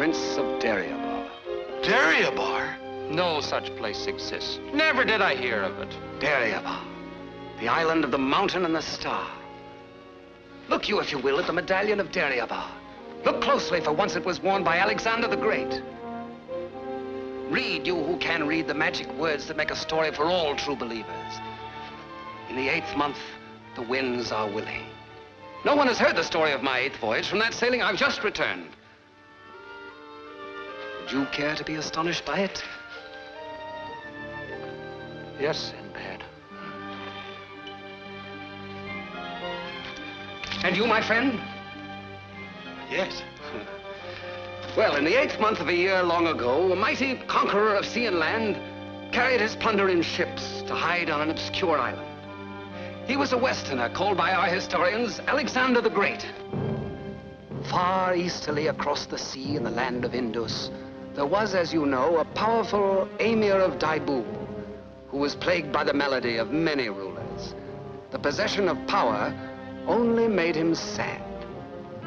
Prince of Dariabar. Dariabar? No such place exists. Never did I hear of it. Dariabar, the island of the mountain and the star. Look you, if you will, at the medallion of Dariabar. Look closely, for once it was worn by Alexander the Great. Read, you who can read, the magic words that make a story for all true believers. In the eighth month, the winds are willing. No one has heard the story of my eighth voyage. From that sailing, I've just returned. You care to be astonished by it? Yes, Sinbad. And you, my friend? Yes. Well, in the eighth month of a year long ago, a mighty conqueror of sea and land carried his plunder in ships to hide on an obscure island. He was a Westerner called by our historians Alexander the Great. Far easterly across the sea in the land of Indus, there was, as you know, a powerful emir of Daibul who was plagued by the malady of many rulers. The possession of power only made him sad.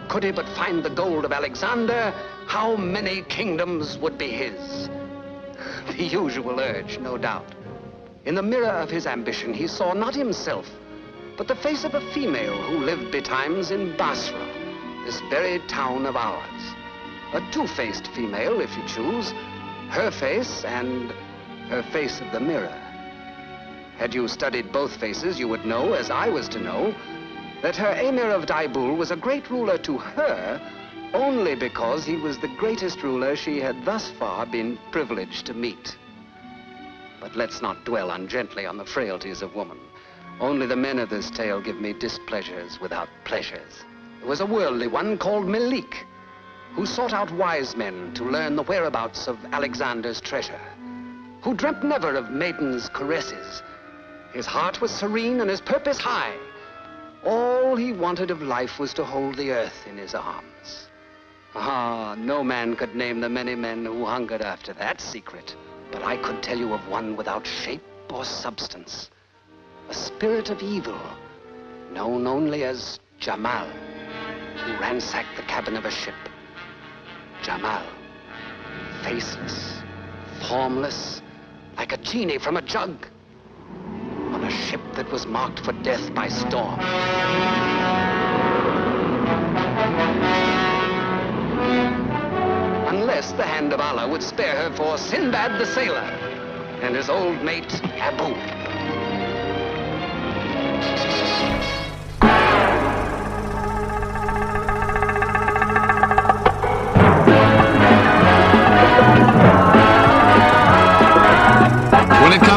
Could he but find the gold of Alexander, how many kingdoms would be his? The usual urge, no doubt. In the mirror of his ambition, he saw not himself, but the face of a female who lived betimes in Basra, this very town of ours. A two-faced female, if you choose. Her face and her face of the mirror. Had you studied both faces, you would know, as I was to know, that her Emir of Daibul was a great ruler to her only because he was the greatest ruler she had thus far been privileged to meet. But let's not dwell ungently on the frailties of woman. Only the men of this tale give me displeasures without pleasures. There was a worldly one called Melik, who sought out wise men to learn the whereabouts of Alexander's treasure, who dreamt never of maidens' caresses. His heart was serene and his purpose high. All he wanted of life was to hold the earth in his arms. Ah, no man could name the many men who hungered after that secret. But I could tell you of one without shape or substance. A spirit of evil, known only as Jamal, who ransacked the cabin of a ship. Jamal, faceless, formless, like a genie from a jug, on a ship that was marked for death by storm. Unless the hand of Allah would spare her for Sinbad the sailor and his old mate Abu.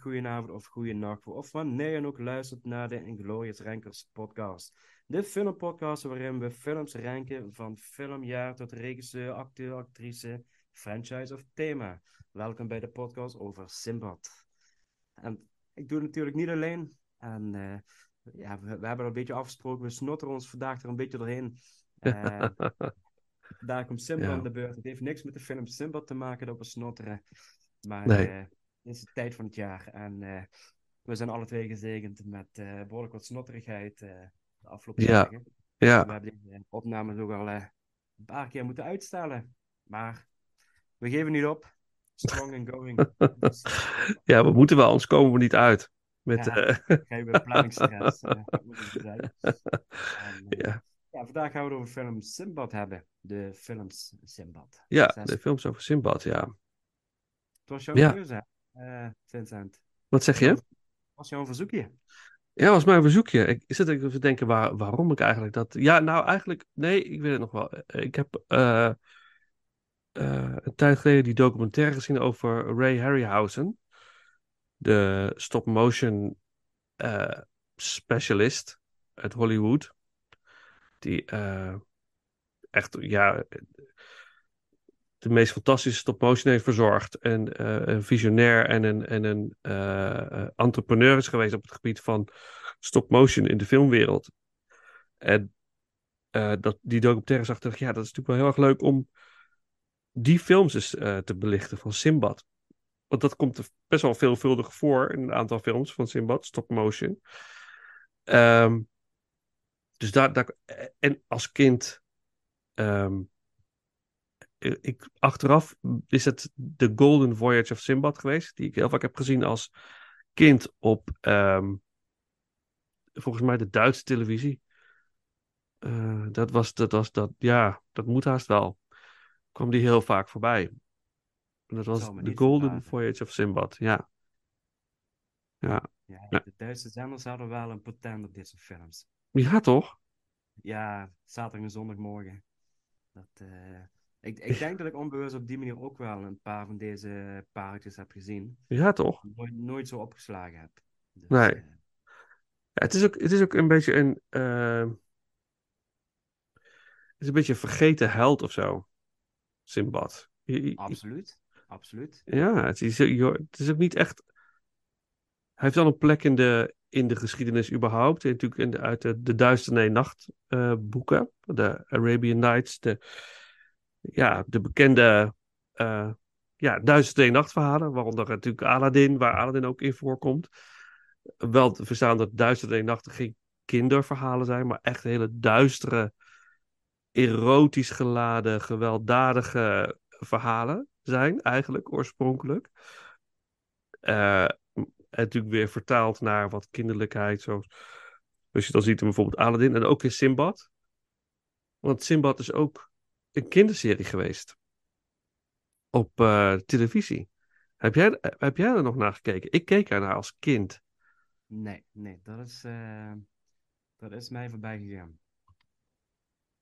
Goedemiddag, goedenavond of goedenacht, of wanneer je ook luistert naar de Inglorious Rankers podcast. De filmpodcast waarin we films ranken van filmjaar tot regisseur, acteur, actrice, franchise of thema. Welkom bij de podcast over Simbad. En ik doe het natuurlijk niet alleen. En eh, ja, we, we hebben een beetje afgesproken, we snotteren ons vandaag er een beetje doorheen. Eh, daar komt Simbad Ja. aan de beurt. Het heeft niks met de film Simbad te maken dat we snotteren. Maar Nee. eh, is de tijd van het jaar en eh, we zijn alle twee gezegend met eh, behoorlijk wat snotterigheid eh, de afgelopen Ja. dagen. Ja, We hebben deze opname ook al een paar keer moeten uitstellen. Maar we geven niet op. strong and going. Dus ja, we moeten wel, anders komen we niet uit. Met, Ja. planningsstress. En, eh, ja. ja, vandaag gaan we het over de film Simbad hebben. De films Simbad. ja, Zes. de films over Simbad, ja. Het was jouw Ja. keuze, eh, Vincent. Wat zeg je? Was jouw verzoekje. Ja, was mijn verzoekje. Ik zit even te denken waar, waarom ik eigenlijk dat. Ja, nou eigenlijk, nee, ik weet het nog wel. Ik heb eh, eh, een tijd geleden die documentaire gezien over Ray Harryhausen, de stop-motion eh, specialist uit Hollywood. Die eh, echt, ja, de meest fantastische stop-motion heeft verzorgd. En eh, een visionair en een, en een eh, eh, entrepreneur is geweest op het gebied van stop-motion in de filmwereld. En dat, die documentaire zag ja, dat is natuurlijk wel heel erg leuk om die films eens eh, te belichten van Simbad. Want dat komt best wel veelvuldig voor in een aantal films van Simbad, stop-motion. Ehm, dus daar, daar, en als kind ehm, ik, achteraf is het The Golden Voyage of Simbad geweest, die ik heel vaak heb gezien als kind op, ehm, volgens mij, de Duitse televisie. Eh, dat was, dat was, dat, ja, dat moet haast wel. Kwam die heel vaak voorbij. En dat was niet Golden. Voyage of Simbad, ja. Ja, Ja. De Duitse zenders hadden wel een patent op deze films. ja toch? Ja, zaterdag en zondagmorgen. Dat, eh, ik, ik denk dat ik onbewust op die manier ook wel een paar van deze pareltjes heb gezien. Ja, toch? Nooit, nooit zo opgeslagen heb. Dus, Nee. eh, Ja, het, is ook, het is ook een beetje een. eh, het is een beetje een vergeten held of zo. Simbad. Je- je- absoluut. Absoluut. Ja, het is, het is ook niet echt. Hij heeft wel een plek in de, in de geschiedenis überhaupt. Natuurlijk in de, uit de, de Nee Nacht eh, boeken. De Arabian Nights. De, ja, de bekende eh ja, Duistere Nee Nacht verhalen. Waaronder natuurlijk Aladdin, waar Aladdin ook in voorkomt. Wel te verstaan dat Duistere Nee Nachten geen kinderverhalen zijn. Maar echt hele duistere, erotisch geladen, gewelddadige verhalen zijn eigenlijk oorspronkelijk. Eh, en natuurlijk weer vertaald naar wat kinderlijkheid, zoals, zoals je dan ziet in bijvoorbeeld Aladdin en ook in Simbad. Want Simbad is ook een kinderserie geweest op eh, televisie. Heb jij, heb jij er nog naar gekeken? Ik keek ernaar als kind. Nee, nee, dat is, eh, dat is mij voorbij gegaan.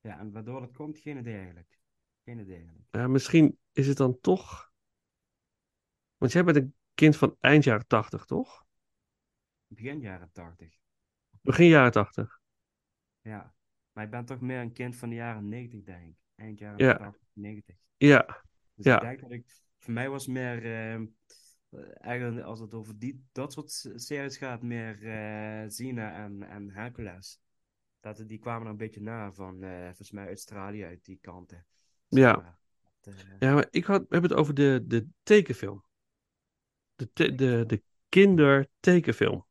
Ja, en waardoor dat komt, geen idee eigenlijk. Geen idee eigenlijk. Ja, misschien is het dan toch. Want jij bent een kind van eind jaren tachtig, toch? Begin jaren 80. Begin jaren tachtig. Ja. Maar ik ben toch meer een kind van de jaren 90, denk ik. Eind jaren Ja. 80, 90. Ja, Dus Ja. ik denk dat ik... Voor mij was meer... ehm, eh, eigenlijk als het over die, dat soort series gaat, meer eh Xena en, en Hercules. Dat, die kwamen er een beetje na van, eh, volgens mij Australië uit die kanten. Ja. maar, dat, eh, Ja, maar ik had, we hebben het over de, de tekenfilm. De, te- de, de kindertekenfilm.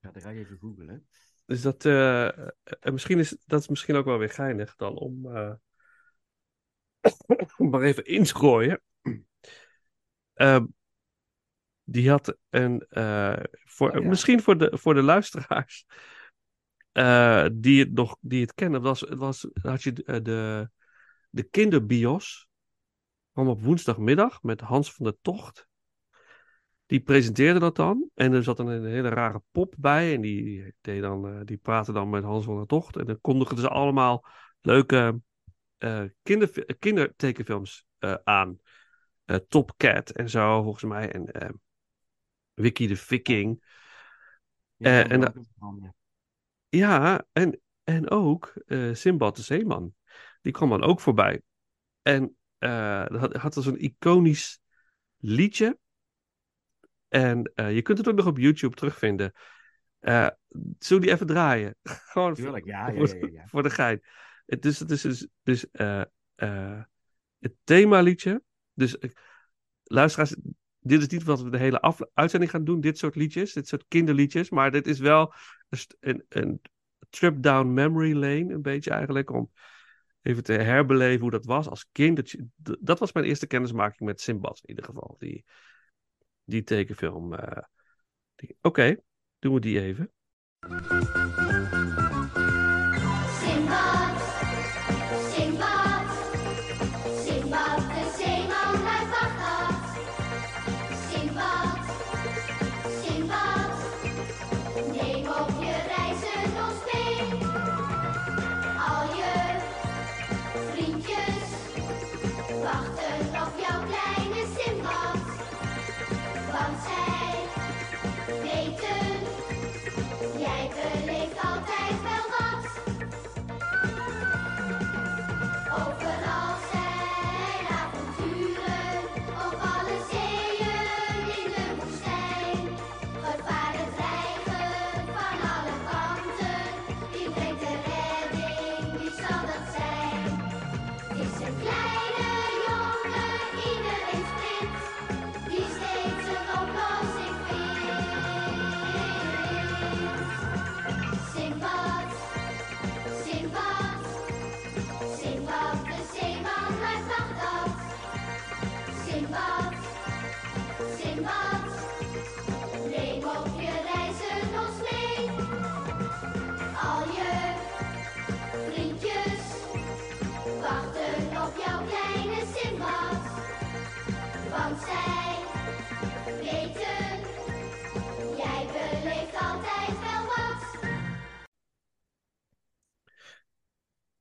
ja, dat ga ik even googlen. Dus dat, eh, misschien is, dat is misschien ook wel weer geinig dan om, om maar even in te gooien. Ehm, die had een, eh, voor, Oh ja. misschien voor de, voor de luisteraars eh, die, het nog, die het kennen, was, het was, had je de, de, de kinderbios. kwam op woensdagmiddag met Hans van der Tocht. Die presenteerde dat dan. En er zat dan een hele rare pop bij. En die, deed dan, eh, die praatte dan met Hans van der Tocht. En dan kondigden ze allemaal leuke eh kinder, kindertekenfilms eh, aan. Eh, Top Cat en zo, volgens mij. En eh, Wiki de Viking. Ja, Eh, en ja. Ja, en, en ook eh Simbad de Zeeman. Die kwam dan ook voorbij. En eh dat had, had zo'n iconisch liedje. En eh, je kunt het ook nog op YouTube terugvinden. Eh zullen we die even draaien? Gewoon Tuurlijk, ja, voor, ja, ja, ja. voor de gein. Het het is dus, dus eh, eh, het themaliedje. Dus eh, luisteraars, dit is niet wat we de hele uitzending gaan doen. Dit soort liedjes, dit soort kinderliedjes. Maar dit is wel een, een, trip down memory lane, een beetje eigenlijk. Om even te herbeleven hoe dat was als kind. Dat, was mijn eerste kennismaking met Simbad in ieder geval. Die, die tekenfilm. eh, Oké, doen we die even.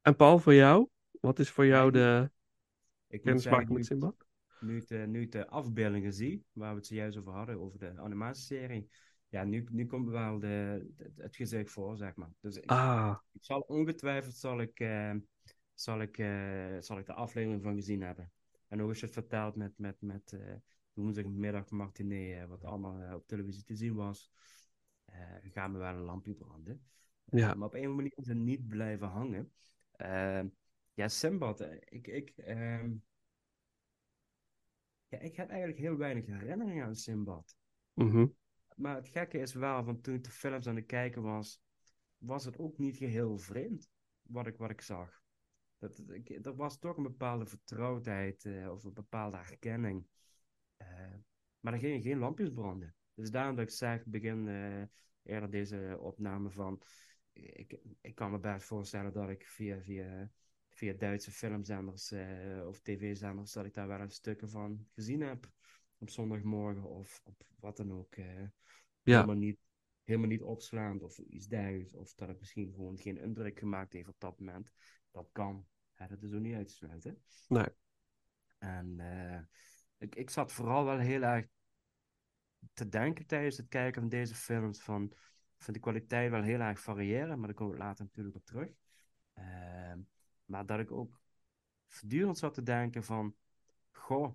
En Paul, voor jou? Wat is voor jou de Ik kennismaking met Simbad? nu ik de, nu ik de afbeeldingen zie, waar we het zojuist over hadden, over de animatieserie, ja, nu, nu komt wel de, het, het gezicht voor, zeg maar. Dus ik, Ah, ik zal ongetwijfeld zal ik, eh, zal, ik, eh, zal ik de aflevering van gezien hebben. En ook als je het vertelt met, met, met eh woensdagmiddag matinee, eh, wat allemaal op televisie te zien was, gaan we wel een lampje branden. ja. Maar op een manier is het niet blijven hangen. Ehm, ja, Simbad, eh, ik, ik, ehm, ja, ik heb eigenlijk heel weinig herinneringen aan Simbad. mhm. Maar het gekke is wel, van toen ik de films aan het kijken was, was het ook niet geheel vreemd wat ik, wat ik zag. Dat, ik, er was toch een bepaalde vertrouwdheid eh, of een bepaalde herkenning. Eh, maar er gingen geen lampjes branden. Dus daarom dat ik zeg, begin eh, eerder deze opname van, ik, ik kan me best voorstellen dat ik via, via, via Duitse filmzenders eh, of tv-zenders, dat ik daar wel een stukken van gezien heb op zondagmorgen of op wat dan ook. eh, Ja. helemaal, niet, helemaal niet opslaand of iets dergelijks. Of dat het misschien gewoon geen indruk gemaakt heeft op dat moment. Dat kan. Hè, dat is ook niet uit te sluiten. Nee. En eh, ik, ik zat vooral wel heel erg te denken tijdens het kijken van deze films van vind de kwaliteit wel heel erg variëren, maar daar kom ik later natuurlijk op terug. Ehm, maar dat ik ook voortdurend zat te denken van goh,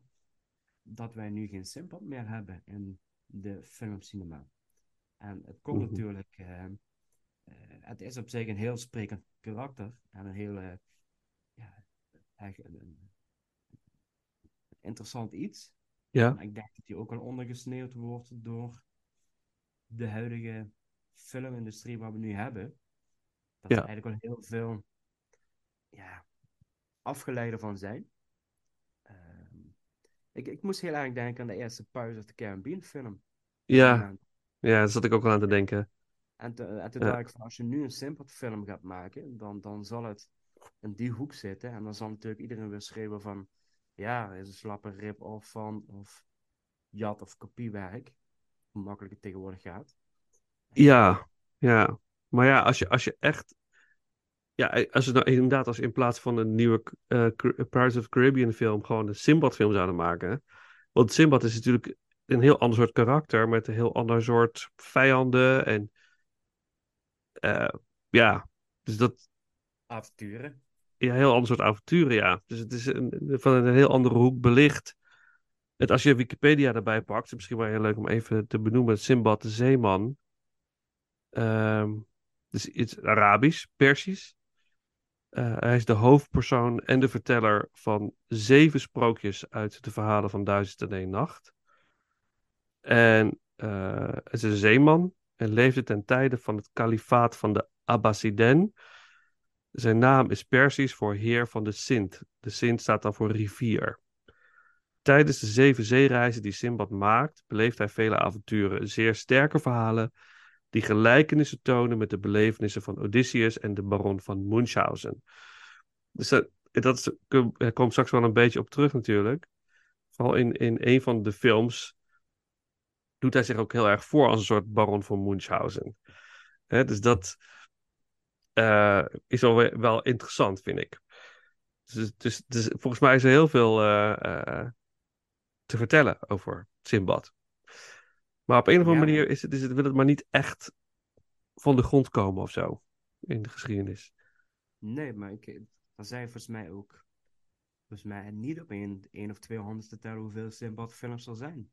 dat wij nu geen Simpad meer hebben in de filmcinema. En het komt Mhm. natuurlijk, eh, eh, het is op zich een heel sprekend karakter en een heel ja, echt een, een interessant iets. Ja. Ik denk dat die ook wel ondergesneeuwd wordt door de huidige filmindustrie wat we nu hebben. Dat Ja. er eigenlijk wel heel veel ja, afgeleiden van zijn. Ehm, ik, ik moest heel erg denken aan de eerste Pirates of the Caribbean film. Ja, ja, daar zat ik ook al aan te denken. en, te- en toen dacht ik van, als je nu een Simpad film gaat maken, dan, dan zal het in die hoek zitten. En dan zal natuurlijk iedereen weer schreeuwen van, ja, is een slappe rip-off van, of jat of kopiewerk. Hoe makkelijk het tegenwoordig gaat. Ja, ja. Maar ja, als je, als je echt. Ja, als je nou inderdaad, als in plaats van een nieuwe eh, Car- Pirates of the Caribbean film gewoon een Sinbad film zouden maken. Want Sinbad is natuurlijk een heel ander soort karakter met een heel ander soort vijanden. En eh, ja, dus dat. Avonturen. Ja, heel ander soort avonturen, ja. Dus het is een, van een heel andere hoek belicht. Het, als je Wikipedia erbij pakt, is misschien wel heel leuk om even te benoemen. Simbad de Zeeman. Ehm, dus iets Arabisch, Persisch. Eh, hij is de hoofdpersoon en de verteller van zeven sprookjes uit de verhalen van Duizend en één Nacht. En eh, hij is een zeeman en leefde ten tijde van het kalifaat van de Abbassiden. Zijn naam is Persisch voor heer van de Sint. De Sint staat dan voor rivier. Tijdens de zeven zeereizen die Simbad maakt, beleeft hij vele avonturen, zeer sterke verhalen die gelijkenissen tonen met de belevenissen van Odysseus en de baron van Munchausen. Dus dat, dat komt straks wel een beetje op terug natuurlijk. Vooral in, in een van de films doet hij zich ook heel erg voor als een soort baron van Munchausen. Dus dat eh, is wel, wel interessant, vind ik. Dus, dus, dus volgens mij is er heel veel eh, eh, te vertellen over Simbad. Maar op een of andere Ja. manier is het, is het, wil het maar niet echt van de grond komen of zo in de geschiedenis. Nee, maar ik, dat zei volgens mij ook. Volgens mij niet op één, één of twee handen te tellen hoeveel Simbad films er zijn.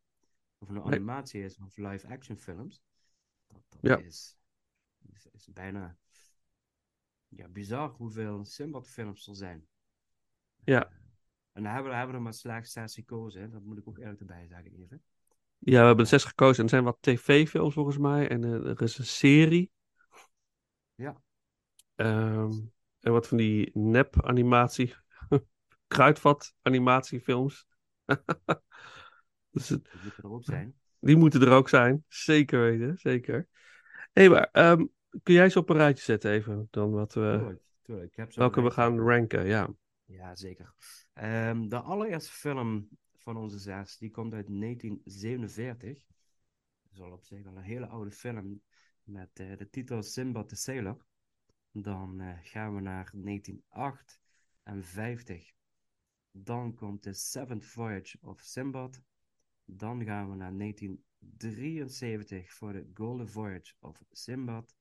Of Nee. animatie is of live action films. Dat, dat Ja. is, is, is bijna ja, bizar hoeveel Simbad films er zijn. Ja. En daar hebben we, hebben we er maar slechts zes gekozen. Hè. Dat moet ik ook eerlijk erbij zeggen even. Ja, we hebben er zes gekozen. En er zijn wat tv-films volgens mij. En eh, er is een serie. Ja. Ehm, en wat van die nep-animatie. Kruidvat-animatiefilms. dus Die moeten er ook zijn. die moeten er ook zijn. Zeker weten, zeker. Hé, maar ehm, kun jij ze op een rijtje zetten even? Dan wat we, Tuurlijk, tuurlijk. Ik heb zo welke we gaan ranken, ja. Ja, zeker. Ehm, de allereerste film van onze zes, die komt uit 1947. Dat is al op zich al een hele oude film met eh, de titel Simbad the Sailor. Dan eh, gaan we naar 1958. Dan komt The Seventh Voyage of Simbad. Dan gaan we naar 1973 voor de Golden Voyage of Simbad.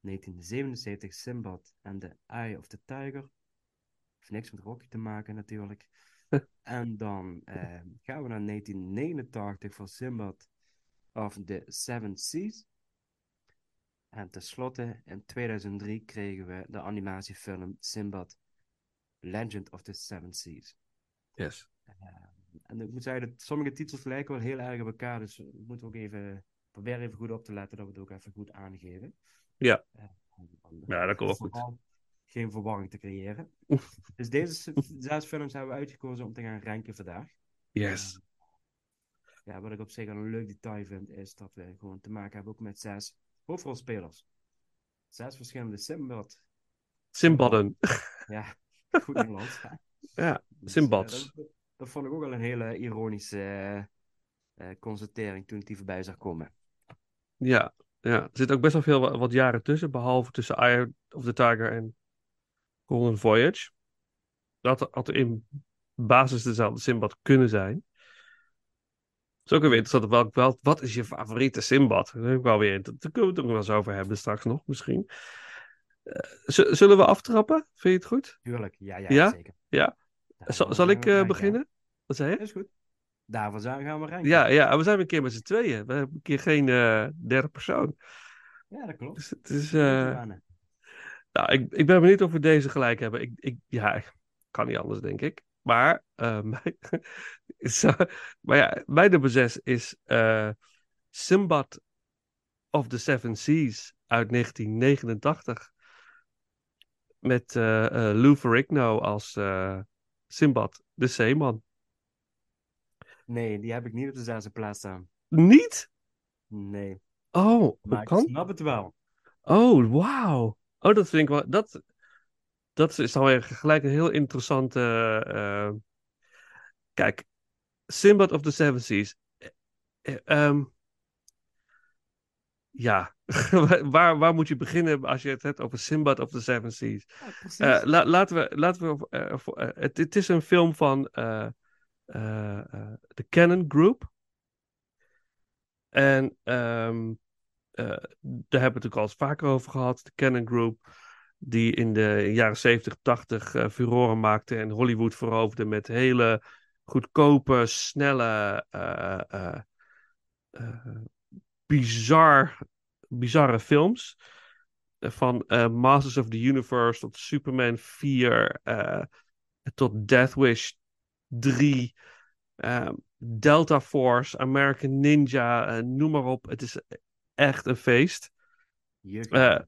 1977 Simbad and the Eye of the Tiger. Heeft niks met Rocky te maken natuurlijk. En dan eh, gaan we naar 1989 voor Simbad of the Seven Seas. En tenslotte in 2003 kregen we de animatiefilm Simbad Legend of the Seven Seas. Yes. En ik moet zeggen, dat sommige titels lijken wel heel erg op elkaar. Dus we moeten ook even proberen even goed op te letten dat we het ook even goed aangeven. Ja. Eh, om- Ja, dat komt wel goed. Geen verwarring te creëren. dus deze zes films hebben we uitgekozen om te gaan ranken vandaag. Yes. Ja, wat ik op zich al een leuk detail vind, is dat we gewoon te maken hebben ook met zes hoofdrolspelers. Zes verschillende Simbad. Simbadden. Ja, goed Nederlands. Ja, Dus, eh, Simbads. dat, dat vond ik ook wel een hele ironische eh, eh, constatering toen ik die voorbij zag komen. Ja, ja. Er zit ook best wel veel wa- wat jaren tussen, behalve tussen Eye of the Tiger en Golden Voyage. Dat had in basis dezelfde Simbad kunnen zijn. Het is ook weer interessant. Welk, wel, wat is je favoriete Simbad? Dat, ik wel weer, dat, daar kunnen we het ook nog wel eens over hebben straks nog, misschien. Eh, zullen we aftrappen? Vind je het goed? Tuurlijk, ja, ja, Ja? zeker. Ja? Zal, ik eh, beginnen? Wat zei je? Is goed. Daarvoor zijn- gaan we ranken. Ja, ja, we zijn een keer met z'n tweeën. We hebben een keer geen eh, derde persoon. Ja, dat klopt. Dus het is. Gedaan, Nou, ik, ik ben benieuwd of we deze gelijk hebben. Ik, ik, ja, ik- kan niet anders, denk ik. Maar, mijn, zo- maar ja, mijn nummer zes is eh Simbad of the Seven Seas uit 1989. Met eh eh, Lou Ferrigno als Simbad, de zeeman. Nee, die heb ik niet op de zesde plaats staan. Niet? Nee, Oh, maar ik kan? snap het wel. Oh, wauw. Oh, dat vind ik wel. Dat, dat is dan weer gelijk een heel interessante. eh, kijk, Simbad of the Seven Seas. Eh, eh, ehm, ja, waar, waar moet je beginnen als je het hebt over Simbad of the Seven Seas? Ja, la- laten we. Laten we het, het is een film van de Canon Group. En ehm, eh, daar hebben we het natuurlijk al eens vaker over gehad. De Canon Group, die in de jaren 70, 80 eh furoren maakte en Hollywood veroverde met hele goedkope, snelle, eh, eh, bizar, bizarre films. Van Masters of the Universe tot Superman 4, eh, tot Death Wish 3, eh, Delta Force, American Ninja, noem maar op. Het is echt een feest. Eh,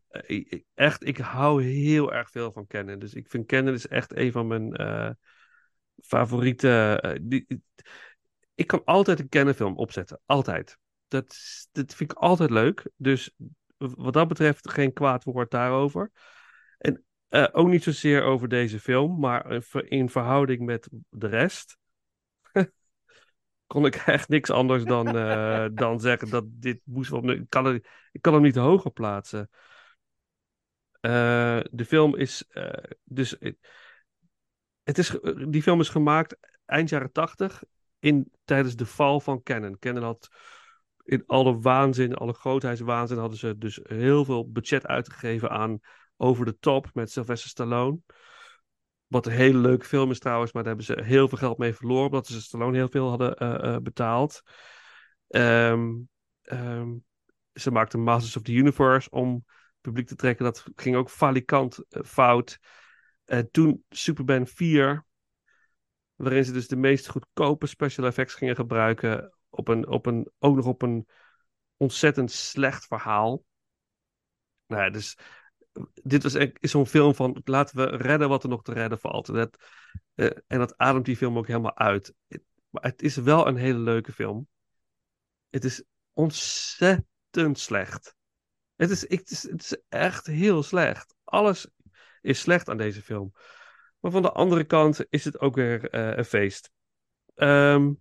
echt, ik hou heel erg veel van Kennen. Dus ik vind Kennen is echt een van mijn eh, favoriete. eh, die, ik kan altijd een Kennen film opzetten. Altijd. Dat, dat vind ik altijd leuk. Dus wat dat betreft geen kwaad woord daarover. En ook niet zozeer over deze film, maar in verhouding met de rest. Kon ik echt niks anders dan, eh, dan zeggen dat dit moest wel. Ik kan, het- ik kan hem niet hoger plaatsen. Eh, de film is. eh, dus. Het is, die film is gemaakt eind jaren tachtig. Tijdens de val van Canon. Canon had. In alle waanzin, alle grootheidswaanzin. hadden ze dus heel veel budget uitgegeven aan Over the Top met Sylvester Stallone. Wat een hele leuke film is trouwens, maar daar hebben ze heel veel geld mee verloren. Omdat ze Stallone heel veel hadden eh, eh, betaald. Ehm, ehm, ze maakten Masters of the Universe om publiek te trekken. Dat ging ook falikant eh, fout. En toen Superman 4, waarin ze dus de meest goedkope special effects gingen gebruiken. Op een, op een, ook nog op een ontzettend slecht verhaal. Nou dus dit was echt- is zo'n film van laten we redden wat er nog te redden valt. En dat, eh, en ademt die film ook helemaal uit. Maar het is wel een hele leuke film. Het is ontzettend slecht. Het is, ik, het is, het is echt heel slecht. Alles is slecht aan deze film. Maar van de andere kant is het ook weer eh, een feest. Ehm,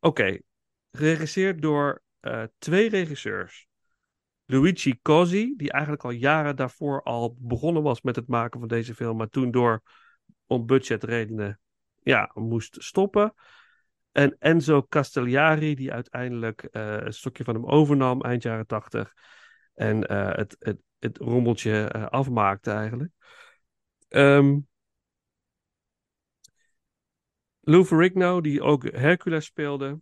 Oké, geregisseerd door eh, twee regisseurs. Luigi Cosi, die eigenlijk al jaren daarvoor al begonnen was met het maken van deze film, maar toen door om budgetredenen ja, moest stoppen. En Enzo Castellari, die uiteindelijk eh, een stokje van hem overnam eind jaren tachtig. En eh, het, het, het rommeltje eh, afmaakte eigenlijk. Ehm Lou Ferrigno, die ook Hercules speelde.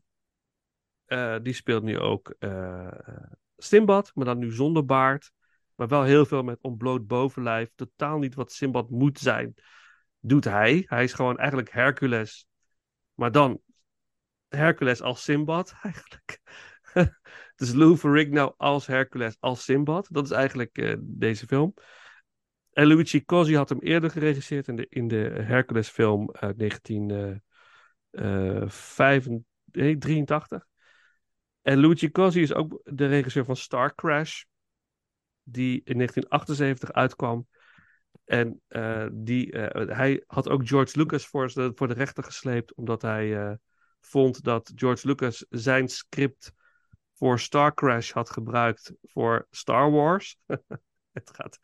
die speelt nu ook Simbad, maar dan nu zonder baard. Maar wel heel veel met ontbloot bovenlijf. Totaal niet wat Simbad moet zijn, doet hij. Hij is gewoon eigenlijk Hercules. Maar dan Hercules als Simbad eigenlijk. dus Lou Ferrigno als Hercules als Simbad. Dat is eigenlijk eh, deze film. En Luigi Cosi had hem eerder geregisseerd in de, in de Hercules film uit 1983. En Luigi Cosi is ook de regisseur van Star Crash. Die in 1978 uitkwam. En eh, die, eh, hij had ook George Lucas voor, de- voor de rechter gesleept. Omdat hij eh, vond dat George Lucas zijn script voor Star Crash had gebruikt voor Star Wars. Het gaat,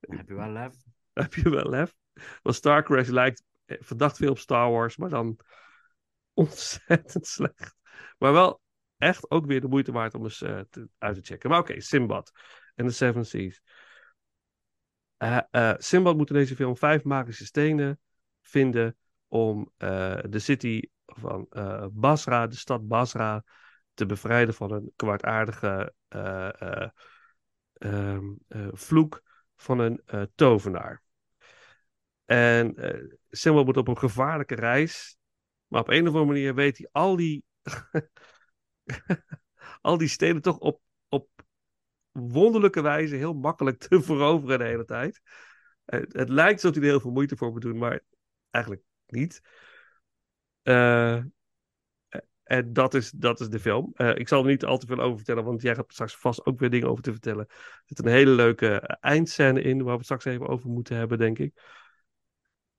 Heb je wel lef? heb je wel lef. Want Star Crash lijkt verdacht veel op Star Wars, maar dan ontzettend slecht. Maar wel echt ook weer de moeite waard om eens eh, uit te checken. Maar oké, Simbad en de Seven Seas. Eh eh, Simbad moet in deze film vijf magische stenen vinden om de city van Basra, de stad Basra, te bevrijden van een kwaadaardige eh, eh, ehm, eh, vloek van een tovenaar. En Simbad moet op een gevaarlijke reis, maar op een of andere manier weet hij al die, al die stenen toch op, op wonderlijke wijze heel makkelijk te veroveren de hele tijd. Het, het lijkt alsof hij er heel veel moeite voor moet doen, maar eigenlijk niet. Eh, en dat is, dat is de film. Eh, ik zal er niet al te veel over vertellen, want jij gaat straks vast ook weer dingen over te vertellen. Er zit een hele leuke eindscène in, waar we het straks even over moeten hebben, denk ik.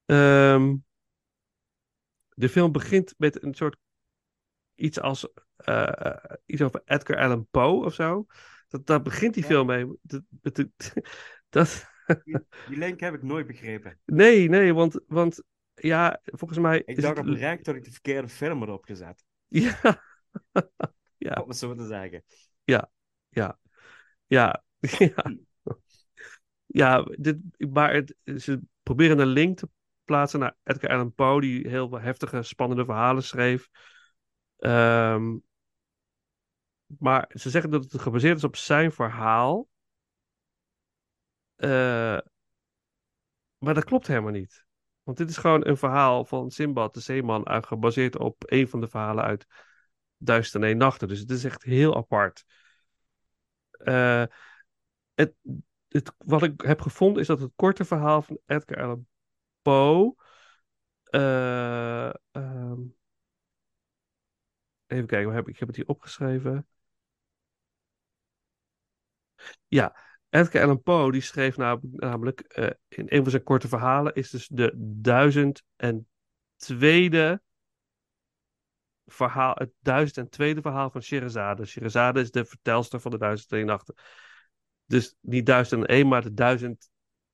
Ehm, de film begint met een soort iets als eh, iets over Edgar Allan Poe of zo. Dat, daar begint die Ja. film mee. Dat, dat, Die link heb ik nooit begrepen. nee, nee, want, want ja, volgens mij. Ik dacht het- oprecht dat ik de verkeerde film had opgezet. Ja. ja. Om het zo te zeggen. Ja, ja, ja. Ja, dit, maar het, ze proberen een link te plaatsen naar Edgar Allan Poe, die heel heftige, spannende verhalen schreef. Ehm, maar ze zeggen dat het gebaseerd is op zijn verhaal. Eh, maar dat klopt helemaal niet. Want dit is gewoon een verhaal van Simbad, de zeeman, gebaseerd op een van de verhalen uit Duizend en Nachten. Dus het is echt heel apart. Eh, het, wat ik heb gevonden is dat het korte verhaal van Edgar Allan Poe. ehm, even kijken, waar heb ik, ik heb het hier opgeschreven. Ja, Edgar Allan Poe die schreef nam- namelijk eh, in een van zijn korte verhalen is dus de duizend en tweede verhaal, het duizend en tweede verhaal van Sherazade. Sherazade is de vertelster van de duizend en nachten. Dus niet duizend en één, maar de duizend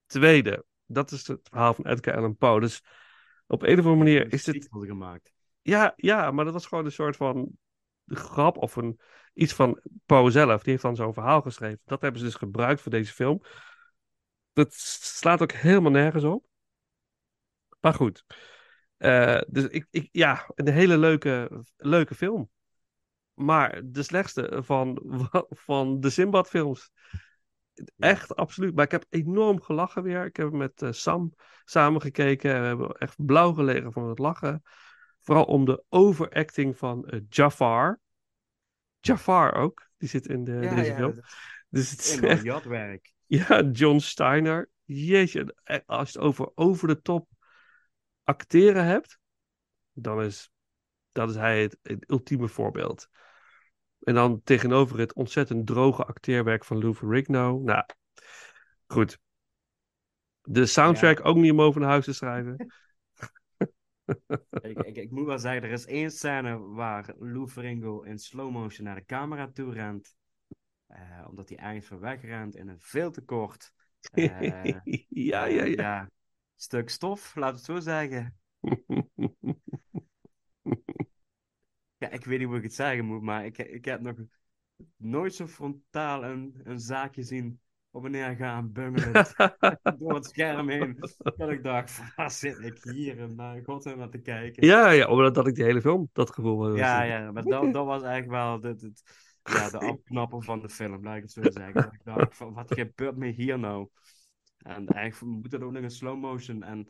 tweede. Dat is het verhaal van Edgar Allan Poe. Dus op een of andere manier is sequel gemaakt. Ja, ja, maar dat was gewoon een soort van grap of een, iets van Poe zelf. Die heeft dan zo'n verhaal geschreven. Dat hebben ze dus gebruikt voor deze film. Dat slaat ook helemaal nergens op. Maar goed. Eh, dus ik, ik, ja, een hele leuke, leuke film. Maar de slechtste van, van de Simbad films. Echt, absoluut. Maar ik heb enorm gelachen weer. Ik heb met eh, Sam samen gekeken. We hebben echt blauw gelegen van het lachen. Vooral om de overacting van eh, Jafar. Jafar ook. Die zit in de, deze film. dat Dus het is echt, jatwerk. ja, John Steiner. Jeetje, eh, als je het over over de top acteren hebt, dan is, dan is hij het, het ultieme voorbeeld. En dan tegenover het ontzettend droge acteerwerk van Lou Ferrigno. Nou, goed. De soundtrack ook niet om over naar huis te schrijven. ik, ik, ik moet wel zeggen, er is één scène waar Lou Ferrigno in slow motion naar de camera toe rent. Eh, omdat hij eigenlijk van wegrent in een veel te kort ja, ja, eh, ja. stuk stof, laat het zo zeggen. Ja, ik weet niet hoe ik het zeggen moet, maar ik, ik heb nog nooit zo frontaal een, een zaakje zien op en neer gaan bungelen door het scherm heen. Dat ik dacht, waar zit ik hier en naar God naar te kijken. ja, ja, omdat dat ik die hele film dat gevoel had. Ja, ja, maar dat, dat was eigenlijk wel de, de, ja, de afknapper van de film, laat ik het zo zeggen. Dat ik dacht, wat gebeurt me hier nou? En eigenlijk moet het ook nog in slow motion. En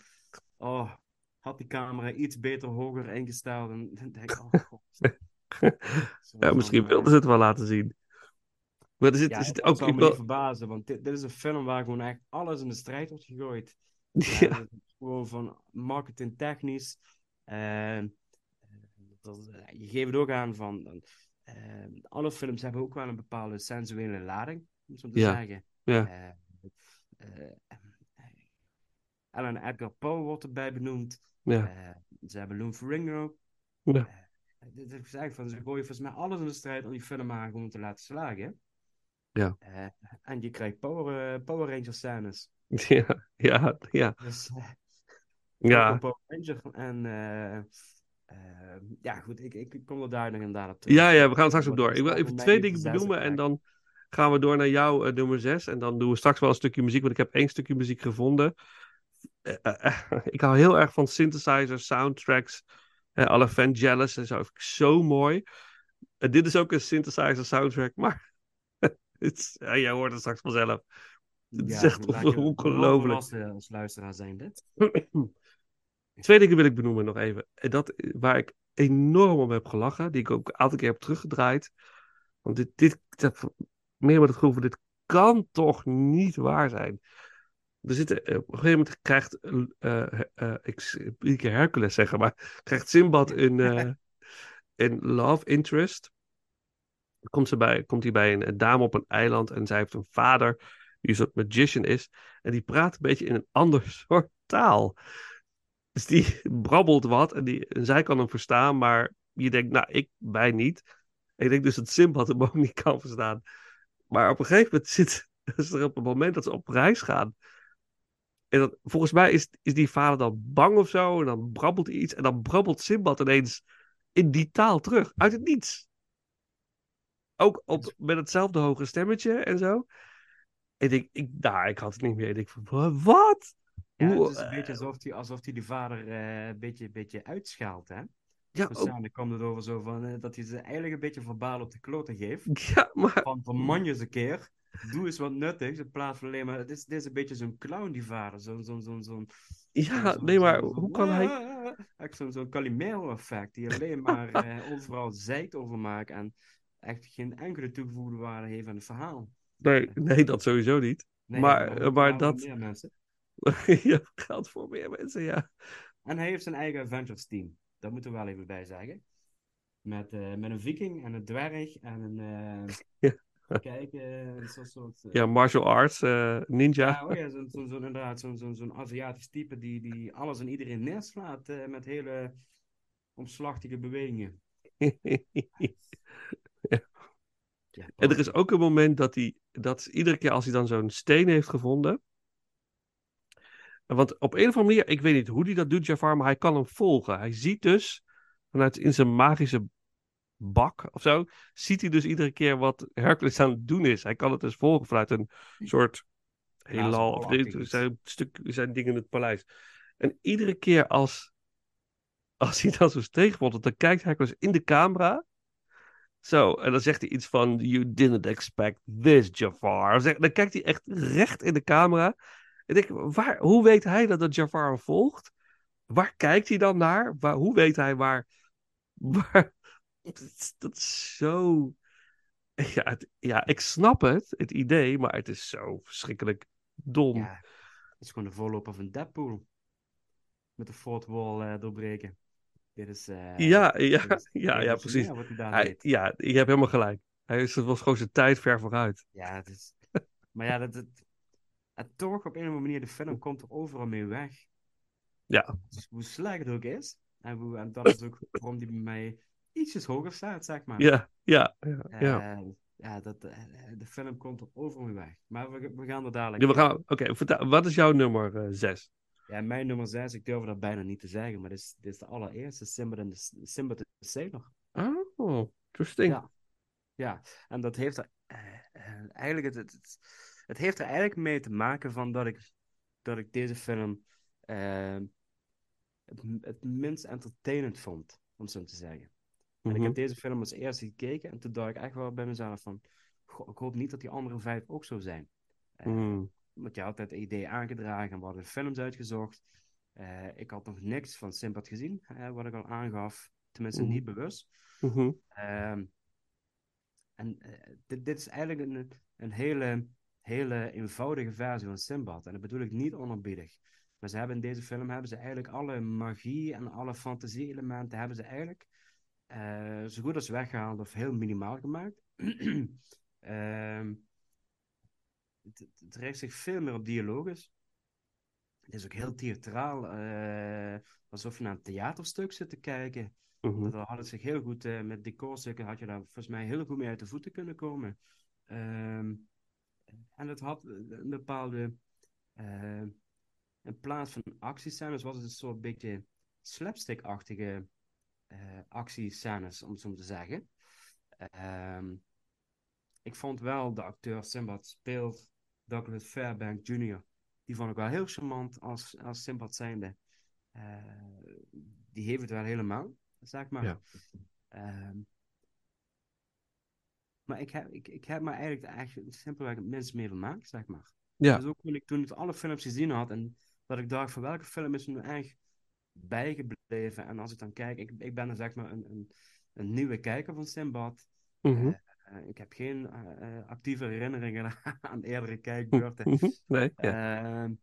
oh, had die camera iets beter hoger ingesteld. En dan denk ik, oh god. Ja, misschien eh, wilden ze het wel laten zien. Maar er zit, Ja, er zit dat ook... zou me verbazen, want dit, dit is een film waar gewoon echt alles in de strijd wordt gegooid. ja, Ja, gewoon van marketing technisch. eh, dat, eh, je geeft het ook aan van. eh, alle films hebben ook wel een bepaalde sensuele lading, om het zo te Ja, zeggen. ja. Eh, eh, eh, Alan Edgar Poe wordt erbij benoemd. ja, Eh, ze hebben Lou Ferrigno. ja. Eh, dit is eigenlijk van, ze gooien volgens mij alles in de strijd om die film maar gewoon te laten slagen. Ja. Eh, en je krijgt Power, eh, Power Ranger scènes. Ja, ja, ja. Dus, eh, Ja, Power Ranger en ja, goed, ik, ik kom er daar nog inderdaad op terug. ja, ja, we gaan straks op door. Ik wil even twee dingen benoemen en dan gaan we door naar jouw eh, nummer 6. En dan doen we straks wel een stukje muziek, want ik heb één stukje muziek gevonden. Ik hou heel erg van synthesizers, soundtracks, alle Vangelis en zo. Vind ik zo mooi. Dit is ook een synthesizer soundtrack, maar het ja, jij hoort het straks vanzelf. Het is echt ongelooflijk. als luisteraar zijn dit. Twee dingen wil ik benoemen nog even. En dat eh, waar ik enorm om heb gelachen, die ik ook een aantal keer heb teruggedraaid. Want dit, dit ik heb meer met het gevoel van dit kan toch niet waar zijn. Er zitten, eh, op een gegeven moment krijgt, eh, ik keer Hercules zeggen, maar krijgt Simbad een, een love interest. Komt, ze bij, komt hij bij een, een dame op een eiland en zij heeft een vader die een soort magician is. En die praat een beetje in een ander soort taal. Dus die brabbelt wat en, die, en zij kan hem verstaan, maar je denkt, nou, ik, wij niet. En ik denk dus dat Simbad hem ook niet kan verstaan. Maar op een gegeven moment zit is er op het moment dat ze op reis gaan. En dat, volgens mij is, is die vader dan bang of zo. En dan brabbelt hij iets. En dan brabbelt Simbad ineens in die taal terug. Uit het niets. Ook op, met hetzelfde hoge stemmetje en zo. Ik, ik, nou, ik had het niet meer. Ik denk wat? Ja, het is een beetje alsof hij alsof die, de vader eh, een beetje, beetje uitschaalt, hè? Ja, dan komt het over zo van, eh, dat hij ze eigenlijk een beetje verbaal op de kloten geeft. ja, maar Van, van man je eens een keer, doe eens wat nuttigs, in plaats van alleen maar, is, dit is een beetje zo'n clown die vader, zo'n, zo'n, zo'n, zo'n... Ja, nee, maar hoe kan hij... Zo'n, zo'n Calimero-effect, die alleen maar eh, overal zeikt over maakt en echt geen enkele toegevoegde waarde heeft aan het verhaal. Nee, nee, dat sowieso niet. Nee, Maar- maar halen dat- meer mensen. ja, geld voor meer mensen, ja. En hij heeft zijn eigen Avengers team. Dat moeten we wel even bij zeggen. Met, eh, met een viking en een dwerg en een... eh Ja. Kijk, eh, soort... soort eh, Ja, martial arts, eh, ninja. Ja, oh ja, zo'n zo, zo, inderdaad, zo'n zo, zo'n Aziatisch type die, die alles en iedereen neerslaat eh, met hele omslachtige bewegingen. Ja, En er is ook een moment dat hij, dat iedere keer als hij dan zo'n steen heeft gevonden. Want op een of andere manier, ik weet niet hoe hij dat doet, Jafar, maar hij kan hem volgen. Hij ziet dus vanuit in zijn magische bak of zo, ziet hij dus iedere keer wat Hercules aan het doen is. Hij kan het dus volgen vanuit een soort heelal, of dit, zijn, stuk, zijn dingen in het paleis. En iedere keer als, als hij dan zo'n steen gevonden, dan kijkt Hercules in de camera. Zo, en dan zegt hij iets van: You didn't expect this, Jafar. Dan kijkt hij echt recht in de camera. En ik waar, hoe weet hij dat dat Jafar volgt? Waar kijkt hij dan naar? Waar, hoe weet hij waar. waar dat, is, zo. Ja, ja, ik snap het, het idee, maar het is zo verschrikkelijk dom. Ja, het is gewoon de voorloper van Deadpool. Met de fourth wall eh, doorbreken. Dit is... eh, Ja, ja, is ja, ja, precies. hij Hij, ja, je hebt helemaal gelijk. Hij is, het was gewoon zijn tijd ver vooruit. Ja, het is... maar ja, dat. En toch, op een of andere manier, de film komt er overal mee weg. Ja. Dus hoe slecht het ook is. En, hoe, en dat is ook waarom die bij mij ietsjes hoger staat, zeg maar. Ja, ja, ja. ja. Eh, ja, dat, eh, de film komt er overal mee weg. Maar we, we gaan er dadelijk... Ja, we gaan, oké, wat is jouw nummer eh, zes? Ja, mijn nummer 6, ik durf dat bijna niet te zeggen, maar dit is, dit is de allereerste, Simba de, Simba de Sailor. Oh, interesting. Ja. Ja, en dat heeft er eh, eh, eigenlijk, het, het, het heeft er eigenlijk mee te maken van dat ik, dat ik deze film eh, het, het minst entertainend vond, om zo te zeggen. En ik heb deze film als eerste gekeken en toen dacht ik echt wel bij mezelf van, goh, ik hoop niet dat die andere vijf ook zo zijn. Eh, Mm, want je had het idee aangedragen en we hadden films uitgezocht. Eh, ik had nog niks van Simbad gezien, eh, wat ik al aangaf. Tenminste, Mhm. niet bewust. mhm, Ehm, en eh, dit, dit is eigenlijk een, een hele, hele eenvoudige versie van Simbad. En dat bedoel ik niet onerbiedig. Maar ze hebben in deze film hebben ze eigenlijk alle magie en alle fantasie-elementen hebben ze eigenlijk eh, zo goed als weggehaald of heel minimaal gemaakt. Ehm, het, het- richt zich veel meer op dialoges. Het is ook heel theatraal, eh, alsof je naar een theaterstuk zit te kijken. mhm. Daar had het zich heel goed, eh, met decorstukken had je daar volgens mij heel goed mee uit de voeten kunnen komen. Ehm, en het had een bepaalde, eh, in plaats van actiescènes was het een soort beetje slapstick-achtige eh actiescènes, om het zo maar te zeggen. Ehm, ik vond wel de acteur Simbad speelt, Douglas Fairbank Jr., die vond ik wel heel charmant als, als Simbad zijnde. Eh, die heeft het wel helemaal, zeg maar. Ja. Ehm, maar ik heb, ik, ik heb me eigenlijk echt simpelweg het minst mee vermaakt, zeg maar. Ja. Dus ook toen ik, toen ik alle films gezien had en dat ik dacht van welke film is er nu echt bijgebleven. En als ik dan kijk, ik, ik ben er zeg maar een, een, een nieuwe kijker van Simbad. Mhm, Eh, ik heb geen eh, eh, actieve herinneringen aan eerdere kijkbeurten. Nee, ja. Ehm,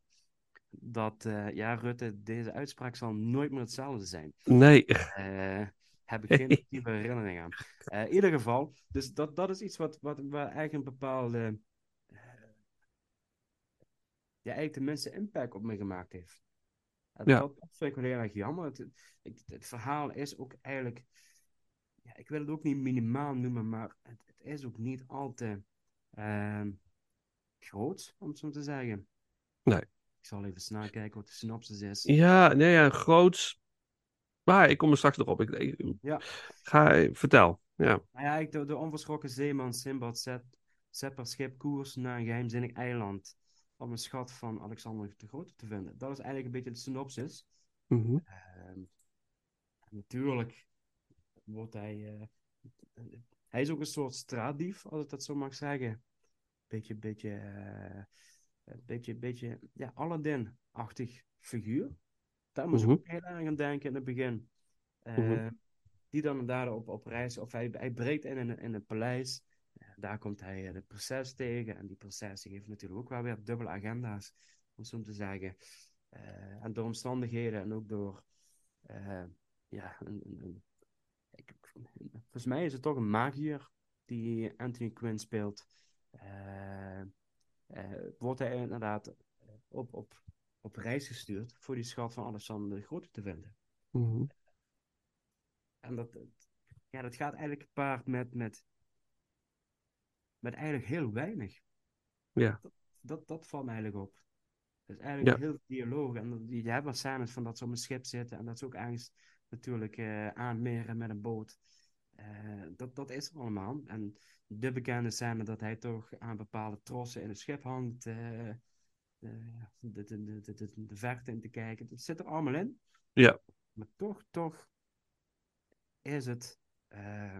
dat, eh, ja, Rutte, deze uitspraak zal nooit meer hetzelfde zijn. Nee. Eh, heb ik geen actieve herinnering aan. Eh, in ieder geval, dus dat, dat is iets wat, wat waar eigenlijk een bepaalde. eh, ja, eigenlijk de minste impact op me gemaakt heeft. Ja. Dat, dat vind ik wel heel erg jammer. Het, het, het verhaal is ook eigenlijk. Ja, ik wil het ook niet minimaal noemen, maar het, het is ook niet al te ehm, groot, om het zo te zeggen. Nee. Ik zal even snel kijken wat de synopsis is. Ja, nee, ja, groots. Maar ik kom er straks nog op. Ik, ik- Ja. Ga, vertel. Ja. Nou ja, ik, de, de onverschrokken zeeman Simbad zet, zet per schip koers naar een geheimzinnig eiland om een schat van Alexander de Grote te vinden. Dat is eigenlijk een beetje de synopsis. Mhm, Ehm, natuurlijk wordt hij... eh, hij is ook een soort straatdief, als ik dat zo mag zeggen. Beetje, beetje... eh, beetje, beetje... Ja, Aladdin-achtig figuur. Daar moest Mhm. ik ook heel erg aan denken in het begin. Eh, Mhm. Die dan daar op, op reis... Of hij, hij breekt in, in, in het paleis. En daar komt hij de prinses tegen. En die prinses die heeft natuurlijk ook wel weer dubbele agenda's, om zo te zeggen. En door omstandigheden en ook door, ja, een, volgens mij is het toch een magier die Anthony Quinn speelt. Eh, eh, wordt hij inderdaad op, op, op reis gestuurd voor die schat van Alexander de Grote te vinden. Mhm. En dat, ja, dat gaat eigenlijk gepaard met, met, met eigenlijk heel weinig. Ja. Dat, dat, dat valt me eigenlijk op. Het is eigenlijk Ja. heel veel dialoog. En dat- je hebt wel scènes van dat ze op een schip zitten en dat ze ook ergens natuurlijk eh aanmeren met een boot. Eh, dat, dat is er allemaal. En de bekende scène dat hij toch aan bepaalde trossen in het schip hangt. eh, eh, de, de, de, de, de, verte in te kijken. Dat zit er allemaal in. Ja. Maar toch, toch is het eh,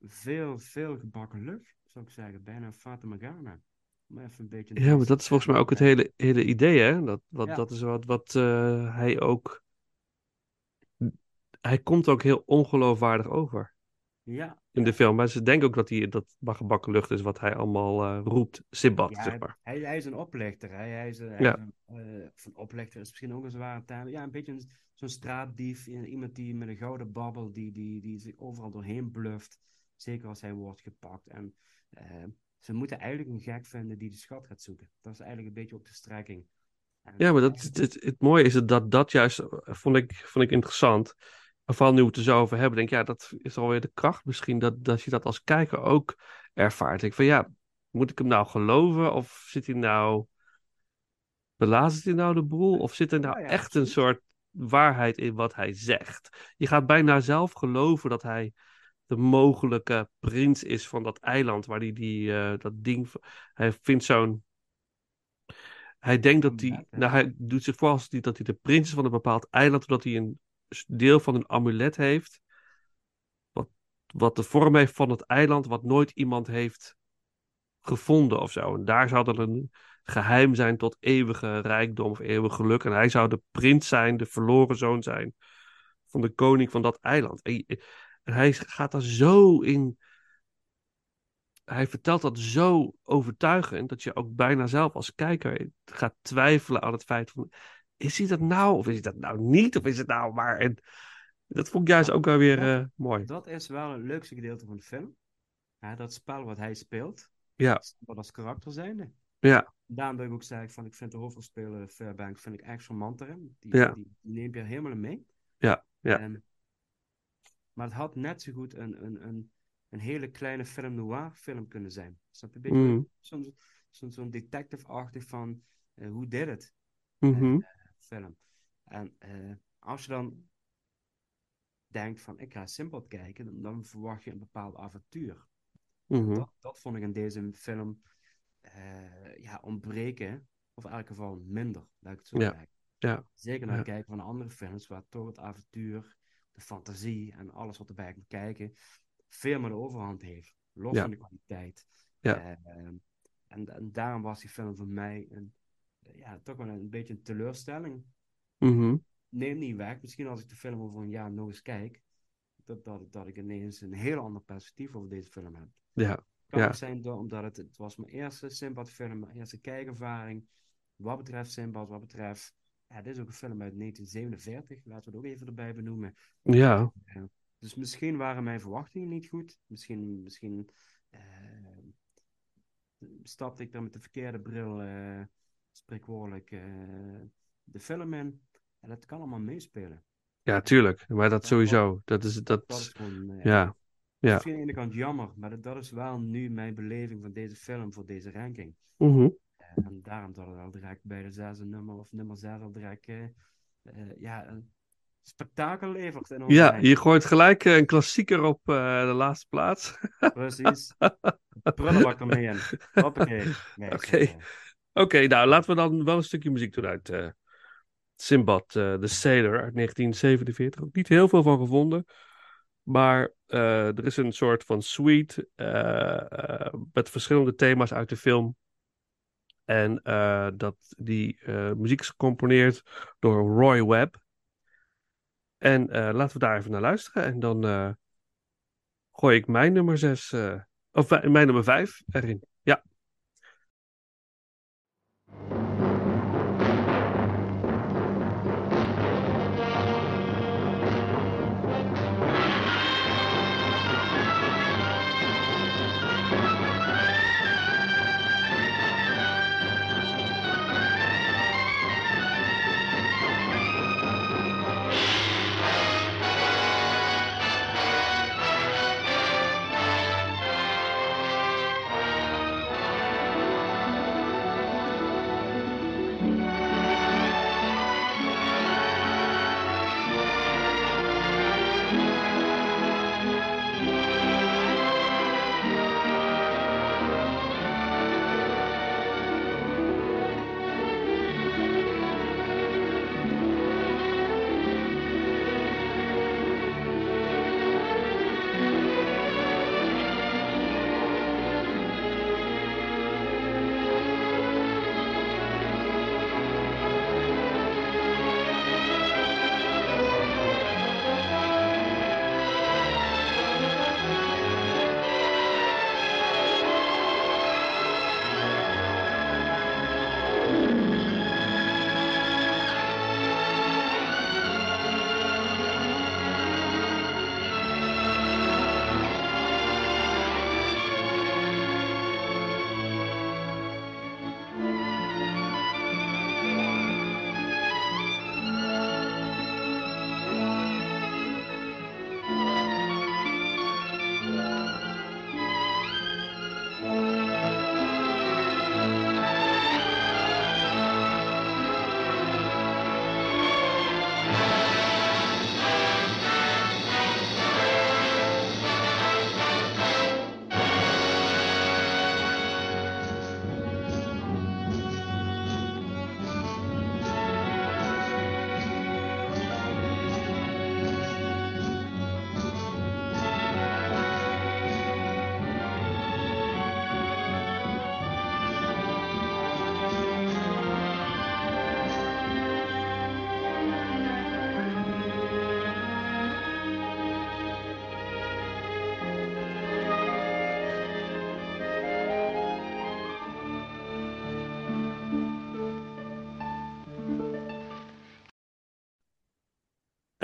veel, veel gebakken lucht, zou ik zeggen. Bijna Fata Morgana. Om even een beetje Ja, maar dat is volgens mij ook het hele, hele idee, hè? Dat, wat, Ja. dat is wat, wat eh, hij ook. Hij komt ook heel ongeloofwaardig over Ja, in de film. Maar ze denken ook dat hij dat gebakken lucht is wat hij allemaal eh, roept. Simbad, ja, zeg maar. hij, hij is een oplichter. Hè? Hij is, een- hij Ja. is een, eh, of een oplichter is misschien ook een zware term. Ja, een beetje zo'n straatdief. Iemand die met een gouden babbel, die, die, die zich overal doorheen bluft. Zeker als hij wordt gepakt. En eh, ze moeten eigenlijk een gek vinden die de schat gaat zoeken. Dat is eigenlijk een beetje ook de strekking. En- Ja, maar dat, het, het, het mooie is dat dat, juist, eh, vond ik, vond ik interessant. Vooral nu we het er zo over hebben, denk ik, ja, dat is alweer de kracht misschien, dat, dat je dat als kijker ook ervaart. Ik van, ja, moet ik hem nou geloven? Of zit hij nou, belazert hij nou de boel? Of zit er nou Ja, ja, echt een soort waarheid in wat hij zegt? Je gaat bijna zelf geloven dat hij de mogelijke prins is van dat eiland waar hij die, eh, dat ding, hij vindt zo'n hij denkt dat hij, nou hij doet zich voor als die, dat hij de prins is van een bepaald eiland, omdat hij een deel van een amulet heeft, wat, wat de vorm heeft van het eiland, wat nooit iemand heeft gevonden of zo. En daar zou dan een geheim zijn tot eeuwige rijkdom of eeuwig geluk. En hij zou de prins zijn, de verloren zoon zijn van de koning van dat eiland. En, en hij gaat daar zo in. Hij vertelt dat zo overtuigend dat je ook bijna zelf als kijker gaat twijfelen aan het feit van. Is hij dat nou? Of is hij dat nou niet? Of is het nou maar. En dat vond ik juist ook wel weer eh, mooi. Dat is wel het leukste gedeelte van de film. Ja, dat spel wat hij speelt. Ja. Wat als karakter zijnde. Ja, Daarom dat ik ook zeg van ik vind de hoofdrolspeler Fairbank vind ik echt charmant erin. Die, Ja. die, die neemt je helemaal mee. Ja, ja. En- maar het had net zo goed een, een, een, een hele kleine film noir film kunnen zijn. Snap je? Een beetje Mm. zo'n zo'n zo'n detective-achtig van eh, hoe dit het mhm, film. En eh, als je dan denkt van ik ga Simbad kijken, dan, dan verwacht je een bepaald avontuur. mhm. Dat, dat vond ik in deze film ja, ontbreken, of in elk geval minder, laat ik het zo Ja, zeggen. ja, Zeker naar het ja. kijken van andere films, waar toch het avontuur, de fantasie en alles wat erbij komt kijken, veel meer de overhand heeft. Los Ja. van de kwaliteit. Ja. Eh, en, en daarom was die film voor mij een, ja, toch wel een beetje een teleurstelling. mhm. Neem niet weg, misschien als ik de film over een jaar nog eens kijk, dat, dat, dat ik ineens een heel ander perspectief over deze film heb. Ja, Kan Ja. zijn door, omdat het, het was mijn eerste Sinbad film, mijn eerste kijkervaring. Wat betreft Sinbad, wat betreft... Ja, dit is ook een film uit 1947, laten we het ook even erbij benoemen. ja, Dus misschien waren mijn verwachtingen niet goed. Misschien, misschien eh, stapte ik er met de verkeerde bril, eh spreekwoordelijk, eh, de film in. En dat kan allemaal meespelen. ja, tuurlijk. Maar dat sowieso. Dat is, dat, Dat is gewoon... eh, ja, ja. Misschien aan de ene kant jammer, maar dat, dat is wel nu mijn beleving van deze film voor deze ranking. mhm. En daarom dat het al direct bij de zesde nummer of nummer zes al direct eh, eh, ja, een spektakel levert. In Ja, ranking. je gooit gelijk eh, een klassieker op de laatste plaats. Precies. Prullenbak ermee in. Hoppakee. Nee, Oké. nou laten we dan wel een stukje muziek doen uit Simbad, eh The Sailor uit 1947. Ook niet heel veel van gevonden. Maar er is een soort van suite met verschillende thema's uit de film. En eh, dat, die eh, muziek is gecomponeerd door Roy Webb. En eh, laten we daar even naar luisteren. En dan gooi ik mijn nummer 6, of mijn nummer 5 erin.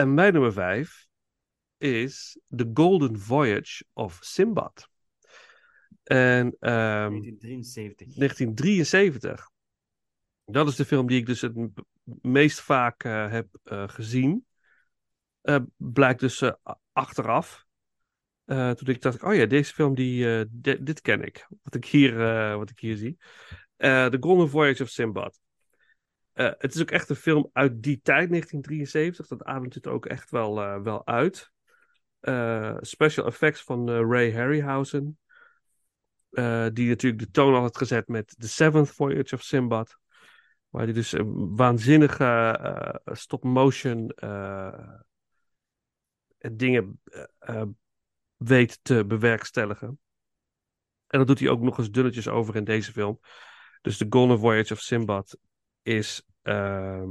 En mijn nummer 5 is The Golden Voyage of Simbad. En ehm, 1973. 1973. Dat is de film die ik dus het meest vaak eh, heb eh, gezien. Eh, blijkt dus achteraf. Toen ik dacht, oh ja, deze film, die, di- dit ken ik. Wat ik hier, wat ik hier zie. The Golden Voyage of Simbad. Eh, het is ook echt een film uit die tijd, 1973. Dat ademt het ook echt wel, eh, wel uit. Eh, special effects van Ray Harryhausen. Die natuurlijk de toon al had gezet met The Seventh Voyage of Simbad. Waar hij dus waanzinnige stop-motion dingen weet te bewerkstelligen. En dat doet hij ook nog eens dunnetjes over in deze film. Dus The Golden Voyage of Simbad is, ehm,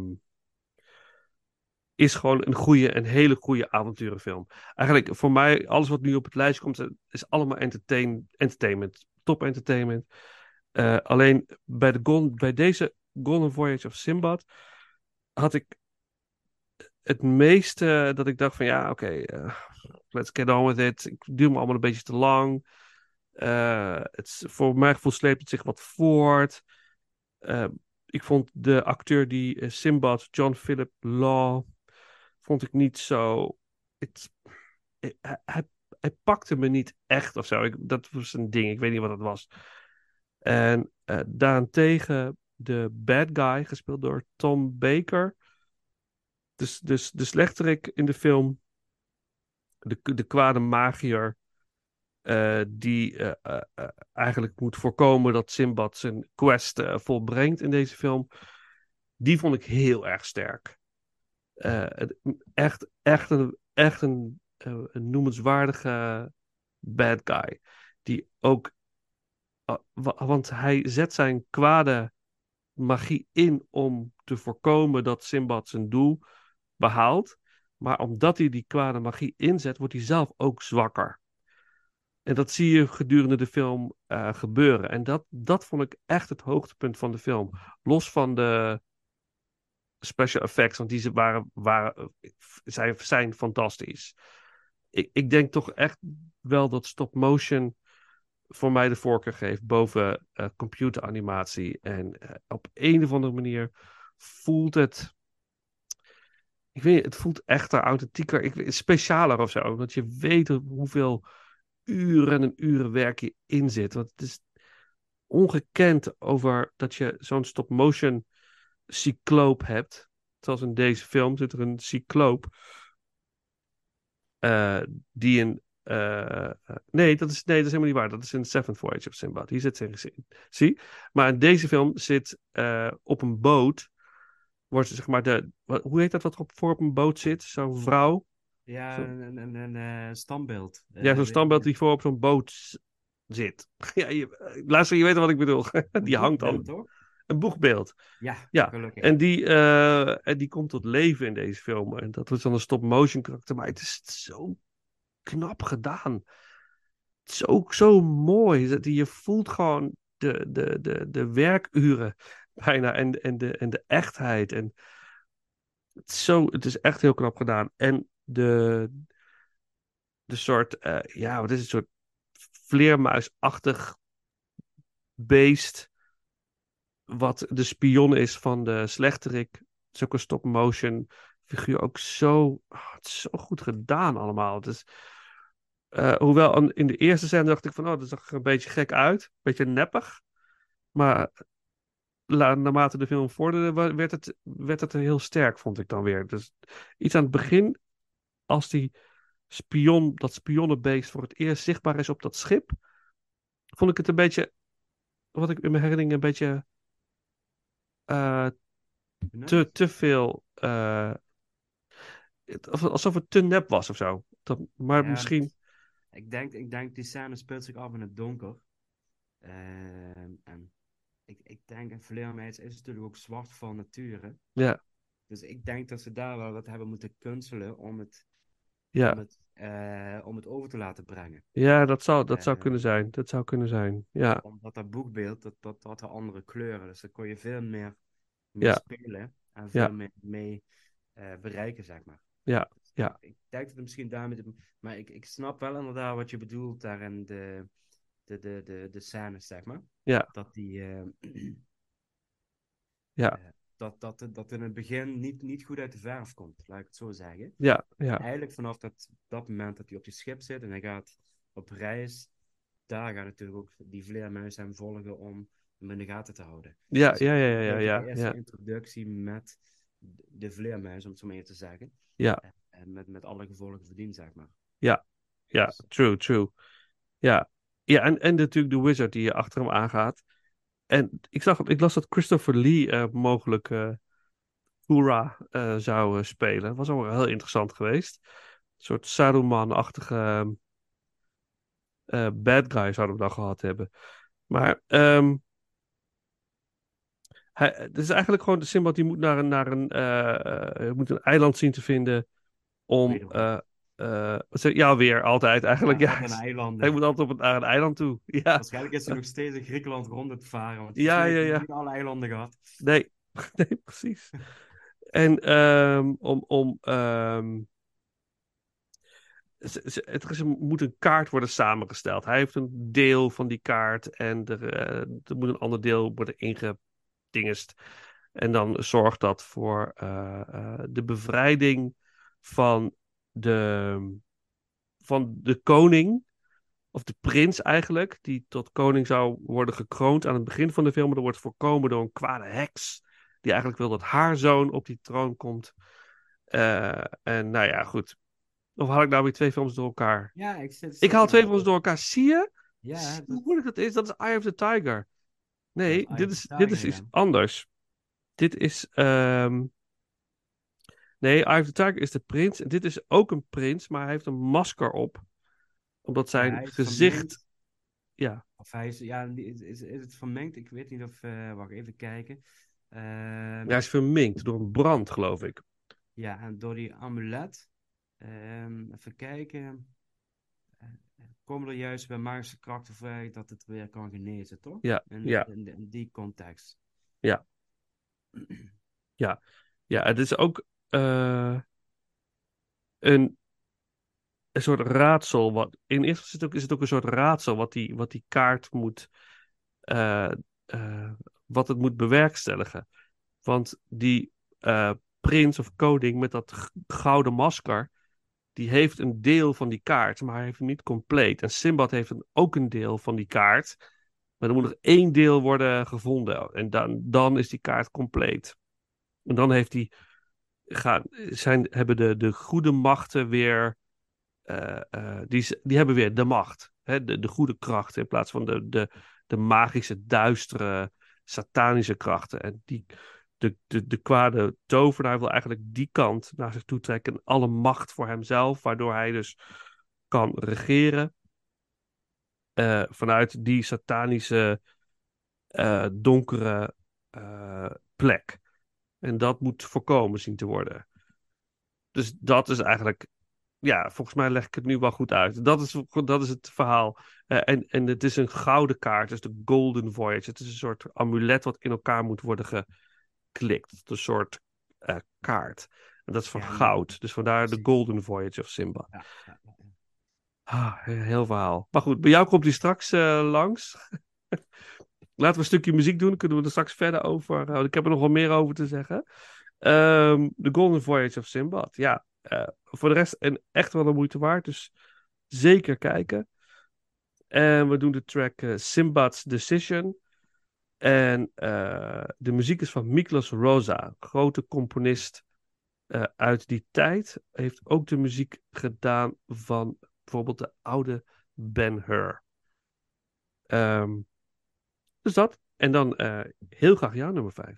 is gewoon een goede, een hele goede avonturenfilm. Eigenlijk voor mij, alles wat nu op het lijstje komt, is allemaal entertain, entertainment. Top entertainment. Eh, alleen bij, de bij deze Golden Voyage of Simbad had ik het meeste dat ik dacht van ja, oké, eh, let's get on with it. Ik duur me allemaal een beetje te lang. Eh, het, voor mijn gevoel sleept het zich wat voort. Ik vond de acteur die eh, Simbad, John Philip Law, vond ik niet zo. Het, eh, hij, hij, pakte me niet echt of zo. Ik, dat was een ding, ik weet niet wat dat was. En eh, daarentegen de bad guy, gespeeld door Tom Baker. Dus, dus de slechterik in de film. De, de kwade magier. Eh, die eh, eh, eigenlijk moet voorkomen dat Simbad zijn quest volbrengt in deze film. Die vond ik heel erg sterk. Echt, echt een, echt een, noemenswaardige bad guy. Die ook. ah, wa- want hij zet zijn kwade magie in om te voorkomen dat Simbad zijn doel behaalt. Maar omdat hij die kwade magie inzet, wordt hij zelf ook zwakker. En dat zie je gedurende de film eh, gebeuren. En dat, dat vond ik echt het hoogtepunt van de film. Los van de special effects, want die waren, waren, zijn, zijn fantastisch. Ik, ik denk toch echt wel dat stop motion voor mij de voorkeur geeft boven eh, computeranimatie. En eh, op een of andere manier voelt het. Ik weet het voelt echter, authentieker, ik, specialer of zo. Want je weet hoeveel uren en uren werk in zit. Want het is ongekend over dat je zo'n stop-motion cycloop hebt. Zoals in deze film zit er een cycloop. eh, die een. eh, nee, dat is, nee, dat is helemaal niet waar. Dat is in Seventh Voyage of Sinbad. Hier zit ze. Zie? Maar in deze film zit eh, op een boot. Wordt zeg maar de. hoe heet dat wat op, voor op een boot zit? Zo'n vrouw. Ja, Zo. een, een, een, eh, standbeeld. Eh, Ja, zo'n standbeeld die voor op zo'n boot zit. Ja, je, luister, je weet wat ik bedoel. Die hangt dan. Toch? Een boegbeeld. Ja, Ja, gelukkig. En die, eh, en die komt tot leven in deze film. En dat is dan een stop-motion karakter. Maar het is zo knap gedaan. Zo, zo mooi. Dat Je voelt gewoon de, de, de, de werkuren bijna. En, en, de, en de echtheid. En het, is zo, het is echt heel knap gedaan. En de, de soort, eh, ja, wat is het? Soort vleermuisachtig beest. Wat de spion is van de slechterik. Een stop-motion figuur. Ook zo, ah, het is zo goed gedaan allemaal. Eh, hoewel in de eerste scène dacht ik van, oh, dat zag er een beetje gek uit. Een beetje neppig. Maar naarmate de film vorderde, werd het, werd het heel sterk, vond ik dan weer. Dus iets aan het begin, als die spion, dat spionnenbeest voor het eerst zichtbaar is op dat schip, vond ik het een beetje, wat ik in mijn herinnering een beetje eh, te, te veel, eh, alsof het te nep was of zo. Dat, maar Ja, misschien, Ik denk, ik denk die scène speelt zich af in het donker. Ehm, en ik, ik denk, vleermuis is natuurlijk ook zwart van nature. ja, Dus ik denk dat ze daar wel wat hebben moeten kunstelen om het, ja, om het, eh, om het over te laten brengen. ja, dat zou, dat zou Eh, kunnen zijn. Dat zou kunnen zijn, ja. Omdat dat boekbeeld, dat, dat, dat had andere kleuren. Dus daar kon je veel meer mee Ja. spelen en veel meer mee eh, bereiken, zeg maar. Ja, Dus ja. Ik, denk dat het misschien daarmee... Maar ik, ik snap wel inderdaad wat je bedoelt daar in de, de, de, de, de scènes, zeg maar. Ja. Dat die... Ja. Eh, dat, dat, dat in het begin niet, niet goed uit de verf komt, laat ik het zo zeggen. Ja, ja, Eigenlijk vanaf dat, dat moment dat hij op die schip zit en hij gaat op reis, daar gaat natuurlijk ook die vleermuis hem volgen om hem in de gaten te houden. ja, Dus ja, ja, ja, ja, De eerste ja, introductie met de vleermuis, om het zo maar even te zeggen. Ja. En met, met alle gevolgen verdien, zeg maar. ja, Dus- true, true. Ja, ja en, en natuurlijk de wizard die achter hem aangaat. En ik, zag, ik las dat Christopher Lee eh, mogelijk eh Hoera eh, zou eh, spelen. Was ook wel heel interessant geweest. Een soort Saruman-achtige eh, bad guy zouden we dan gehad hebben. Maar ehm, hij, het is eigenlijk gewoon de Simbad die moet naar een, naar een, eh, eh, moet een eiland zien te vinden om... zeg- ja, weer, altijd eigenlijk. Ja, op een eiland. Hij moet altijd op een, naar een eiland toe. Ja, Waarschijnlijk is hij nog steeds in Griekenland rond het varen. Want Ja, hij heeft ja, ja. niet alle eilanden gehad. nee, nee, precies. En ehm, om, om ehm, het is, er moet een kaart worden samengesteld. Hij heeft een deel van die kaart en er, eh, er moet een ander deel worden ingedingest. En dan zorgt dat voor eh, de bevrijding van de, van de koning, of de prins eigenlijk, die tot koning zou worden gekroond aan het begin van de film. Maar dat wordt voorkomen door een kwade heks, die eigenlijk wil dat haar zoon op die troon komt. Eh, en nou ja, goed. Of haal ik nou weer twee films door elkaar? Ja, ik zit... Ik haal twee films door elkaar. Zie je? Ja, dat- hoe moeilijk dat is? Dat is Eye of the Tiger. Nee, is dit is, dit is iets anders. Dit is. ehm, Nee, Eye of the Tiger is de prins. En dit is ook een prins, maar hij heeft een masker op. Omdat zijn gezicht. Ja, Of hij is... Ja, is, is, is het vermengd? Ik weet niet of... eh, wacht, even kijken. Ehm, hij is verminkt door een brand, geloof ik. Ja, en door die amulet. ehm, even kijken. komen er juist bij magische krachten vrij dat het weer kan genezen, toch? Ja, In, ja. in, in die context. Ja, het is ook eh, een, een soort raadsel. Wat, in eerste instantie is het ook een soort raadsel wat die, wat die kaart moet. eh, eh, wat het moet bewerkstelligen. Want die prins of koning met dat gouden masker. Die heeft een deel van die kaart, maar hij heeft hem niet compleet. En Simbad heeft ook een deel van die kaart. Maar er moet nog één deel worden gevonden. En dan, dan is die kaart compleet. En dan heeft hij, gaan, zijn, hebben de, de goede machten weer, eh, eh, die, die hebben weer de macht. Hè? De, de goede krachten in plaats van de, de, de magische, duistere, satanische krachten. En die, de, de, de kwade tovenaar wil eigenlijk die kant naar zich toe trekken. En alle macht voor hemzelf, waardoor hij dus kan regeren. eh, vanuit die satanische, donkere plek. En dat moet voorkomen zien te worden. Dus dat is eigenlijk. Ja, volgens mij leg ik het nu wel goed uit. Dat is, dat is het verhaal. Eh, en, en het is een gouden kaart, dus de Golden Voyage. Het is een soort amulet wat in elkaar moet worden geklikt. Het is Een soort eh, kaart. En dat is van Ja, goud. Dus vandaar de. Golden Voyage of Simba. Ja. Ah, heel verhaal. Maar goed, bij jou komt hij straks eh, langs. Laten we een stukje muziek doen. Kunnen we er straks verder over. eh, ik heb er nog wel meer over te zeggen. Ehm The Golden Voyage of Simbad. Ja, eh, voor de rest een, echt wel de moeite waard. Dus zeker kijken. En we doen de track eh, Simbad's Decision. En eh, de muziek is van Miklos Rosa, grote componist uit die tijd. Heeft ook de muziek gedaan van bijvoorbeeld de oude Ben Hur. Ehm, dus dat. En dan eh, heel graag jouw nummer 5.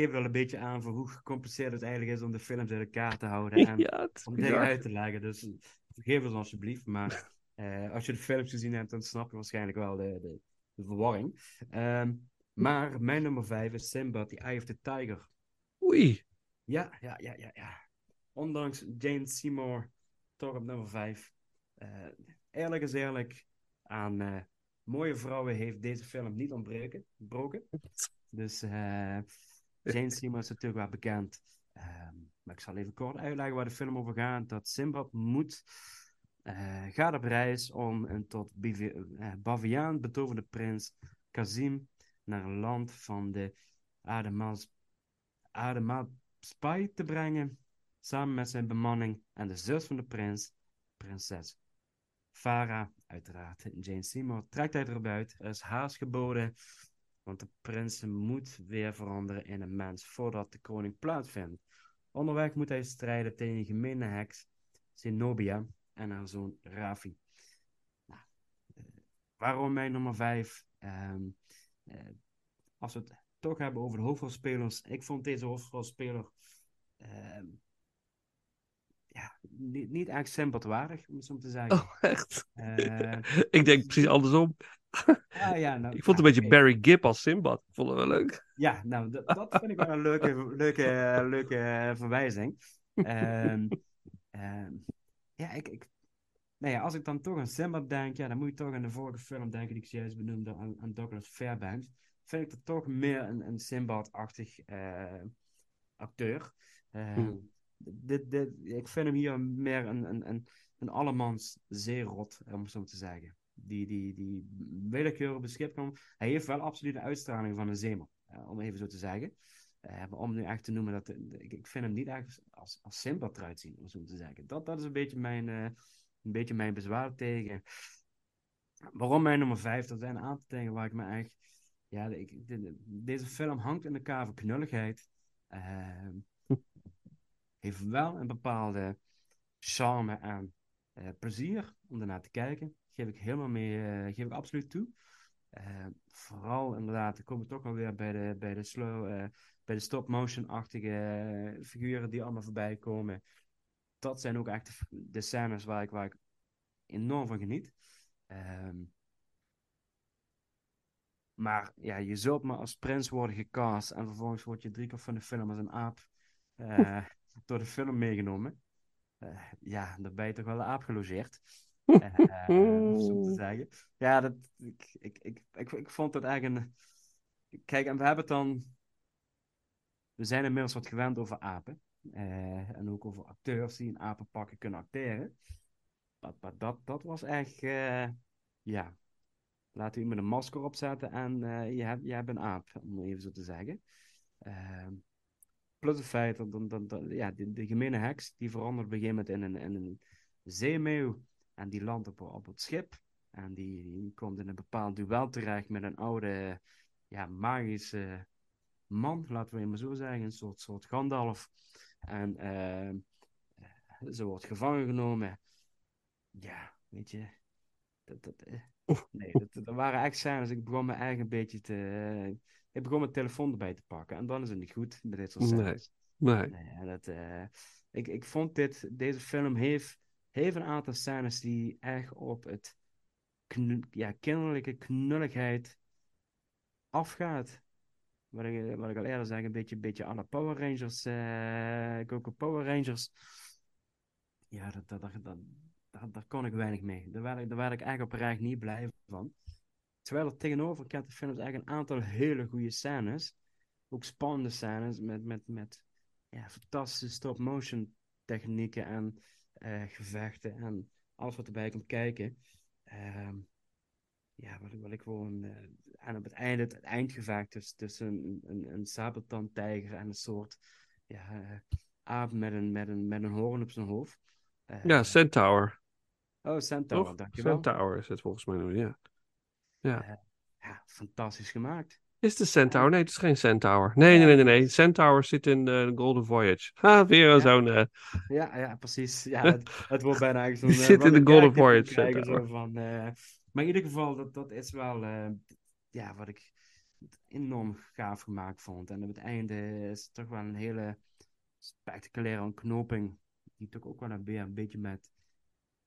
Geeft wel een beetje aan voor hoe gecompliceerd het eigenlijk is om de films uit elkaar te houden. En ja, het om dingen bizar. uit te leggen. Dus vergeef ons alsjeblieft. Maar eh, als je de films gezien hebt, dan snap je waarschijnlijk wel de, de, de verwarring. Ehm, maar mijn nummer 5 is Simba, The Eye of the Tiger. Oei. Ja, ja, ja, ja, ja. Ondanks Jane Seymour, toch op nummer 5. eerlijk is eerlijk, aan eh, mooie vrouwen heeft deze film niet ontbreken. Broken. Dus eh, Seymour is natuurlijk wel bekend. Ehm, maar ik zal even kort uitleggen waar de film over gaat. Dat Simbad moet, eh, gaat op reis om een tot eh, Baviaan betoverde prins Kazim naar een land van de Ademaalspai te brengen, samen met zijn bemanning en de zus van de prins, prinses Farah, uiteraard. Jane Seymour trekt hij erop uit. Er is haast geboden, want de prins moet weer veranderen in een mens voordat de koning plaatsvindt. Onderweg moet hij strijden tegen een gemene heks, Zenobia, en haar zoon Rafi. Nou, eh, waarom mijn nummer 5? als we het toch hebben over de hoofdrolspelers. Ik vond deze hoofdrolspeler ehm, ja, niet, niet echt sympathwaardig, om het zo te zeggen. Oh, echt? Eh, ik denk precies andersom. ah, ja, nou, Ik vond het een beetje. Barry Gibb als Simbad. Vond het wel leuk. Ja, nou, dat, dat vind ik wel een leuke, leuke, leuke eh, verwijzing. Ehm, ehm, ja, ik, ik, nou ja, als ik dan toch aan Simba denk, ja, dan moet je toch aan de vorige film denken die ik juist benoemde, aan, aan Douglas Fairbanks. Vind ik het toch meer een, een Sinbad-achtig eh, acteur. Ehm, Hmm. dit, dit, ik vind hem hier meer een, een, een, een allemans zeerot, om het zo te zeggen. Die, die, die willekeurig op het schip. Hij heeft wel absoluut de uitstraling van een zeeman, eh, om even zo te zeggen. Eh, maar om nu echt te noemen dat. ik, vind hem niet echt als, Simba eruit zien, om zo te zeggen. Dat, dat is een beetje mijn, eh, een beetje mijn bezwaar tegen. Waarom mijn nummer 5? Er zijn een aantal dingen waar ik me echt. Ja, ik, de- deze film hangt in de van knulligheid. Ehm, heeft wel een bepaalde charme en plezier om ernaar te kijken. Geef ik helemaal mee, eh, geef ik absoluut toe. Eh, vooral inderdaad, dan komen we toch alweer bij de, bij de slow, eh, bij de stop-motion-achtige figuren die allemaal voorbij komen. Dat zijn ook echt de, scènes waar ik, waar ik enorm van geniet. Ehm, maar ja, je zult maar als prins worden gecast en vervolgens word je drie keer van de film als een aap door de film meegenomen. Eh, ja, dan ben je toch wel een aap gelogeerd. Eh, om zo te zeggen. Ja, dat, ik, ik, ik, ik, ik vond het eigenlijk een... Kijk, en we hebben het dan... We zijn inmiddels wat gewend over apen. eh, en ook over acteurs die in apenpakken kunnen acteren. Maar, maar dat, dat was echt... eh, ja, laat u met een masker opzetten en eh, je, hebt, je hebt een aap, om het even zo te zeggen. Ehm, plus het feit dat, dat, dat, dat- ja, de, de gemene heks, die verandert op een gegeven moment in een, in een zeemeeuw. En die landt op, op het schip. En die, die komt in een bepaald duel terecht met een oude, ja, magische man, laten we het maar zo zeggen. Een soort, soort Gandalf. En ehm, eh, ze wordt gevangen genomen. Ja, weet je. Dat, dat, eh, nee, dat, dat waren echt scènes. Ik begon me eigenlijk een beetje te... eh, ik begon mijn telefoon erbij te pakken. En dan is het niet goed met dit soort scènes. Nee. Nee, dat, eh, ik, ik vond dit, deze film heeft, heeft een aantal scènes die echt op het ja, kinderlijke knulligheid afgaat. Wat ik, ik al eerder zei, een beetje, beetje la Power Rangers, eh Coco Power Rangers. Ja, dat, dat, dat, dat, daar, kon ik weinig mee. Daar werd ik, daar werd ik eigenlijk oprecht niet blij van. Terwijl er tegenover kent de films eigenlijk een aantal hele goede scènes. Ook spannende scènes met, met, met ja, fantastische stop-motion technieken en gevechten en alles wat erbij komt kijken. Ehm, ja, wat, ik- wat ik gewoon. eh, en op het einde, het, eindgevecht dus, tussen een, een, een sabeltandtijger en een soort ja, eh, aap met een, met, een, met een hoorn op zijn hoofd. Eh, Ja, Centaur. oh, Centaur, dankjewel. Centaur is het volgens mij nu, ja. Ja. Eh, ja, fantastisch gemaakt. Is een Centaur? Nee, het is geen Centaur. Nee, nee, nee, nee. nee. Centaur zit in eh, de Golden Voyage. Ha, weer Ja. zo'n... eh, Ja, ja, precies. Ja, het, het wordt bijna eigenlijk zo'n... Die eh, zit in de Golden Voyage, zo van, maar in ieder geval, dat, dat is wel... ja, wat ik... enorm gaaf gemaakt vond. En op het einde is het toch wel een hele spectaculaire ontknoping. Die toch ook wel een, een beetje met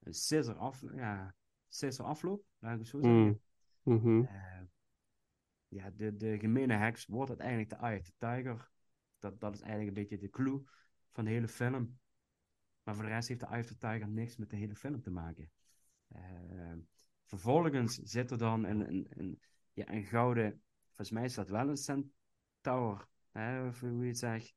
een scissor, af, ja, scissor afloopt, laat ik het zo zeggen. Mm. Mhm. Eh, ja, de, de gemene heks wordt uiteindelijk de Eye of the Tiger. Dat, dat is eigenlijk een beetje de clue van de hele film. Maar voor de rest heeft de Eye of the Tiger niks met de hele film te maken. Eh, vervolgens zit er dan een, een, een, ja, een gouden, volgens mij is dat wel een centaur, hè, of hoe je het zegt.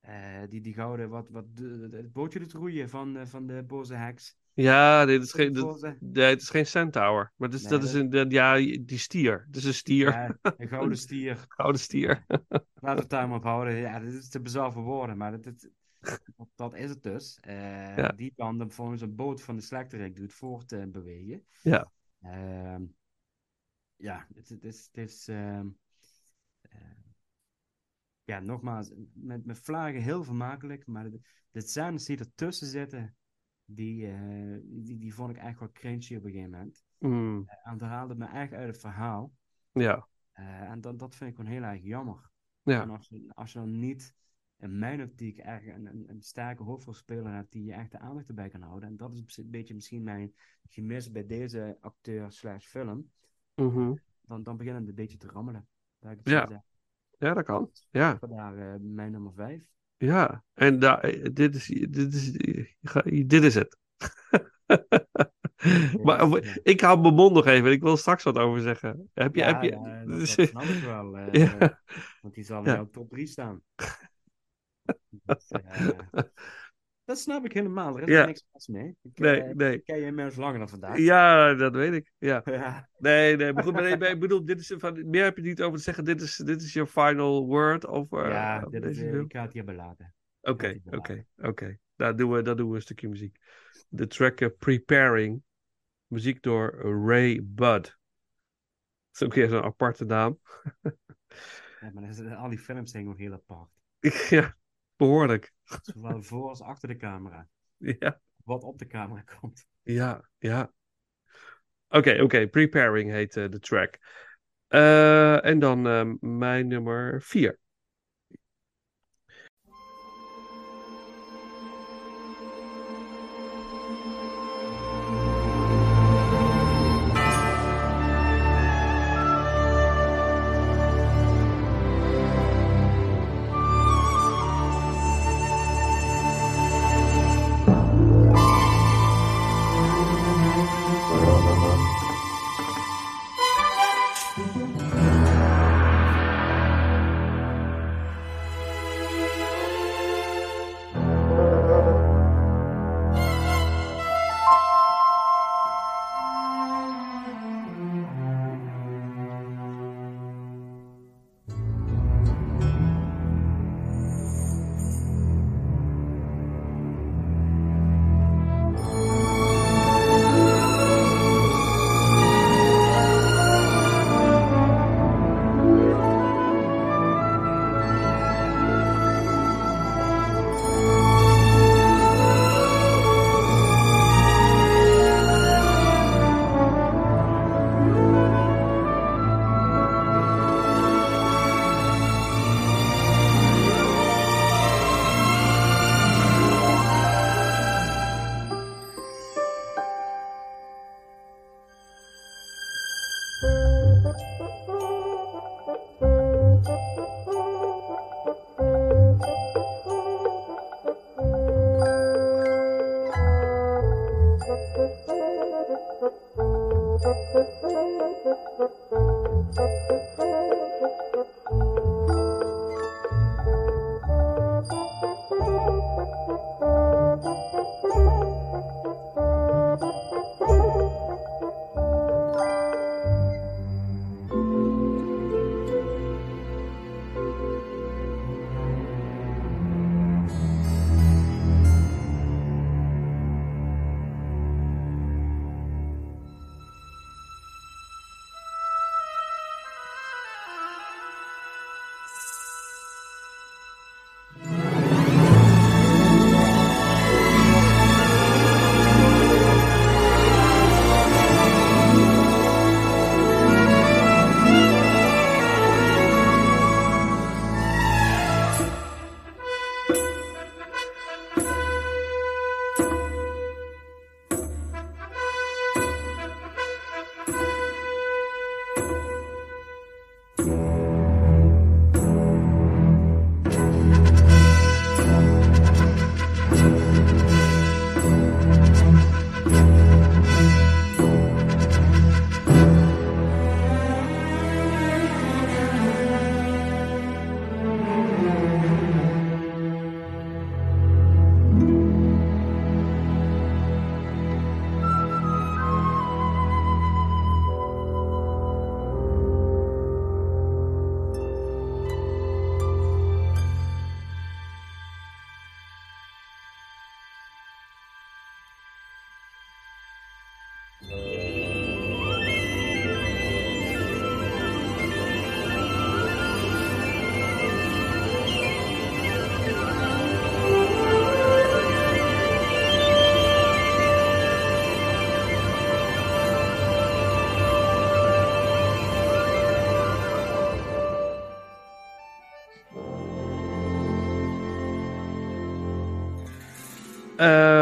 Eh, die, die gouden, wat, wat het bootje doet roeien van, eh, van de boze heks. Ja, dit is geen, nee, het is geen centaur. Maar is, Nee, dat is een, dat- ja, die stier. Het is een stier. Ja, een gouden stier. Gouden stier. Laten we het daar maar op houden. Ja, dit is te bizar voor woorden, maar dat, dat, is het dus. Eh, Ja. Die kan dan volgens een boot van de slechterik doet voortbewegen. Ja. Ehm, ja, het, het is... Het is ehm, eh, ja, nogmaals, met, met vlagen heel vermakelijk, maar de, de scènes die ertussen zitten, die, eh, die, die vond ik echt wel cringy op een gegeven moment. Mm, En dat haalde me echt uit het verhaal. ja. Eh, en dat, dat vind ik gewoon heel erg jammer. Ja. En als je, als je dan niet in mijn optiek echt een, een, een sterke hoofdrolspeler hebt die je echt de aandacht erbij kan houden. En dat is een beetje misschien mijn gemis bij deze acteur slash film. Mhm. Dan, dan begint het een beetje te rammelen. Ja. zeggen. Ja, dat kan. Ja. Eh, mijn nummer 5. Ja. En daar, dit, is, dit, is, dit is het. maar ja. ik hou mijn mond nog even. Ik wil straks wat over zeggen. Heb je, Ja, heb je, ja, dat, dus- dat snap ik wel. eh, Ja. Want die zal in jouw top 3 staan. Dus, eh, dat snap ik helemaal. Er is Ja. niks mis mee. Ik, nee, eh, nee. ken je inmiddels langer dan vandaag. Ja, dat weet ik. Ja. Ja. Nee, nee, maar goed, maar nee, maar ik bedoel, dit is van, meer heb je niet over te zeggen. Dit is, dit is je final word over Ja, over dit is, deze eh, ik ga het hierbij laten. Oké, oké, oké. Dan doen we, dan doen we een stukje muziek. De track eh, Preparing. Muziek door Ray Bud. Dat is ook weer zo'n aparte naam. Ja, maar al die films zijn gewoon heel apart. ja, behoorlijk. Zowel voor als achter de camera. Ja, Wat op de camera komt. ja, ja. Oké, oké. Preparing heet eh, de track. Eh, en dan eh, mijn nummer vier.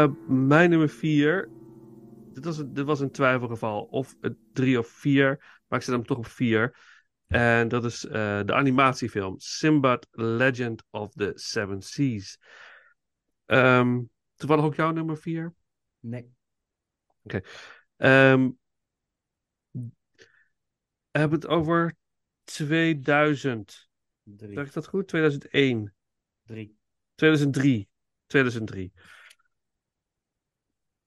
Eh, mijn nummer vier. Dit was, een- dit was een twijfelgeval. Of het drie of vier. Maar ik zet hem toch op vier. En dat is eh, de animatiefilm Simbad Legend of the Seven Seas. Ehm toevallig ook jouw nummer vier? Nee. Ehm we hebben het over 2000. Drie. Ik dat goed? 2001. Drie. 2003. 2003.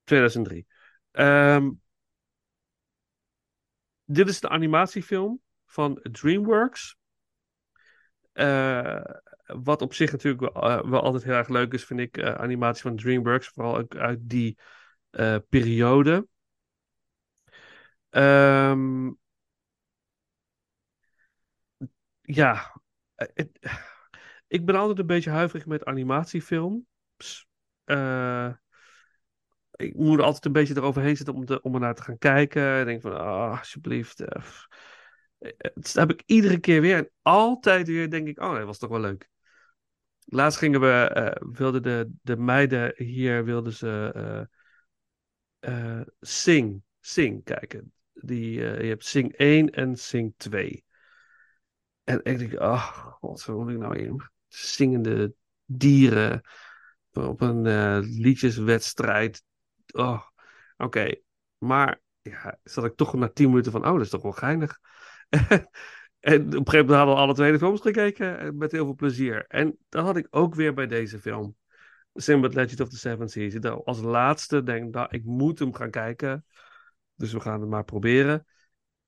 2003. Ehm, dit is de animatiefilm van DreamWorks. Eh, wat op zich natuurlijk wel, eh, wel altijd heel erg leuk is, vind ik, eh, animatie van DreamWorks. Vooral ook uit die periode. Ehm, ja, ik ben altijd een beetje huiverig met animatiefilms. Eh, ik moet er altijd een beetje eroverheen zitten om, te, om er naar te gaan kijken. Ik denk van, ah, alsjeblieft. eh, pff. Eh, Dat heb ik iedere keer weer. En altijd weer denk ik, oh, dat was toch wel leuk. Laatst gingen we, eh, wilden de, de meiden hier, wilden ze eh, eh, Sing, Sing kijken. Die, eh, je hebt Sing 1 en Sing 2. En ik denk, oh, god, wat moet ik nou in? Zingende dieren op een eh, liedjeswedstrijd. Oh, oké. Maar ja, zat ik toch na tien minuten van, oh, dat is toch wel geinig. en op een gegeven moment hadden we alle twee de films gekeken eh, met heel veel plezier. En dat had ik ook weer bij deze film. Sinbad Legend of the Seven Seas. Als laatste denk ik, nou, ik moet hem gaan kijken. Dus we gaan het maar proberen.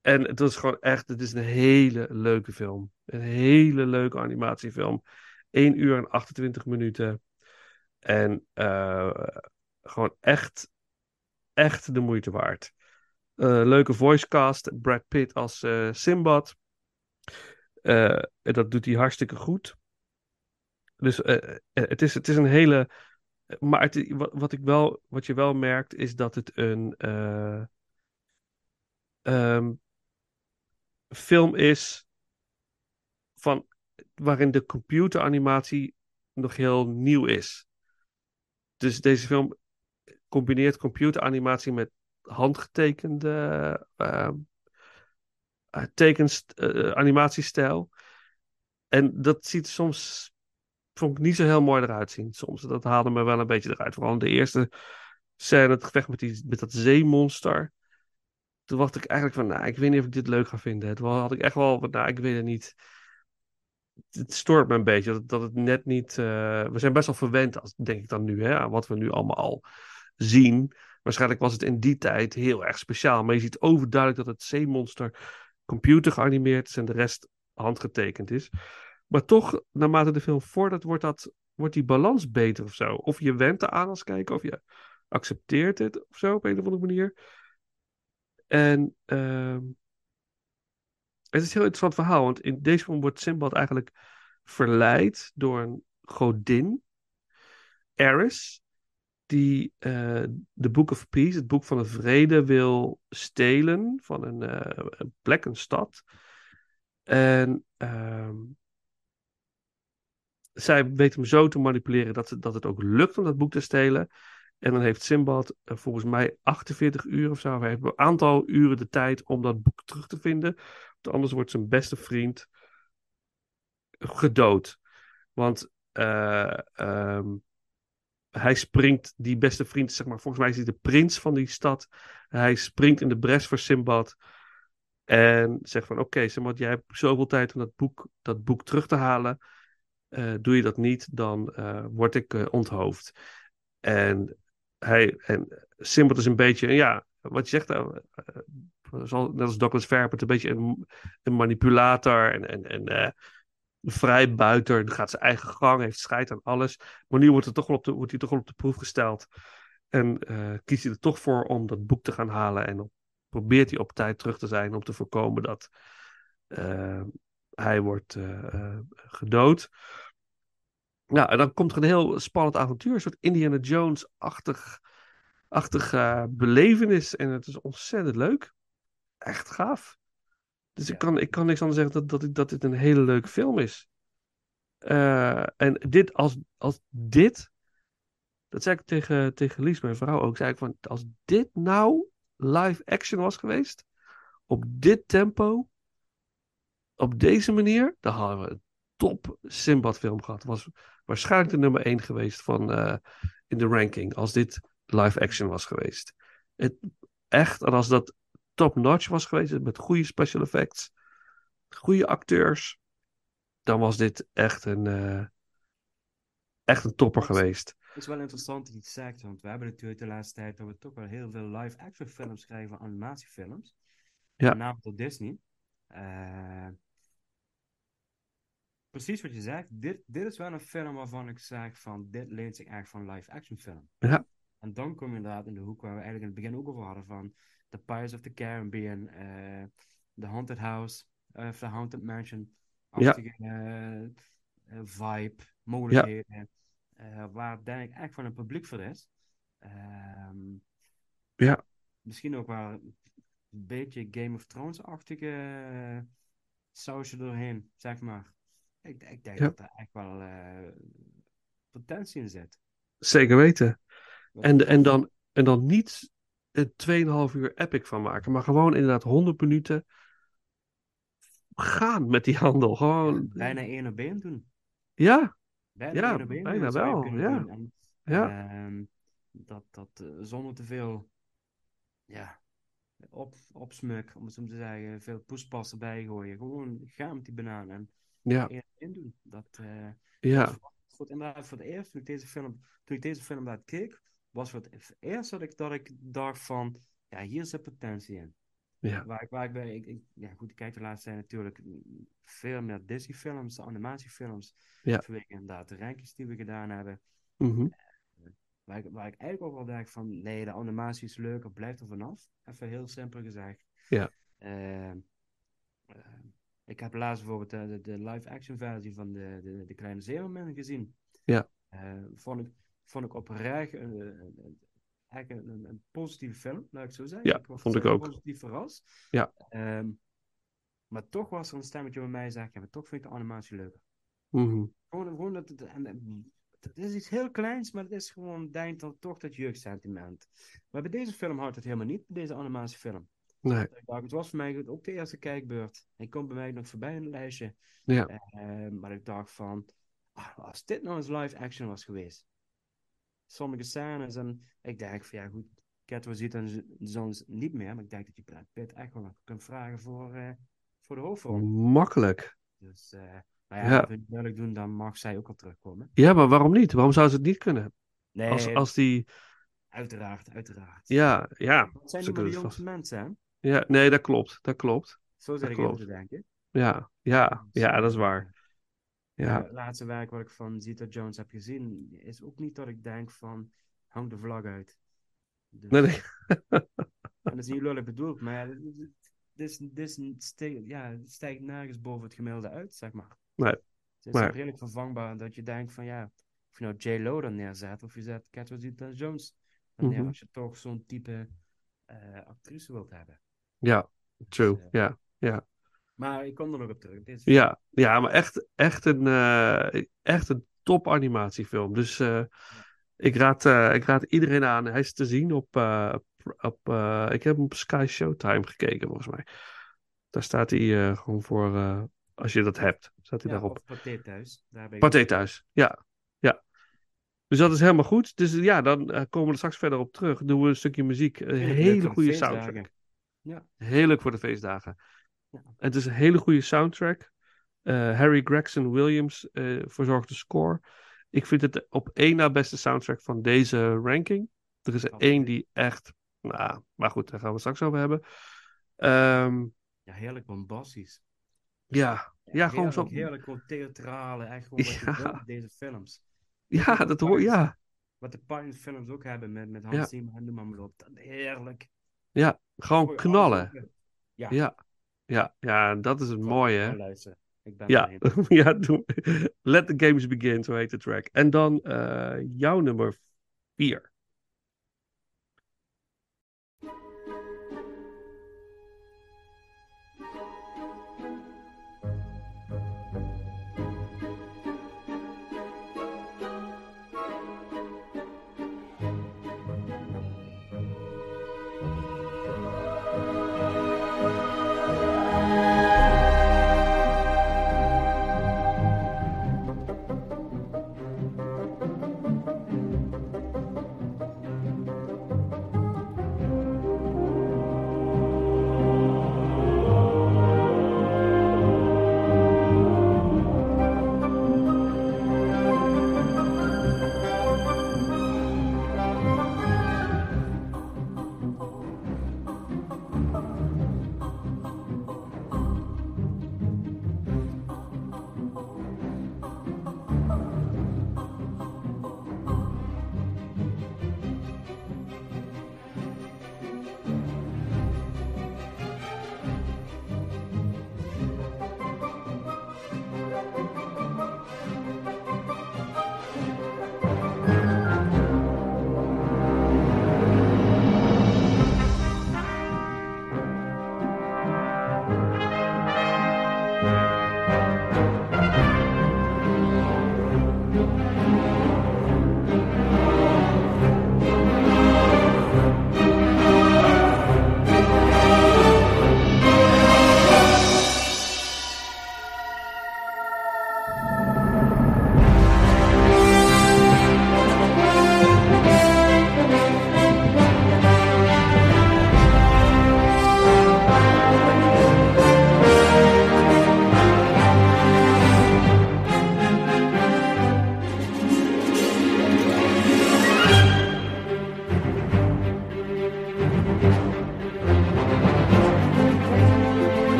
En het was gewoon echt, het is een hele leuke film. Een hele leuke animatiefilm. 1 uur en 28 minuten. En eh, gewoon echt, echt de moeite waard. Eh, leuke voicecast. Brad Pitt als eh Simbad. Eh, dat doet hij hartstikke goed. Dus het, is, het is een hele. Maar wat, wat, ik wel, wat je wel merkt is dat het een eh, ehm, film is van, waarin de computeranimatie nog heel nieuw is. Dus deze film combineert computeranimatie met handgetekende eh, tekens, eh, animatiestijl. En dat ziet soms, vond ik niet zo heel mooi eruit zien. Soms, dat haalde me wel een beetje eruit. Vooral in de eerste scène, het gevecht met, die, met dat zeemonster. Toen dacht ik eigenlijk van, nou, ik weet niet of ik dit leuk ga vinden. Toen had ik echt wel, nou, ik weet het niet. Het stoort me een beetje dat, dat het net niet. eh, we zijn best wel verwend, als, denk ik dan nu, hè, aan wat we nu allemaal al zien. Waarschijnlijk was het in die tijd heel erg speciaal. Maar je ziet overduidelijk dat het zeemonster computer geanimeerd is en de rest handgetekend is. Maar toch, naarmate de film vordert, wordt, dat, wordt die balans beter of zo. Of je went eraan als kijker, of je accepteert het of zo op een of andere manier. En ehm, het is een heel interessant verhaal, want in deze film wordt Simbad eigenlijk verleid door een godin, Eris, die eh de Book of Peace, het boek van de vrede, wil stelen van een, eh, een plek, een stad. En ehm, zij weet hem zo te manipuleren dat, het- dat het ook lukt om dat boek te stelen. En dan heeft Simbad eh, volgens mij 48 uur of zo. Hij heeft een aantal uren de tijd om dat boek terug te vinden. Want anders wordt zijn beste vriend gedood. Want ehm, hij springt, die beste vriend, zeg maar, volgens mij is hij de prins van die stad. Hij springt in de bres voor Simbad. En zegt van, oké Simbad, jij hebt zoveel tijd om dat boek, dat boek terug te halen. Eh, doe je dat niet, dan eh, word ik eh, onthoofd. En, hij, en Simbad is een beetje, ja, wat je zegt, net als Douglas Fairbanks, een beetje een, een manipulator en, en, en een vrijbuiter. Die gaat zijn eigen gang, heeft scheid aan alles. Maar nu wordt, het toch wel op de, wordt hij toch wel op de proef gesteld. En eh, kiest hij er toch voor om dat boek te gaan halen. En dan probeert hij op tijd terug te zijn om te voorkomen dat eh, hij wordt eh, gedood. Ja, en dan komt er een heel spannend avontuur. Een soort Indiana Jones-achtig achtig, eh, belevenis. En het is ontzettend leuk. Echt gaaf. Dus ik, kan, ik kan niks anders zeggen dat, dat, ik- dat dit een hele leuke film is. Eh, en dit, als, als dit Dat zei ik tegen, tegen Lies, mijn vrouw ook. Zei ik van, als dit nou live action was geweest, op dit tempo, op deze manier, dan hadden we een top Simbad film gehad. Was waarschijnlijk de nummer 1 geweest van, eh, in de ranking, als dit live action was geweest. Het, echt, en als dat top notch was geweest, met goede special effects, goede acteurs, dan was dit echt een, eh, echt een topper geweest. Het is wel interessant dat je het zegt, want we hebben natuurlijk de laatste tijd dat we toch wel heel veel live-action films krijgen, animatiefilms. Ja. Met name door Disney. Eh, precies wat je zegt, dit, dit is wel een film waarvan ik zeg van, dit leent zich echt van live-action film. Ja. En dan kom je inderdaad in de hoek waar we eigenlijk in het begin ook over hadden van The Pirates of the Caribbean, eh The Haunted House, eh, of The Haunted Mansion, achtige eh, vibe, mogelijkheden, waar denk ik echt van een publiek voor is. Ehm, Ja. Misschien ook wel een beetje Game of Thrones-achtige sausje doorheen, zeg maar. Ik, ik denk Ja. dat er echt wel eh, potentie in zit. Zeker weten. En, en, dan, en dan niet een 2,5 uur epic van maken, maar gewoon inderdaad 100 minuten gaan met die handel. Gewoon, bijna één op één doen. ja, Bijna Ja, één op één bijna wel, ja. En, ja, ehm, dat dat eh, zonder te veel ja, op, opsmuk, om het zo te zeggen, veel poespas erbij gooien. Gewoon gaan met die banaan en ja, één doen. Dat, eh, ja, inderdaad, voor het eerst, toen ik deze film, toen ik deze film inderdaad keek, was voor het eerst dat ik, dat ik dacht van, ja, hier zit potentie in. ja, Waar ik, waar ik bij, ik, ik- ja goed, ik kijk de laatste tijd natuurlijk veel meer Disney-films, de animatiefilms. Ja. Vanwege inderdaad de rankings die we gedaan hebben. mhm, Waar ik, waar ik eigenlijk ook wel denk van, nee, de animatie is leuker, blijf er vanaf. Even heel simpel gezegd. Ja. Ehm, ehm, ik heb laatst bijvoorbeeld eh, de, de live-action versie van de, de, de Kleine Zeemermin gezien. Ja. Eh, vond, ik, vond ik oprecht een, een, een, een, een positieve film, laat ik zo zeggen. Ja, was vond ik ook. positief verrast. Ja. Ehm, maar toch was er een stemmetje bij mij zegt, ja, maar toch vind ik de animatie leuker. mhm, Gewoon, gewoon dat, het- en, en- het is iets heel kleins, maar het is gewoon, denk dan toch dat jeugdsentiment. Maar bij deze film houdt het helemaal niet, bij deze animatiefilm. nee, Ik Het was voor mij ook de eerste kijkbeurt. Hij komt bij mij nog voorbij in het lijstje. Ja. Eh, maar ik dacht van, ah, als dit nou eens live action was geweest. Sommige scènes en ik denk van ja goed, Catwoman ziet dan soms niet meer. Maar ik denk dat je Brad Pitt echt wel kunt vragen voor, eh, voor de hoofdrol. makkelijk. Dus, eh maar ja, Ja. als we het moeilijk doen, dan mag zij ook al terugkomen. Ja, maar waarom niet? Waarom zou ze het niet kunnen? Nee, Als, als die, uiteraard, uiteraard. ja, ja, Dat zijn niet meer de jongste mensen, hè? ja, nee, dat klopt, dat klopt. Zo zit Dat ik even klopt. te denken. Ja, ja, Dus, ja, eh, dat is waar. Ja, Het laatste werk wat ik van Zita Jones heb gezien, is ook niet dat ik denk van, hang de vlag uit. Dus, nee, nee, En dat is niet lullig bedoeld, maar ja, dit- ja, het stijgt nergens boven het gemiddelde uit, zeg maar. Nee, Het is nee. redelijk vervangbaar dat je denkt van, ja, of je nou J-Lo dan neerzet, of je zet Catherine Zeta-Jones dan neer, Mhm. als je toch zo'n type eh, actrice wilt hebben. ja, true, Dus, eh, ja. Maar ik kom er nog op terug. Dit is- Ja, ja, maar echt, echt, een, eh, echt een top animatiefilm. Dus eh, ik, raad, eh, ik raad iedereen aan. Hij is te zien op, op ik heb hem op Sky Showtime gekeken volgens mij. Daar staat hij gewoon voor, als je dat hebt, staat hij Ja, daarop. Pathé thuis. Daar ben ik Pathé thuis, ja. ja. Dus dat is helemaal goed. Dus ja, dan komen we er straks verder op terug. Doen we een stukje muziek. Een hele goede soundtrack. Ja. Heel leuk voor de feestdagen. Ja. Het is een hele goede soundtrack. Eh, Harry Gregson Williams eh, verzorgt de score. Ik vind het op één na beste soundtrack van deze ranking. Er is er één die echt. Nou, maar goed, daar gaan we het straks over hebben. Ehm, Ja, heerlijk bombastisch. ja, ja, gewoon zo. Heerlijk, gewoon theatrale. Echt gewoon je Ja. deze films. Ja, dat hoor ja. Wat de Pines films ook hebben met, met Ja. Hans Zimmer en. Dat, heerlijk. Ja, gewoon knallen. Ja. Ja, ja, ja, dat is het mooie, hè? Luisteren. Ik ben Ja, ja doe. Let the games begin, zo heet de track. En dan eh, jouw nummer vier.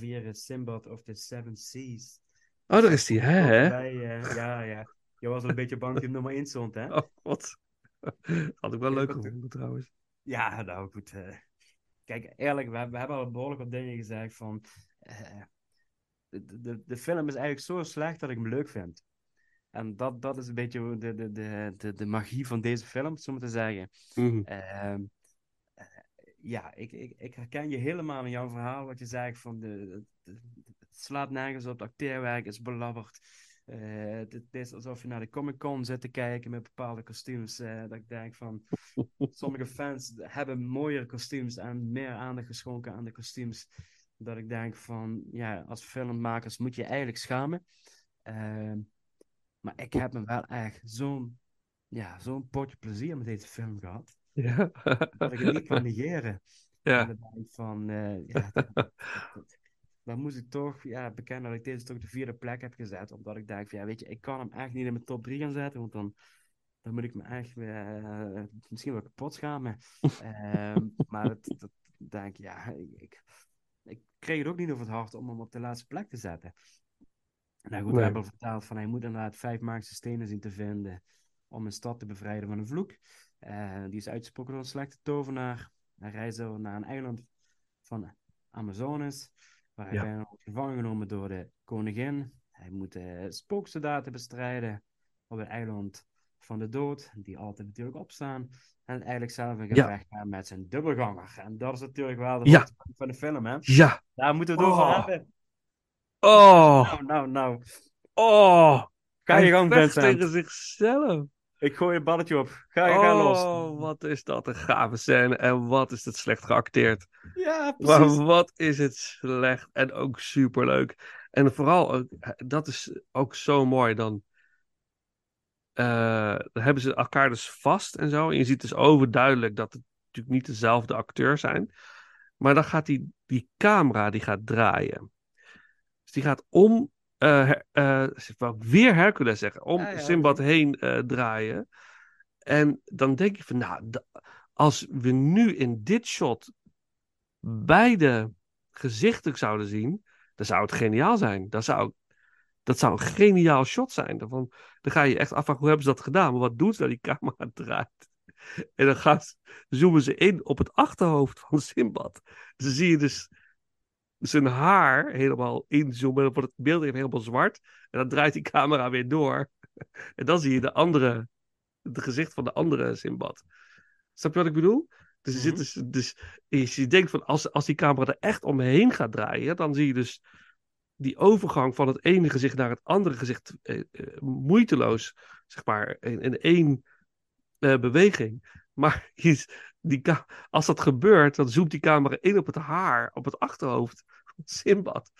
Ja, mijn nummer 4 is Simbad of the Seven Seas. Oh, daar is die, hè? hè? Bij, eh, ja, ja. Je was al een beetje bang dat je nummer 1 stond, hè? Oh, wat? Had ik wel leuk gevonden, trouwens. Ja, nou goed. eh. kijk, eerlijk, we, we hebben al behoorlijk wat dingen gezegd van... eh, de, de, de film is eigenlijk zo slecht dat ik hem leuk vind. En dat, dat is een beetje de, de, de, de, de magie van deze film, zo maar te zeggen. Eh, ja, ik, ik, ik herken je helemaal in jouw verhaal, wat je zegt van de, de- het slaat nergens op, het acteerwerk is belabberd. Eh, het, het is alsof je naar de Comic Con zit te kijken met bepaalde kostuums. eh, dat ik denk van, sommige fans hebben mooiere kostuums en meer aandacht geschonken aan de kostuums. Dat ik denk van, ja, als filmmakers moet je eigenlijk schamen. Ehm, maar ik heb me wel echt zo'n ja, zo'n potje plezier met deze film gehad Ja. dat ik het niet kan negeren. En ja. van, eh, ja, dan moest ik toch ja, bekennen dat ik deze toch op de vierde plek heb gezet. Omdat ik denk van, ja, weet je, ik kan hem echt niet in mijn top 3 gaan zetten. Want dan, dan moet ik me echt eh, misschien wel kapot schamen. Ehm, maar dat, dat denk ik, ja, ik, ik, kreeg het ook niet over het hart om hem op de laatste plek te zetten. Nou goed, we hebben al verteld van hij moet inderdaad vijf magische stenen zien te vinden om een stad te bevrijden van een vloek. Eh, die is uitgesproken door een slechte tovenaar. Hij reist over naar een eiland van Amazones, waar hij Ja. bijna wordt gevangen genomen door de koningin. Hij moet eh spooksoldaten bestrijden op het eiland van de dood, die altijd natuurlijk opstaan. En eigenlijk zelf Ja. gevecht gaan met zijn dubbelganger. En dat is natuurlijk wel de Ja. van de film, hè? Ja. Daar moeten we het over Oh. hebben. Oh. Nou, nou, nou. Oh. Ga je gang, Vincent. tegen zichzelf. Ik gooi een balletje op. Ga je gaan los. Oh, wat is dat een gave scène. En wat is het slecht geacteerd. Ja, Maar precies. wat is het slecht. En ook superleuk. En vooral, ook, dat is ook zo mooi. Dan, eh, dan hebben ze elkaar dus vast en zo. En je ziet dus overduidelijk dat het natuurlijk niet dezelfde acteur zijn. Maar dan gaat die, die camera die gaat draaien. Dus die gaat om, eh, ik wou weer Hercules zeggen, om Ja, ja, Simbad heen eh, draaien. En dan denk je van, nou, als we nu in dit shot beide gezichten zouden zien, dan zou het geniaal zijn. Dan zou, dat zou een geniaal shot zijn. Dan, ga je echt afvragen, hoe hebben ze dat gedaan? Maar wat doen ze dat die camera draait? En dan gaat, zoomen ze in op het achterhoofd van Simbad. Dan zie je dus zijn haar helemaal inzoomen. Dan wordt het beeld even helemaal zwart. En dan draait die camera weer door. En dan zie je de andere, het gezicht van de andere Simbad. Snap je wat ik bedoel? Dus, je zit Mhm. dus, dus je denkt van als, als die camera er echt omheen gaat draaien, dan zie je dus die overgang van het ene gezicht naar het andere gezicht eh, eh, moeiteloos, zeg maar, in, in één eh, beweging. Maar die als dat gebeurt, dan zoomt die camera in op het haar, op het achterhoofd van Simbad.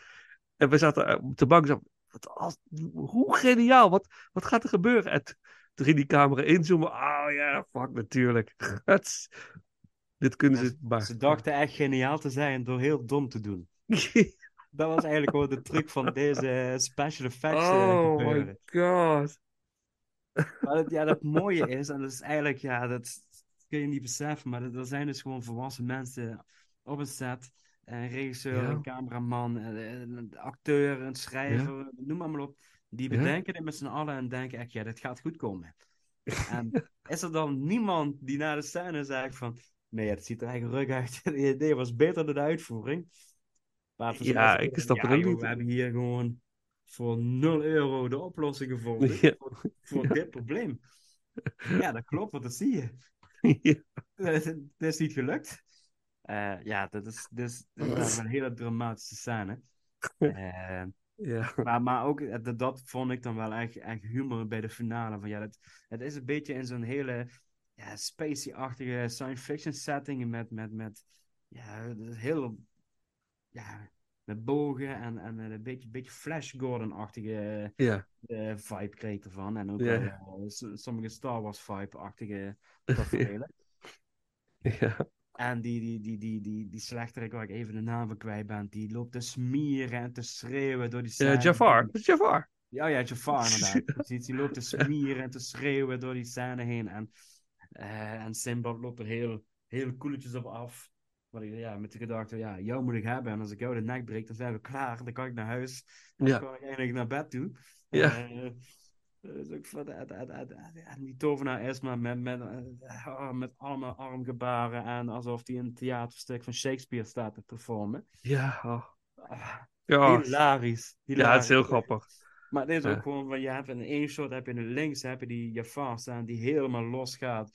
En we zaten eh, op de bank zo, wat, als, hoe geniaal, wat, wat gaat er gebeuren? En toen ging die camera inzoomen, oh ja, fuck natuurlijk. Is- Dit kunnen ze maar. Ze dachten echt geniaal te zijn door heel dom te doen. Dat was eigenlijk gewoon de truc van deze special effects eh, oh gebeuren. my god. Maar het, ja, dat mooie is, en dat is eigenlijk, ja, dat kun je niet beseffen, maar er zijn dus gewoon volwassen mensen op een set. Een regisseur, Ja. een cameraman, een, een acteur, een schrijver, noem maar, maar op. Die bedenken dit met z'n allen en denken echt, ja, dit gaat goed komen. En is er dan niemand die na de scène zegt van, nee, het ziet er eigen rug uit. Het idee was beter dan de uitvoering. Maar Ja, ik snap het niet. We hebben hier gewoon voor 0 euro de oplossing gevonden Ja. voor, voor dit probleem. Ja, dat klopt, want dat zie je. Ja. Het het is niet gelukt. Eh, ja, dat is, dat wel een hele dramatische scène. Eh, ja. maar, maar ook, eh, dat, dat vond ik dan wel echt, echt humor bij de finale. Van, ja, dat, het is een beetje in zo'n hele ja, spacey-achtige science fiction setting met, met, met ja, het is heel, ja, met bogen en, en een beetje, beetje Flash Gordon-achtige eh, vibe kreeg ervan. En ook eh, sommige Star Wars vibe-achtige tafereelen. Ja. En die, die, die, die, die, die slechterik waar ik even de naam van kwijt ben, die loopt te smieren en te schreeuwen door die scène. Eh, Jafar. Jafar. Ja, ja, Jafar inderdaad. Precies, die loopt te smieren en te schreeuwen door die scène heen. En, eh en Simbad loopt er heel, heel koeletjes op af. Wat ik, ja, met de gedachte, ja, jou moet ik hebben. En als ik jou de nek breek, dan zijn we klaar. Dan kan ik naar huis. Dan Ja. kan ik eigenlijk naar bed toe. Ja. Eh, dus ik vond het- en die tovenaar is maar met, met, eh, oh, met allemaal armgebaren en alsof hij een theaterstuk van Shakespeare staat te performen. Ja, oh. Ah, ja. hilarisch. ja, het is heel grappig. Maar het is ook gewoon van, je hebt in één shot heb je in links heb je die Jafar staan die helemaal losgaat.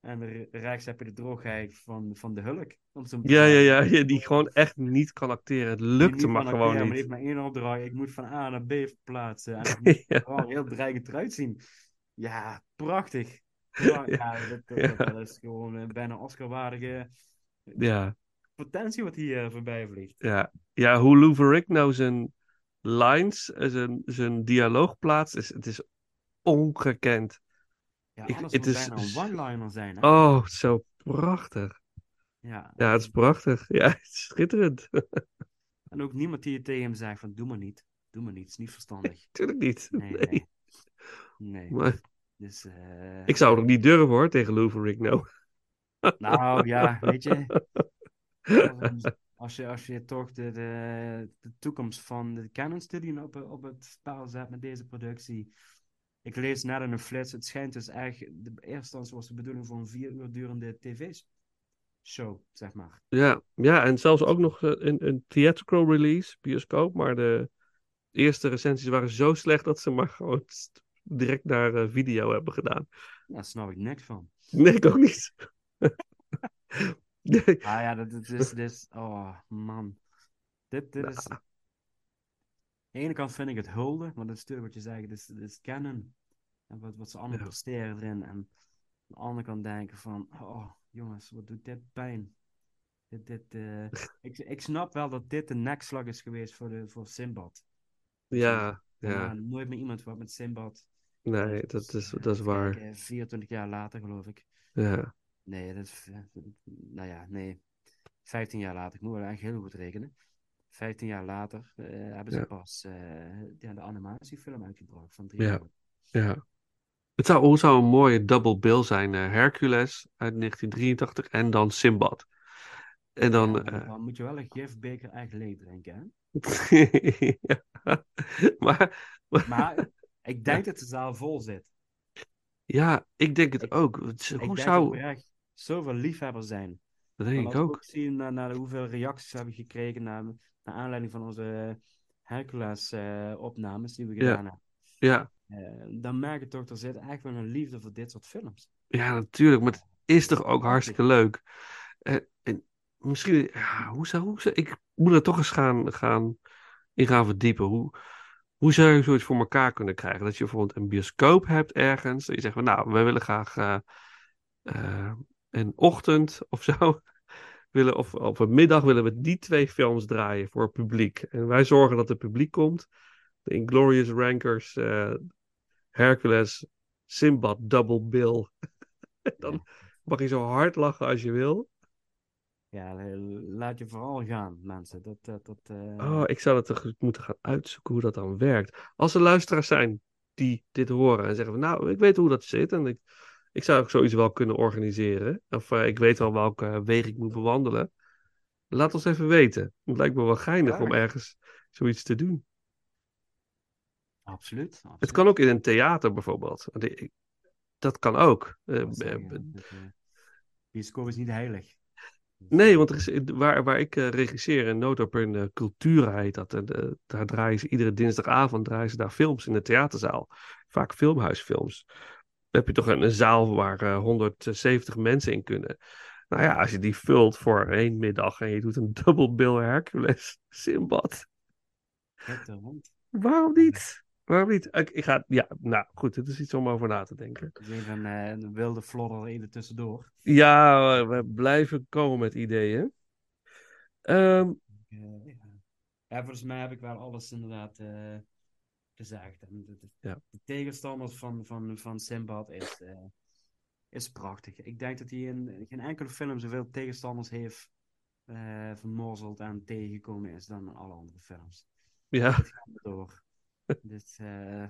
En re- rechts heb je de droogheid van, van de Hulk. Ja, ja, ja, die gewoon echt niet kan acteren. Het lukt hem maar gewoon Maar niet. heeft maar één opdracht. Ik moet van A naar B verplaatsen. En het moet Ja. er gewoon heel dreigend eruit zien. Ja, prachtig. Ja, ja, dat, is gewoon eh, bijna Oscar-waardige Ja, potentie wat hier eh, voorbij vliegt. ja. ja, hoe Lou Ferrigno zijn lines, eh, zijn, zijn dialoog plaatst, is, het is ongekend. Ja, Ik- het moet is- bijna een one-liner zijn. Hè? Oh, zo prachtig. Ja. Ja, het is prachtig. Ja, het is schitterend. En ook niemand die tegen hem zegt van doe maar niet. Doe maar niet, het is niet verstandig. Tuurlijk niet. Nee, Nee. nee. Nee. Maar Dus, eh, ik zou het niet durven hoor, tegen Lou Ferrigno. Nou ja, weet je. Als, als je, als je toch de, de, de toekomst van de Canon Studio op, op het spel zet met deze productie. Ik lees net in een flits, het schijnt dus echt, de eerste was de bedoeling voor een vier uur durende tv-show, zeg maar. Ja, ja, en zelfs ook nog eh, een, een theatrical release, bioscoop. Maar de eerste recensies waren zo slecht dat ze maar gewoon direct naar eh, video hebben gedaan. Daar snap ik niks van. Nee, ik ook niet. nee. Ah ja, dat, is, dit is, oh man. Dit, dit is, aan de ene kant vind ik het hulde, want dat is natuurlijk wat je zegt, dit is, dit is canon. En wat, wat ze allemaal Ja. presteren erin. En aan de andere kant denken van, oh jongens, wat doet dit pijn. Dit, dit, eh, ik, ik snap wel dat dit de nekslag is geweest voor, de, voor Simbad. Ja, Maar ja, nooit meer iemand wat met Simbad. nee, dat is, eh, dat is waar. kijken, 24 jaar later geloof ik. Ja, Nee, dat is, nou ja, nee. 15 jaar later, ik moet wel echt heel goed rekenen. 15 jaar later eh, hebben ze pas eh, ja, de animatiefilm uitgebracht van drie Ja. Het zou, hoe zou een mooie double bill zijn? eh, Hercules uit 1983 en dan Simbad. En dan... Ja, maar dan moet je wel een gifbeker echt leeg drinken, hè? ja. Maar, maar Maar ik denk dat de zaal vol zit. ja, ik denk het Ik- ook. Het- Ik Hoe denk zou... dat echt zoveel liefhebbers zijn. Dat denk ik ook. ook zien naar, naar hoeveel reacties we hebben gekregen naar, naar aanleiding van onze Hercules-opnames die we gedaan hebben. Ja. Eh, dan merk je toch, er zit echt wel een liefde voor dit soort films. Ja, natuurlijk. Maar het is toch ook hartstikke leuk. En, en misschien, ja, hoe zou, hoe zou, ik moet er toch eens gaan, gaan, in gaan verdiepen. Hoe, hoe zou je zoiets voor elkaar kunnen krijgen? Dat je bijvoorbeeld een bioscoop hebt ergens. Dat je zegt van, nou, we willen graag eh, eh, een ochtend of zo. Willen, of op een middag willen we die twee films draaien voor het publiek. En wij zorgen dat het publiek komt. De Inglorious Rankers, eh, Hercules, Simbad, Double Bill. Dan mag je zo hard lachen als je wil. Ja, laat je vooral gaan, mensen. Dat, dat, dat, eh, Oh, ik zou dat toch moeten gaan uitzoeken hoe dat dan werkt. Als er luisteraars zijn die dit horen en zeggen van nou, ik weet hoe dat zit en ik, ik zou ook zoiets wel kunnen organiseren. Of eh, ik weet wel welke weg ik moet bewandelen. Laat ons even weten. Het lijkt me wel geinig om ergens zoiets te doen. Absoluut. absoluut. Het kan ook in een theater bijvoorbeeld. Dat kan ook. Eh, eh, dat, eh, bioscoop is niet heilig. Dus, Nee, want er is, waar, waar ik regisseer in Noodop in uh, Cultura heet dat. En, daar draaien ze iedere dinsdagavond draaien ze daar films in de theaterzaal. Vaak filmhuisfilms. Heb je toch een, zaal waar eh, 170 mensen in kunnen. Nou ja, als je die vult voor één middag en je doet een double bill Hercules, Simbad. Waarom niet? Waarom niet? Ik, ik ga, ja, nou goed, het is iets om over na te denken. Even eh, een wilde flodder even tussendoor. Ja, we blijven komen met ideeën. Eh, ja. ja, volgens mij heb ik wel alles inderdaad eh, gezegd. En de, de- Ja. de tegenstanders van, van, van Simbad is, eh, is prachtig. Ik denk dat hij in geen enkele film zoveel tegenstanders heeft eh vermorzeld en tegengekomen is dan in alle andere films. ja, gaat door. dus, eh,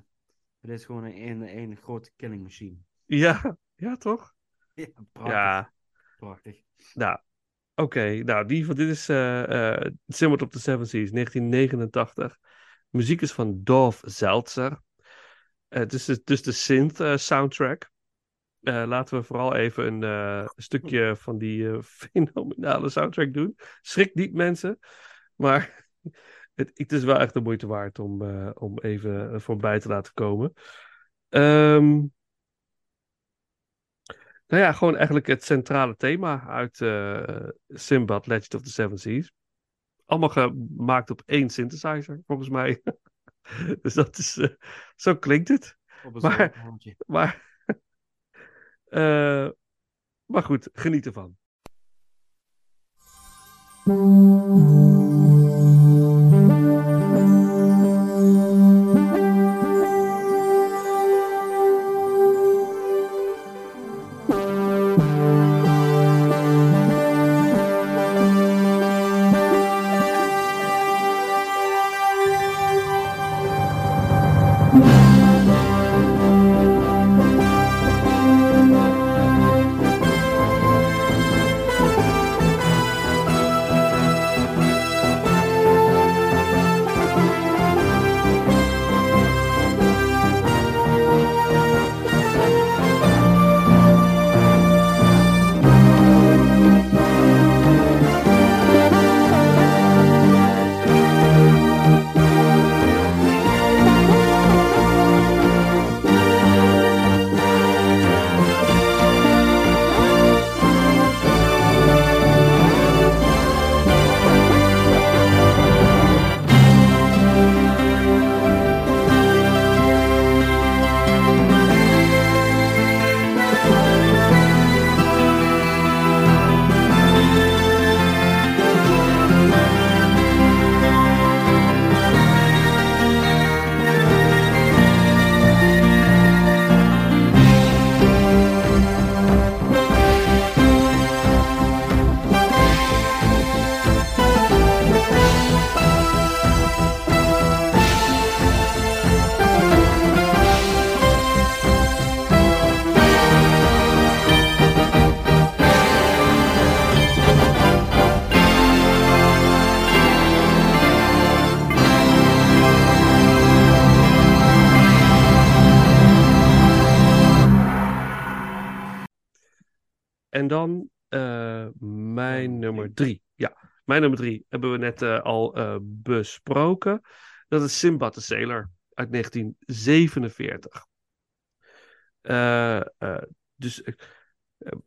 het is gewoon een, een, een grote killing machine. ja, ja, toch? Ja, prachtig. Ja, Prachtig. nou, Oké, nou, die van dit is Simmer op the Seven Seas, 1989. Muziek is van Dov Zeltzer. Eh, het is dus, de synth eh, soundtrack. Eh, laten we vooral even een stukje van die fenomenale soundtrack doen. Schrik niet, mensen. Maar het, het is wel echt de moeite waard om, om even voorbij te laten komen. Ehm, nou ja, gewoon eigenlijk het centrale thema uit Sinbad, Legend of the Seven Seas. Allemaal gemaakt op één synthesizer, volgens mij. dus dat is, eh, zo klinkt het. Maar-. Maar, eh, maar goed, geniet ervan. Nummer drie hebben we net eh, al eh, besproken. Dat is Sinbad the Sailor uit 1947. Eh, dus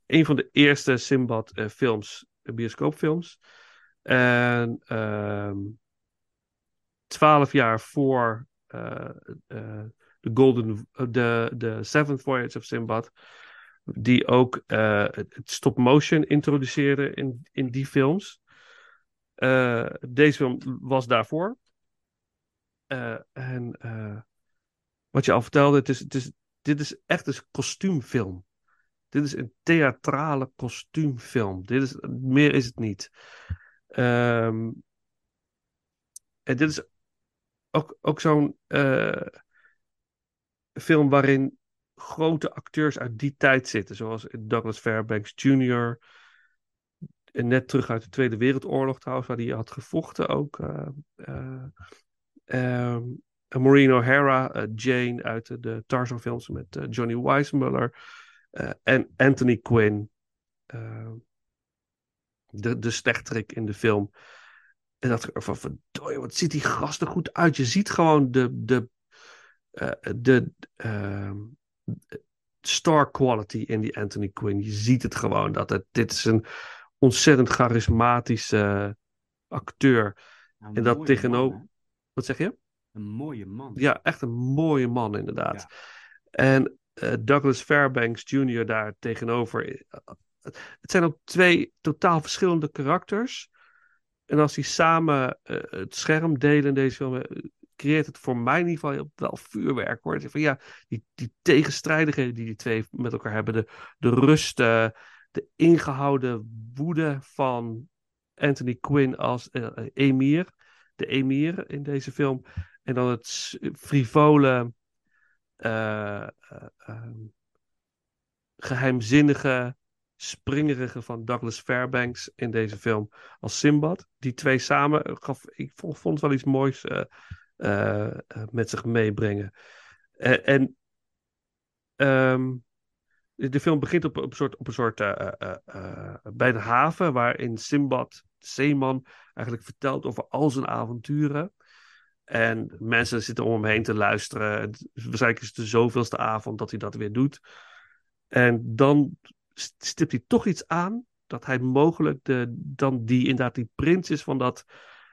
een van de eerste Sinbad eh, films, bioscoopfilms. En ehm, twaalf jaar voor de Golden, de, de Seventh Voyage of Sinbad die ook het het stop-motion introduceerde in, in die films. Eh, deze film was daarvoor. Eh, en eh, wat je al vertelde, het is, het is, dit is echt een kostuumfilm. Dit is een theatrale kostuumfilm. Dit is, meer is het niet. Ehm, en dit is ook, ook zo'n film waarin grote acteurs uit die tijd zitten. Zoals Douglas Fairbanks Jr. Net terug uit de Tweede Wereldoorlog trouwens, waar hij had gevochten ook. eh eh, ehm, Maureen O'Hara, eh, Jane uit de, de Tarzan films met Johnny Weissmuller. en Anthony Quinn. de, de slechterik in de film. En dat van, verdorie, wat ziet die gast er goed uit. Je ziet gewoon de, de, de, ehm, star quality in die Anthony Quinn. Je ziet het gewoon dat het, dit is een ontzettend charismatische acteur. Nou, En dat tegenover- man, Wat zeg je? Een mooie man. Ja, echt een mooie man inderdaad. En eh, Douglas Fairbanks Jr. daar tegenover. eh, Het zijn ook twee totaal verschillende karakters. En als die samen eh, het scherm delen in deze film, eh, creëert het voor mij in ieder geval wel vuurwerk hoor. Van, ja, die, die tegenstrijdigheden die die twee met elkaar hebben, de, de rust, eh, de ingehouden woede van Anthony Quinn als eh, emir, de emir in deze film. En dan het frivole, eh, eh, ehm, geheimzinnige springerige van Douglas Fairbanks in deze film als Simbad. Die twee samen ik vond, vond wel iets moois eh, eh, eh, met zich meebrengen. Eh, en ehm, de film begint op, op een soort, op een soort eh, eh, eh, bij de haven, waarin Simbad, de zeeman, eigenlijk vertelt over al zijn avonturen. En mensen zitten om hem heen te luisteren. En Waarschijnlijk is het de zoveelste avond dat hij dat weer doet. En dan st- stipt hij toch iets aan dat hij mogelijk de, dan die inderdaad die prins is van dat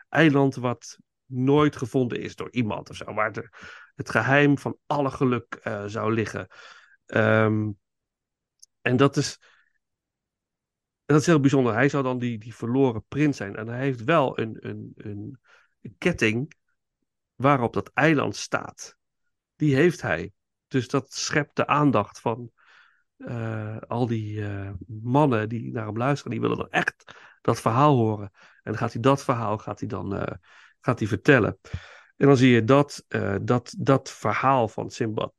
eiland wat nooit gevonden is door iemand of zo. Waar de, het geheim van alle geluk zou liggen. Ehm, en dat is, dat is heel bijzonder. Hij zou dan die, die verloren prins zijn. En hij heeft wel een, een, een, ketting waarop dat eiland staat. Die heeft hij. Dus dat schept de aandacht van eh, al die eh, mannen die naar hem luisteren. Die willen dan echt dat verhaal horen. En dan gaat hij dat verhaal gaat hij dan eh, gaat hij vertellen. En dan zie je dat, dat, dat verhaal van Simbad,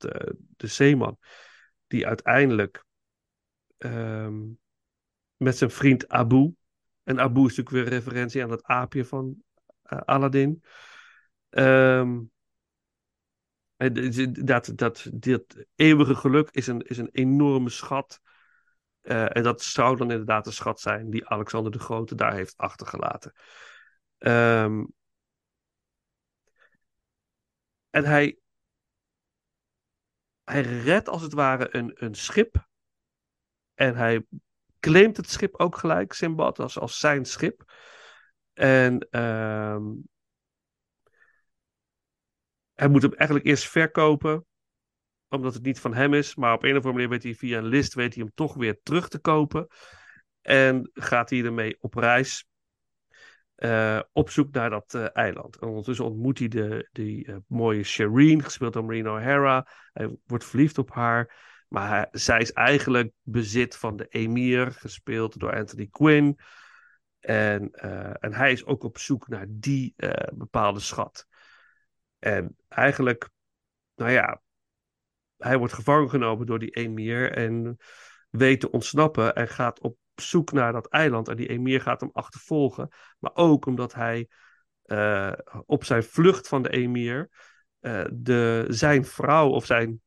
de zeeman, die uiteindelijk ehm, met zijn vriend Abu, en Abu is natuurlijk weer een referentie aan dat aapje van eh, Aladdin. Ehm, dat, dat, dat eeuwige geluk is een, is een enorme schat. Eh, en dat zou dan inderdaad de schat zijn die Alexander de Grote daar heeft achtergelaten. Ehm, en hij, hij redt als het ware een, een schip. En hij claimt het schip ook gelijk, Simbad, als, als zijn schip. En ehm, hij moet hem eigenlijk eerst verkopen, omdat het niet van hem is. Maar op een of andere manier weet hij via een list weet hij hem toch weer terug te kopen. En gaat hij ermee op reis eh, op zoek naar dat eh, eiland. En ondertussen ontmoet hij de, die eh, mooie Shireen, gespeeld door Marina O'Hara. Hij wordt verliefd op haar. Maar hij- zij is eigenlijk bezit van de emir, gespeeld door Anthony Quinn. En, eh, en hij is ook op zoek naar die eh, bepaalde schat. En eigenlijk, nou ja, hij wordt gevangen genomen door die emir en weet te ontsnappen en gaat op zoek naar dat eiland. En die emir gaat hem achtervolgen. Maar ook omdat hij eh, op zijn vlucht van de emir de, zijn vrouw of zijn,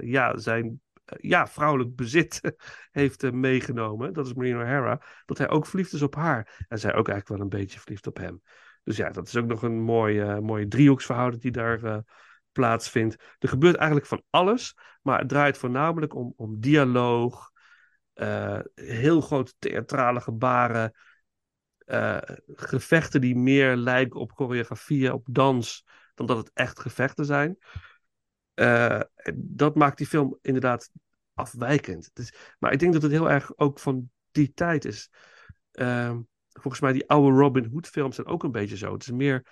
ja, zijn eh, ja, vrouwelijk bezit heeft eh, meegenomen. Dat is Marina O'Hara. Dat hij ook verliefd is op haar. En zij ook eigenlijk wel een beetje verliefd op hem. Dus ja, dat is ook nog een mooie, eh, mooie driehoeksverhouding die daar eh, plaatsvindt. Er gebeurt eigenlijk van alles, maar het draait voornamelijk om, om dialoog, eh, heel grote theatrale gebaren, eh, gevechten die meer lijken op choreografieën, op dans, dan dat het echt gevechten zijn. Eh, dat maakt die film inderdaad afwijkend. Maar ik denk dat het heel erg ook van die tijd is. Ehm, volgens mij die oude Robin Hood films zijn ook een beetje zo. Het is meer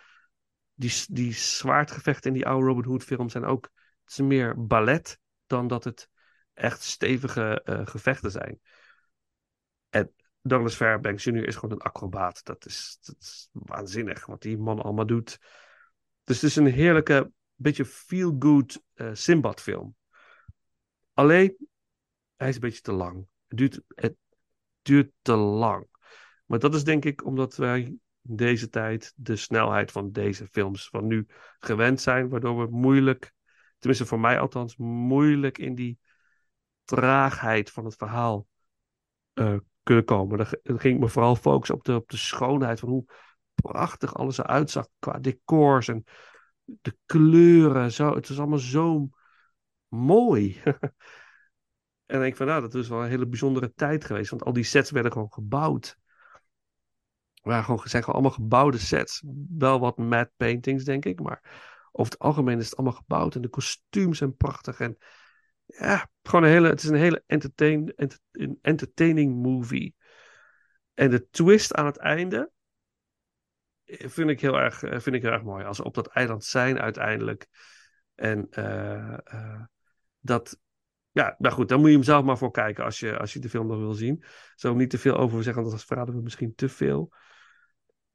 die, die zwaardgevechten in die oude Robin Hood films zijn ook het is meer ballet dan dat het echt stevige eh, gevechten zijn. En Douglas Fairbanks Jr. is gewoon een acrobaat. Dat is, dat is waanzinnig wat die man allemaal doet. Dus het is een heerlijke, beetje feel-good eh Simbad film. Alleen, hij is een beetje te lang. Het duurt, het duurt te lang. Maar dat is denk ik omdat wij in deze tijd de snelheid van deze films van nu gewend zijn, waardoor we moeilijk, tenminste voor mij althans, moeilijk in die traagheid van het verhaal eh, kunnen komen. Dan ging ik me vooral focussen op de, op de schoonheid van hoe prachtig alles eruit zag qua decors en de kleuren. Zo, het is allemaal zo mooi. en ik van, nou, dat is wel een hele bijzondere tijd geweest, want al die sets werden gewoon gebouwd. Waren gewoon, zijn gewoon allemaal gebouwde sets. Wel wat matte paintings, denk ik, maar over het algemeen is het allemaal gebouwd en de kostuums zijn prachtig en ja, gewoon een hele, het is een hele entertain, enter- een entertaining movie. En de twist aan het einde vind ik heel erg, eh, vind ik heel erg mooi. Als ze op dat eiland zijn uiteindelijk. En eh, eh, dat, ja, nou goed, dan moet je hem zelf maar voor kijken als je, als je de film nog wil zien. Zo niet te veel over zeggen, want dan verraden we misschien te veel.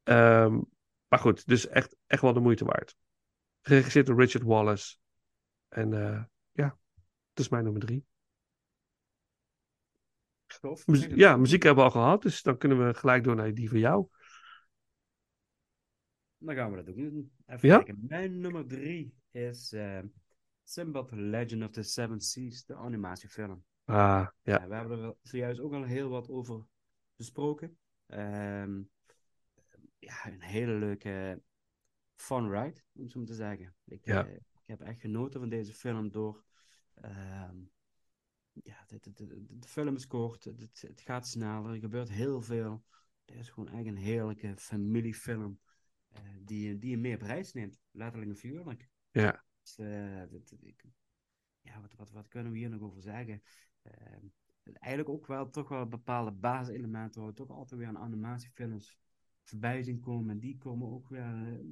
Ehm, maar goed, dus echt, echt wel de moeite waard. Geregisseerd door Richard Wallace. En ja, dat is mijn nummer drie. Tof. Muzie- ja, muziek hebben we al gehad, dus dan kunnen we gelijk door naar die van jou. Dan gaan we dat ook doen. Even Ja? kijken. Mijn nummer drie is eh Sinbad Legend of the Seven Seas, de animatiefilm. Ah, Ja, ja. we hebben er zojuist ook al heel wat over gesproken. Ehm, ja, een hele leuke fun ride, om het zo maar te zeggen. Ik, Ja. eh, ik heb echt genoten van deze film door... ehm, ja, de, de, de, de film is kort, het, het- gaat sneller, er gebeurt heel veel. Het is gewoon echt een heerlijke familiefilm eh, die, je- die je mee op reis neemt, letterlijk en figuurlijk. Ja. Dus, eh, dat- ik- ja, wat, wat, wat kunnen we hier nog over zeggen? Ehm, eigenlijk ook wel toch wel bepaalde basiselementen waar we toch altijd weer aan animatiefilms voorbij zien komen. En die komen ook weer eh,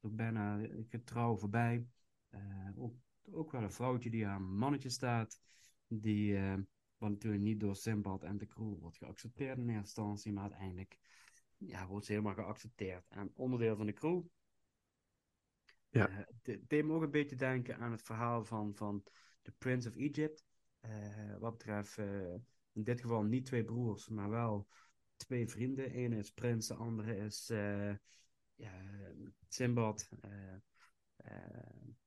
ook bijna eh, getrouw voorbij. Eh, ook, ook wel een vrouwtje die aan een mannetje staat. Die, eh, wat natuurlijk niet door Simbad en de crew wordt geaccepteerd in eerste instantie, maar uiteindelijk ja, wordt ze helemaal geaccepteerd. En onderdeel van de crew. Ja. Het het deed me ook een beetje denken aan het verhaal van, van The Prince of Egypt. Eh, wat betreft eh, in dit geval niet twee broers, maar wel twee vrienden. Eén is Prins, de andere is ja, Simbad.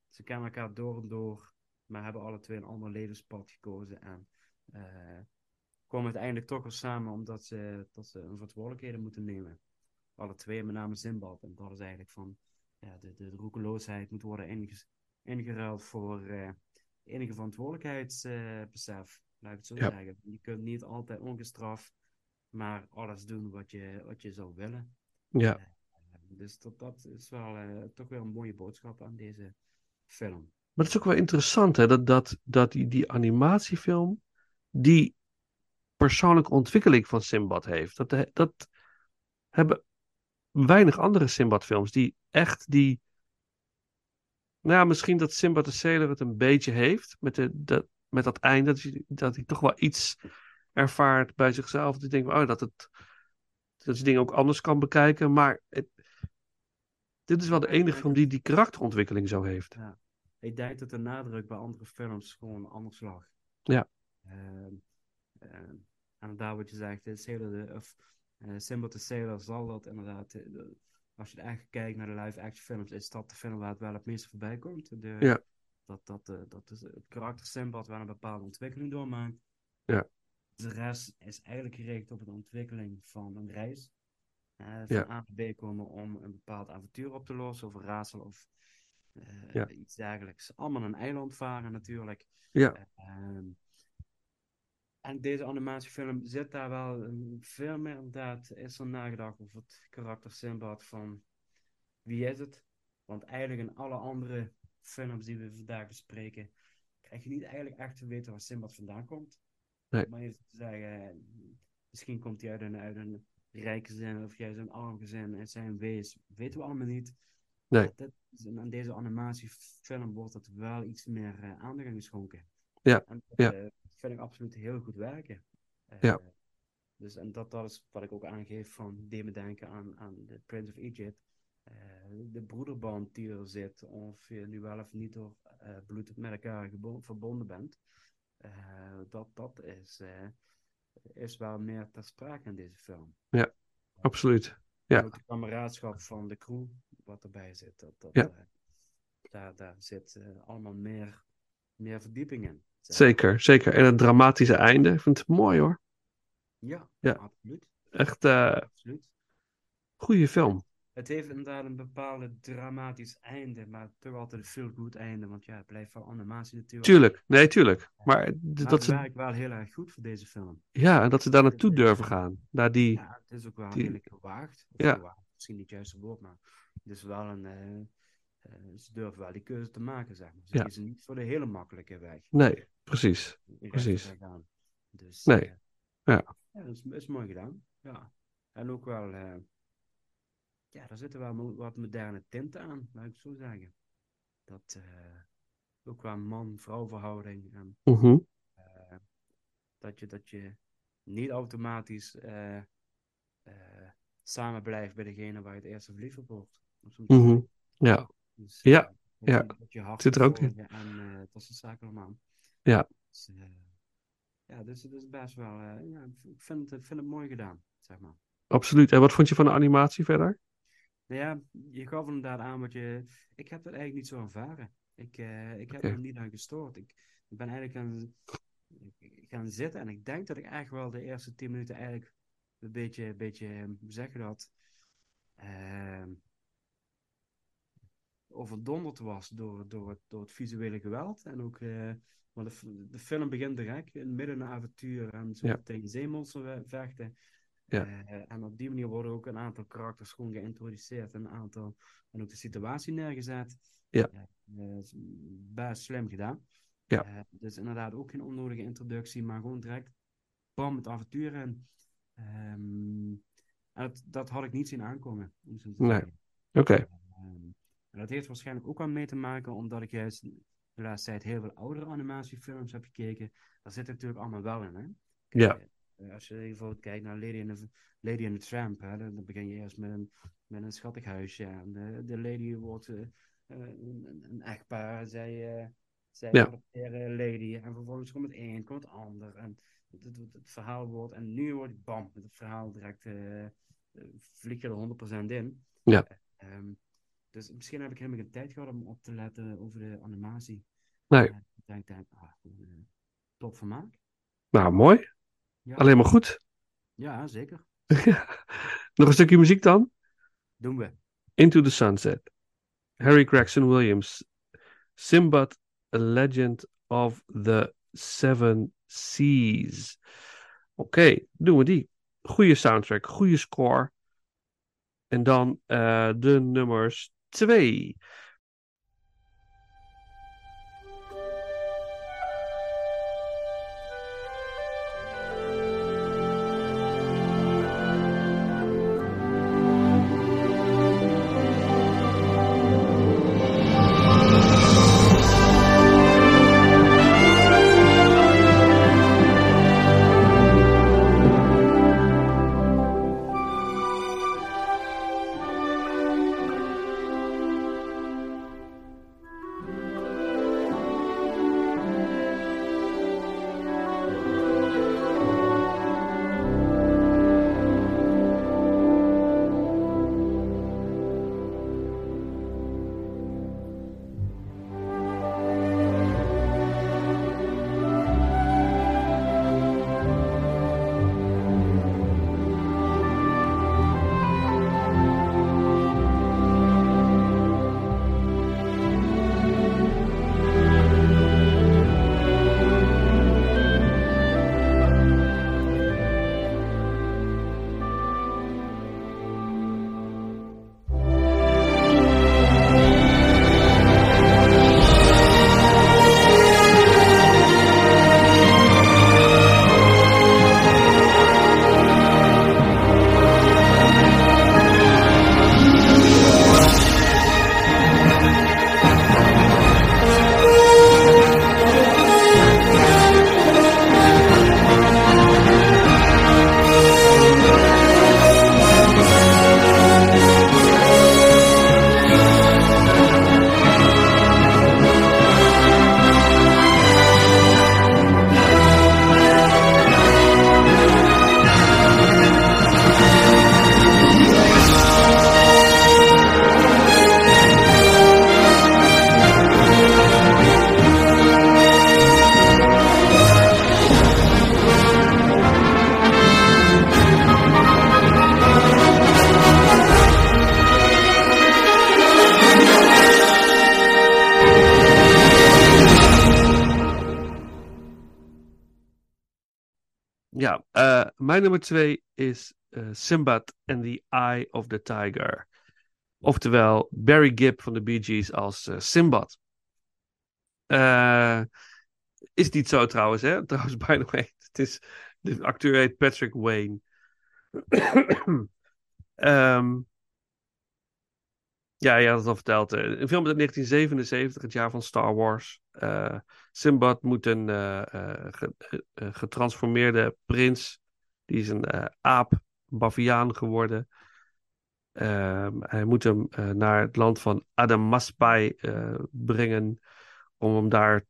Ze kennen elkaar door en door, maar hebben alle twee een ander levenspad gekozen. En eh, komen uiteindelijk toch weer samen omdat ze, dat ze hun verantwoordelijkheden moeten nemen. Alle twee, met name Simbad. En dat is eigenlijk van ja, de, de, de roekeloosheid moet worden inge- ingeruild voor eh, enige verantwoordelijkheidsbesef. laat ik het zo Ja. zeggen. Je kunt niet altijd ongestraft maar alles doen wat je, wat je zou willen. Ja. Eh, dus dat, dat is wel eh, toch wel een mooie boodschap aan deze film. Maar het is ook wel interessant, hè, dat, dat, dat die, die animatiefilm die persoonlijke ontwikkeling van Simbad heeft. Dat, he- dat hebben weinig andere Simbad-films die echt die. Nou ja, misschien dat Simbad de Sailor het een beetje heeft met, de, dat, met dat einde, dat hij, dat hij toch wel iets ervaart bij zichzelf. Dat hij denkt, oh, dat, het, dat je dingen ook anders kan bekijken. Maar het, dit is wel de enige film die die karakterontwikkeling zo heeft. Ik denk dat de nadruk bij andere films gewoon anders lag. Ja. Ehm, en daar wat je zegt, de Sailor, de, of eh Simba the Sailor zal dat inderdaad, eh, als je echt kijkt naar de live-action films, is dat de film waar het wel het meeste voorbij komt. De, Ja. Dat, dat, eh, dat is het karakter Simbad wel een bepaalde ontwikkeling doormaakt. Ja. De rest is eigenlijk gericht op de ontwikkeling van een reis. Eh, van Ja. A naar B komen om een bepaald avontuur op te lossen, of een raadsel of eh, Ja. iets dergelijks. Allemaal een eiland varen natuurlijk. Ja. Ehm, en deze animatiefilm zit daar wel veel meer inderdaad. Is er nagedacht over het karakter Sinbad van wie is het? Want eigenlijk in alle andere films die we vandaag bespreken, krijg je niet eigenlijk echt te weten waar Sinbad vandaan komt. Nee. Maar je zou zeggen, misschien komt hij uit een, uit een rijk gezin of juist een arm gezin en zijn wees, weten we allemaal niet. Nee. Is- aan deze animatiefilm wordt het wel iets meer eh, aandacht aan geschonken. Ja, En dat ja. Vind ik absoluut heel goed werken. Eh, Ja. Dus, en dat, dat is wat ik ook aangeef van, deed me denken aan, aan de Prince of Egypt. Eh, de broederband die er zit, of je nu wel of niet door eh, bloed met elkaar verbonden bent. dat dat is, is wel meer ter sprake in deze film. Absoluut. Ja. En ook de kameraadschap van de crew, wat erbij zit. Dat, dat, Ja. daar, daar zit allemaal meer, meer verdieping in. Zeker, zeker. En het dramatische einde, ik vind het mooi hoor. Ja, Ja. absoluut. Echt eh absoluut. goede film. Het heeft inderdaad een bepaalde dramatisch einde, maar toch altijd een veel goed einde, want ja, het blijft wel animatie natuurlijk. Tuurlijk, nee, tuurlijk. Maar Maar dat ze, werkt wel heel erg goed voor deze film. ja, en dat ze daar naartoe durven gaan. Naar die, Ja, het is ook wel die- redelijk gewaagd. Ja. gewaagd, misschien niet het juiste woord, maar het is wel een... eh, eh, ze durven wel die keuze te maken, zeg maar. Ze Ja. kiezen niet voor de hele makkelijke weg. nee, precies. Precies. Dus, Nee. eh, Ja. ja, dat is, is mooi gedaan. Ja. En ook wel, eh, ja, daar zitten wel wat moderne tinten aan, laat ik zo zeggen. Dat ook wel man-vrouw verhouding. En Mhm. dat, je, dat je niet automatisch samen blijft bij degene waar je het eerste verliefd op wordt. Mhm. Ja, Dus, Ja, eh, ja. je- Zit er ook volgen En eh, dat soort zaken allemaal. Ja. Dus, eh, ja, dus het is best wel, ja, ik vind het, vind het mooi gedaan, zeg maar. Absoluut. En wat vond je van de animatie verder? Nou ja, je gaf inderdaad aan wat je. Ik heb dat eigenlijk niet zo ervaren. Ik, ik heb Oké. er niet aan gestoord. Ik, ik ben eigenlijk gaan, gaan zitten en ik denk dat ik echt wel de eerste tien minuten eigenlijk een beetje, beetje hoe zeg je dat, ehm, overdonderd was door, door, het, door het visuele geweld. En ook, want de, film begint direct in midden een avontuur en zo Ja. tegen zeemonster vechten. Ja. Eh, en op die manier worden ook een aantal karakters gewoon geïntroduceerd en een aantal en ook de situatie neergezet. Ja. Eh, is best slim gedaan. Ja. Dus inderdaad ook geen onnodige introductie, maar gewoon direct bam het avontuur in. Ehm, en dat, dat had ik niet zien aankomen. om zo te Nee. Oké. Ehm, en dat heeft waarschijnlijk ook wel mee te maken omdat ik juist de laatste tijd heel veel oudere animatiefilms heb gekeken. Daar zit natuurlijk allemaal wel in, hè? Ja. Eh, als je bijvoorbeeld kijkt naar Lady and the, Lady and the Tramp, hè, dan begin je eerst met een, met een schattig huisje. En de, de lady wordt eh, eh, een, een- een echtpaar, zij, eh zij Ja. adopteren lady. En vervolgens komt het een, komt het ander. En het, het, het- het verhaal wordt, en nu wordt bam, het verhaal direct eh eh, vlieg je er 100% in. Ja. Ehm, dus misschien heb ik helemaal geen tijd gehad om op te letten over de animatie. Nee. Ik denk, denk ah, eh, top vermaak. Nou, mooi. Ja. Alleen maar goed. Ja, zeker. Nog een stukje muziek dan? Doen we. Into the Sunset. Harry Gregson Williams. Simbad, A Legend of the Seven Seas. Oké, doen we die. Goede soundtrack, goede score. En dan eh, de nummers 2. Ja, mijn nummer 2 is eh Simbad and the Eye of the Tiger. Oftewel Barry Gibb van de Bee Gees als eh, Simbad. Eh, is niet zo trouwens, hè? Trouwens, by the way. Het is, de acteur heet Patrick Wayne. Ehm, ja, je had het al verteld. Een film uit 1977, het jaar van Star Wars. Eh Simbad moet een ge- ge- getransformeerde prins. Die is een eh, aap, baviaan geworden. Ehm, hij moet hem eh, naar het land van Adamaspai eh brengen. Om hem daar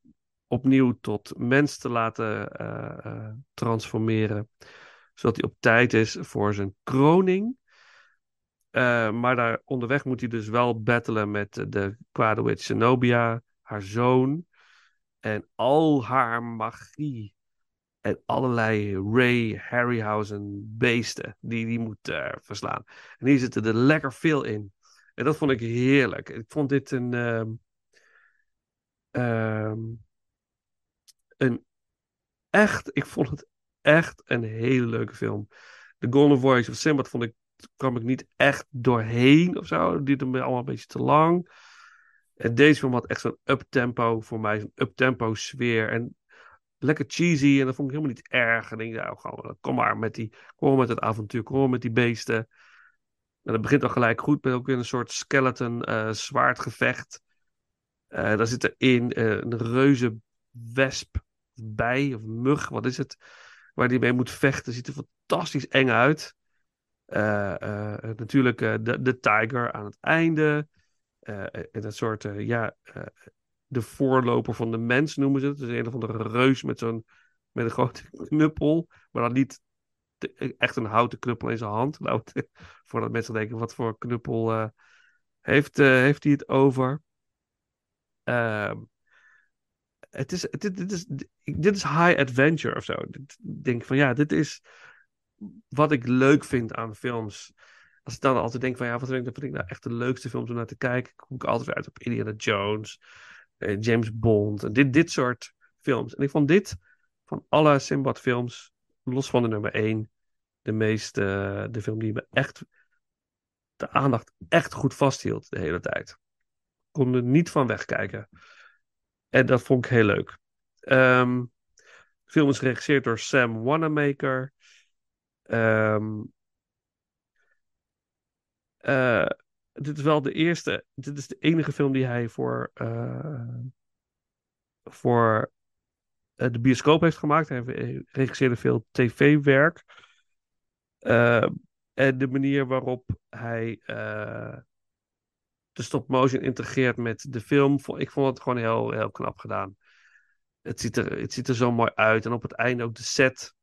opnieuw tot mens te laten transformeren. Zodat hij op tijd is voor zijn kroning. Eh, maar daar onderweg moet hij dus wel battelen met de kwade Zenobia, haar zoon. En al haar magie. En allerlei Ray Harryhausen beesten die die moet eh, verslaan. En hier zitten er lekker veel in. En dat vond ik heerlijk. Ik vond dit een. ehm, ehm, een echt. Ik vond het echt een hele leuke film. The Golden Voice of Sinbad vond ik. kwam ik niet echt doorheen of zo. Duurde allemaal een beetje te lang. En deze film had echt zo'n uptempo voor mij. Zo'n uptempo sfeer. En lekker cheesy. En dat vond ik helemaal niet erg. En denk, nou, gewoon, kom maar met die. Kom met het avontuur. Kom maar met die beesten. En dat begint al gelijk goed. Met ook weer een soort skeleton eh zwaardgevecht. Eh daar zit erin eh, een reuze wesp bij. Of mug, wat is het? Waar die mee moet vechten. Ziet er fantastisch eng uit. Eh, eh, natuurlijk eh, de, de tiger aan het einde. Eh, en dat soort, eh, ja, eh, de voorloper van de mens noemen ze het. Dus een of andere reus met zo'n, met een grote knuppel. Maar dan niet echt een houten knuppel in zijn hand. Nou, voordat mensen denken, wat voor knuppel eh, heeft, eh, heeft hij het over? Ehm, het is, dit, dit, is, dit is high adventure of zo. Ik denk van ja, dit is wat ik leuk vind aan films. Als ik dan altijd denk van ja, wat vind ik, wat ik nou echt de leukste films om naar te kijken? Kom ik altijd weer uit op Indiana Jones, James Bond. Dit, dit soort films. En ik vond dit van alle Sinbad films, los van de nummer 1, de meeste, de film die me echt de aandacht echt goed vasthield de hele tijd. Ik kon er niet van wegkijken. En dat vond ik heel leuk. Ehm, de film is geregisseerd door Sam Wanamaker. Eh, dit is wel de eerste. Dit is de enige film die hij voor, eh, voor eh, de bioscoop heeft gemaakt. Hij regisseerde veel tv-werk. Ehm, en de manier waarop hij eh, de stop-motion integreert met de film. Ik vond het gewoon heel, heel knap gedaan. Het ziet, er, het ziet er zo mooi uit. En op het einde ook de set.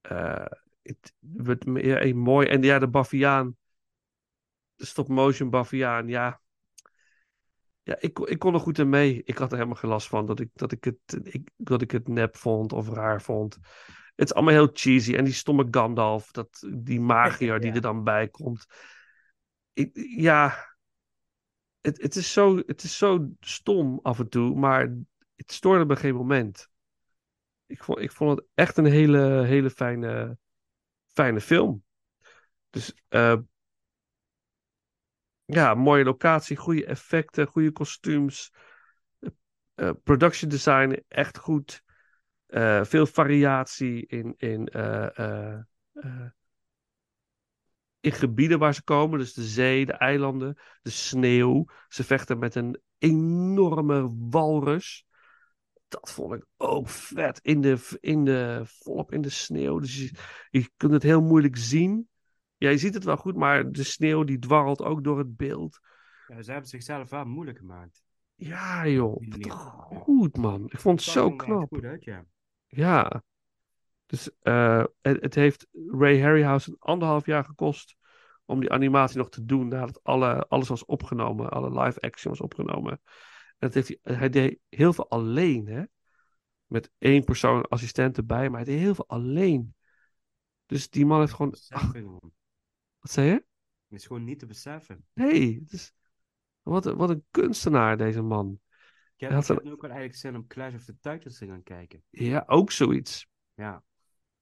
Eh, het wordt meer een mooi. En ja, de Baviaan. De stop-motion Baviaan. Ja. Ja, ik, kon- ik kon er goed in mee. Ik had er helemaal geen last van dat ik, dat ik, het, ik, dat ik het nep vond of raar vond. Het is allemaal heel cheesy. En die stomme Gandalf, dat, die magier die er dan bij komt. Ik, ja, het, het, is zo, het is zo stom af en toe, maar het stoorde me geen moment. Ik vond, ik vond het echt een hele, hele fijne, fijne film. Dus eh, ja, mooie locatie, goede effecten, goede kostuums. eh, production design echt goed. Eh, veel variatie in, in, eh, eh, eh, in gebieden waar ze komen. Dus de zee, de eilanden, de sneeuw. Ze vechten met een enorme walrus. Dat vond ik ook vet. In de, in de, volop in de sneeuw. Dus je, je kunt het heel moeilijk zien. Ja, je ziet het wel goed, maar de sneeuw die dwarrelt ook door het beeld. Ja, ze hebben zichzelf wel moeilijk gemaakt. Ja, joh. Wat goed, man. Ik vond het zo knap. goed uit, ja. Ja. Dus eh, het, het heeft Ray Harryhausen anderhalf jaar gekost om die animatie nog te doen nadat alle, alles was opgenomen, alle live action was opgenomen. En dat heeft hij, hij deed heel veel alleen, hè? Met één persoon assistent erbij, maar hij deed heel veel alleen. Dus die man heeft gewoon. Ach, Beseffen gewoon. Wat zei je? Het is gewoon niet te beseffen. Nee, is, wat, een- wat een kunstenaar, deze man. Ik heb, had ik een- ook wel eigenlijk zin om Clash of the Titans te gaan kijken. Ja, ook zoiets. Ja.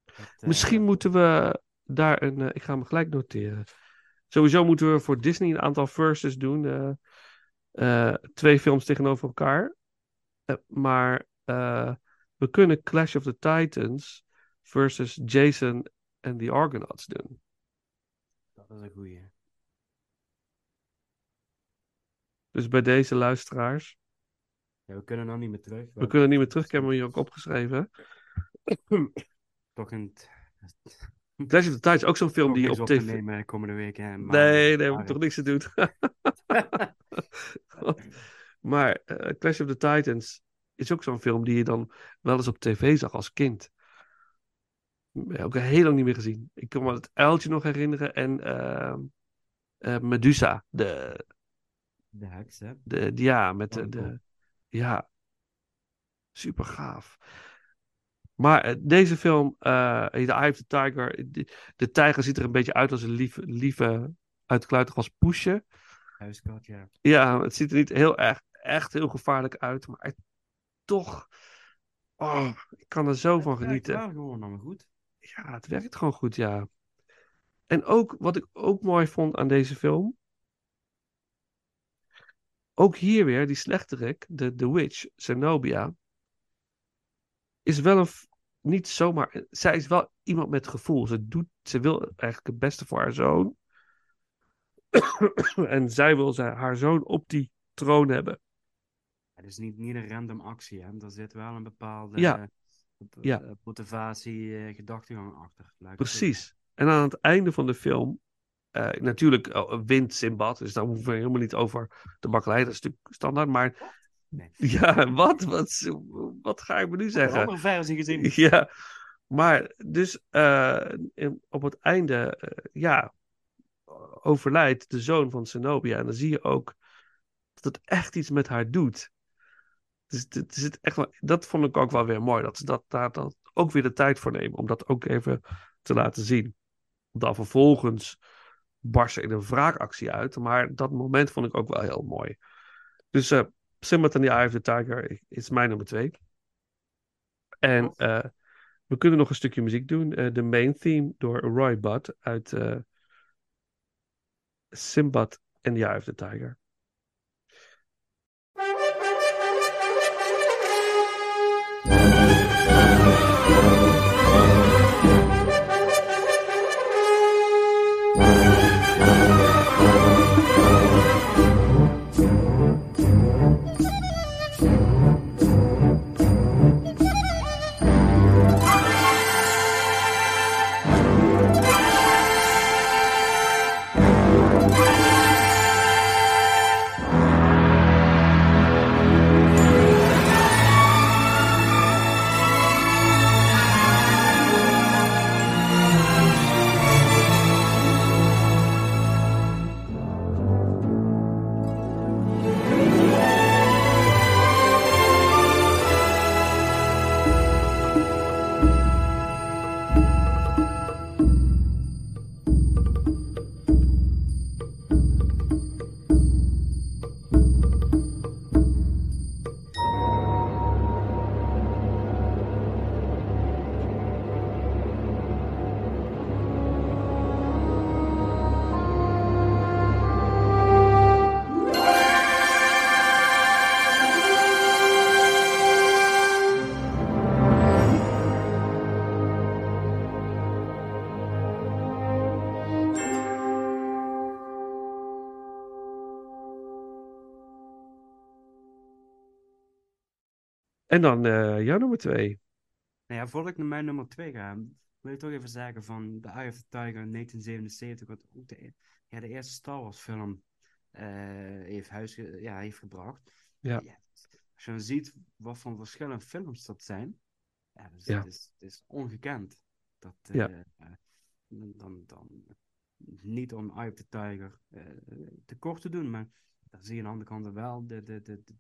Eh, Misschien moeten we daar een. eh, ik ga hem gelijk noteren. Sowieso moeten we voor Disney een aantal verses doen. eh, twee films tegenover elkaar. Maar we kunnen Clash of the Titans versus Jason en the Argonauts doen. Dat is een goeie. Dus bij deze luisteraars. Ja, we kunnen nog niet meer terug. We kunnen niet meer terug, ik heb hem hier ook opgeschreven. Toch een... Clash of the Titans, ook zo'n film die je op tv. nemen komende week. Hè, maar- Nee, maar- ik toch niks te doen. maar eh, Clash of the Titans is ook zo'n film die je dan wel eens op tv zag als kind. Ja, ook heel lang niet meer gezien. Ik kan me het uiltje nog herinneren en ehm, eh, Medusa, de, De heks, hè? de, de- ja, met de, de ja, super gaaf. Maar eh, deze film, eh The Eye of the Tiger, de, de tijger ziet er een beetje uit als een lieve, lieve uitkluitig als poesje. Huiskat, ja. Ja, het ziet er niet heel erg, echt heel gevaarlijk uit, maar toch, oh, ik kan er zo van genieten. wel gewoon allemaal goed. Ja, het werkt gewoon goed, ja. En ook, wat ik ook mooi vond aan deze film. Ook hier weer, die slechterik, de, de witch, Zenobia. Is wel een. Niet zomaar. Zij is wel iemand met gevoel. Ze, doet, ze wil eigenlijk het beste voor haar zoon. en zij wil haar zoon op die troon hebben. Het is niet, niet een random actie, hè. Er zit wel een bepaalde Ja. Eh, Ja. motivatie, eh, gedachtegang achter. Precies. En aan het einde van de film. eh, natuurlijk eh, wint Simbad. Dus daar hoeven we helemaal niet over te bakkeleien. Dat is natuurlijk standaard. Maar Nee. Ja, wat? Wat, wat ga ik me nu zeggen. Een zeggen? andere versie gezien. Ja, maar dus op het einde, ja, overlijdt de zoon van Zenobia. En dan zie je ook dat het echt iets met haar doet. Dus zit echt wel, dat vond ik ook wel weer mooi. Dat ze dat, daar dan ook weer de tijd voor nemen. Om dat ook even te laten zien. Dan vervolgens barst er in een wraakactie uit. Maar dat moment vond ik ook wel heel mooi. Dus eh Simba and the Eye of the Tiger is mijn nummer twee. En eh, we kunnen nog een stukje muziek doen. Eh, De main theme door Roy Budd uit eh Simbad and the Eye of the Tiger. En dan eh jouw nummer twee. Nou ja, voordat ik naar mijn nummer 2 ga, wil ik toch even zeggen van The Eye of the Tiger in 1977, wat ook de, e- ja, de eerste Star Wars film eh, heeft, huis, ja, heeft gebracht. Ja. als je dan ziet wat voor verschillende films dat zijn, ja, dus Ja. Het, is, het is ongekend. Dat, eh, Ja. eh, dan, dan, niet om Eye of the Tiger tekort te doen, maar dan zie je aan de andere kant wel de, de, de, de,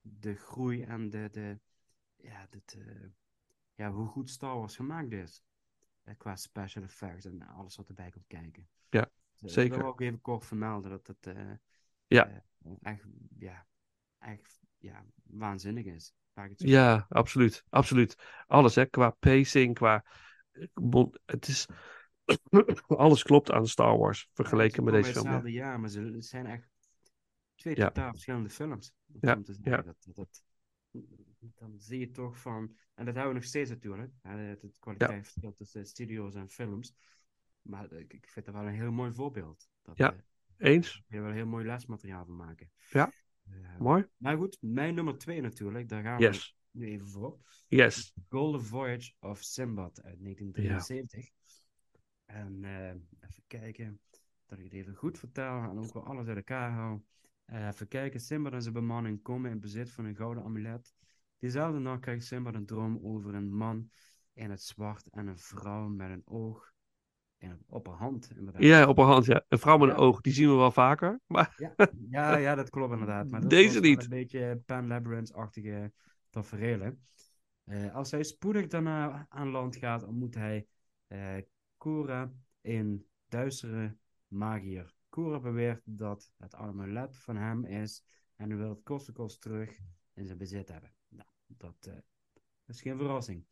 de groei en de, de, ja, het, eh, ja, hoe goed Star Wars gemaakt is. Eh, qua special effects en alles wat erbij komt kijken. Ja, Dus zeker. Ik wil ook even kort vermelden dat het eh, Ja. eh, echt, ja, echt ja, waanzinnig is. Ja, absoluut. Absoluut. Alles, hè, qua pacing, qua. Het is. Alles klopt aan Star Wars vergeleken met deze film. Ja. jaar, maar ze zijn echt twee Ja. totaal verschillende films. Ja, zeggen. ja. Dat, dat, dat- dan zie je toch van, en dat hebben we nog steeds natuurlijk, hè, het, kwaliteitsverschil tussen studio's en films. Maar ik, vind dat wel een heel mooi voorbeeld. Dat, Ja. eh, Eens? je wel heel mooi lesmateriaal van maken. Ja. Eh, Mooi. maar goed, mijn nummer twee natuurlijk, daar gaan we nu even voor. Yes. Golden Voyage of Sinbad uit 1973. En eh, even kijken dat ik het even goed vertel en ook wel alles uit elkaar hou. Even kijken, Sinbad en zijn bemanning komen in bezit van een gouden amulet Diezelfde nacht krijgt Simbad een droom over een man in het zwart en een vrouw met een oog in, op haar hand. Inderdaad. Ja, op haar hand, ja. Een vrouw met een Ja. oog, die zien we wel vaker. Maar Ja, ja, ja, dat klopt inderdaad. Maar dat Deze niet. Een beetje Pan Labyrinth-achtige tafereelen. Eh, als hij spoedig daarna aan land gaat, ontmoet hij eh Cora, een duistere magier. Cora beweert dat het amulet van hem is en wil het koste kost terug in zijn bezit hebben. Nou, dat eh, is geen verrassing.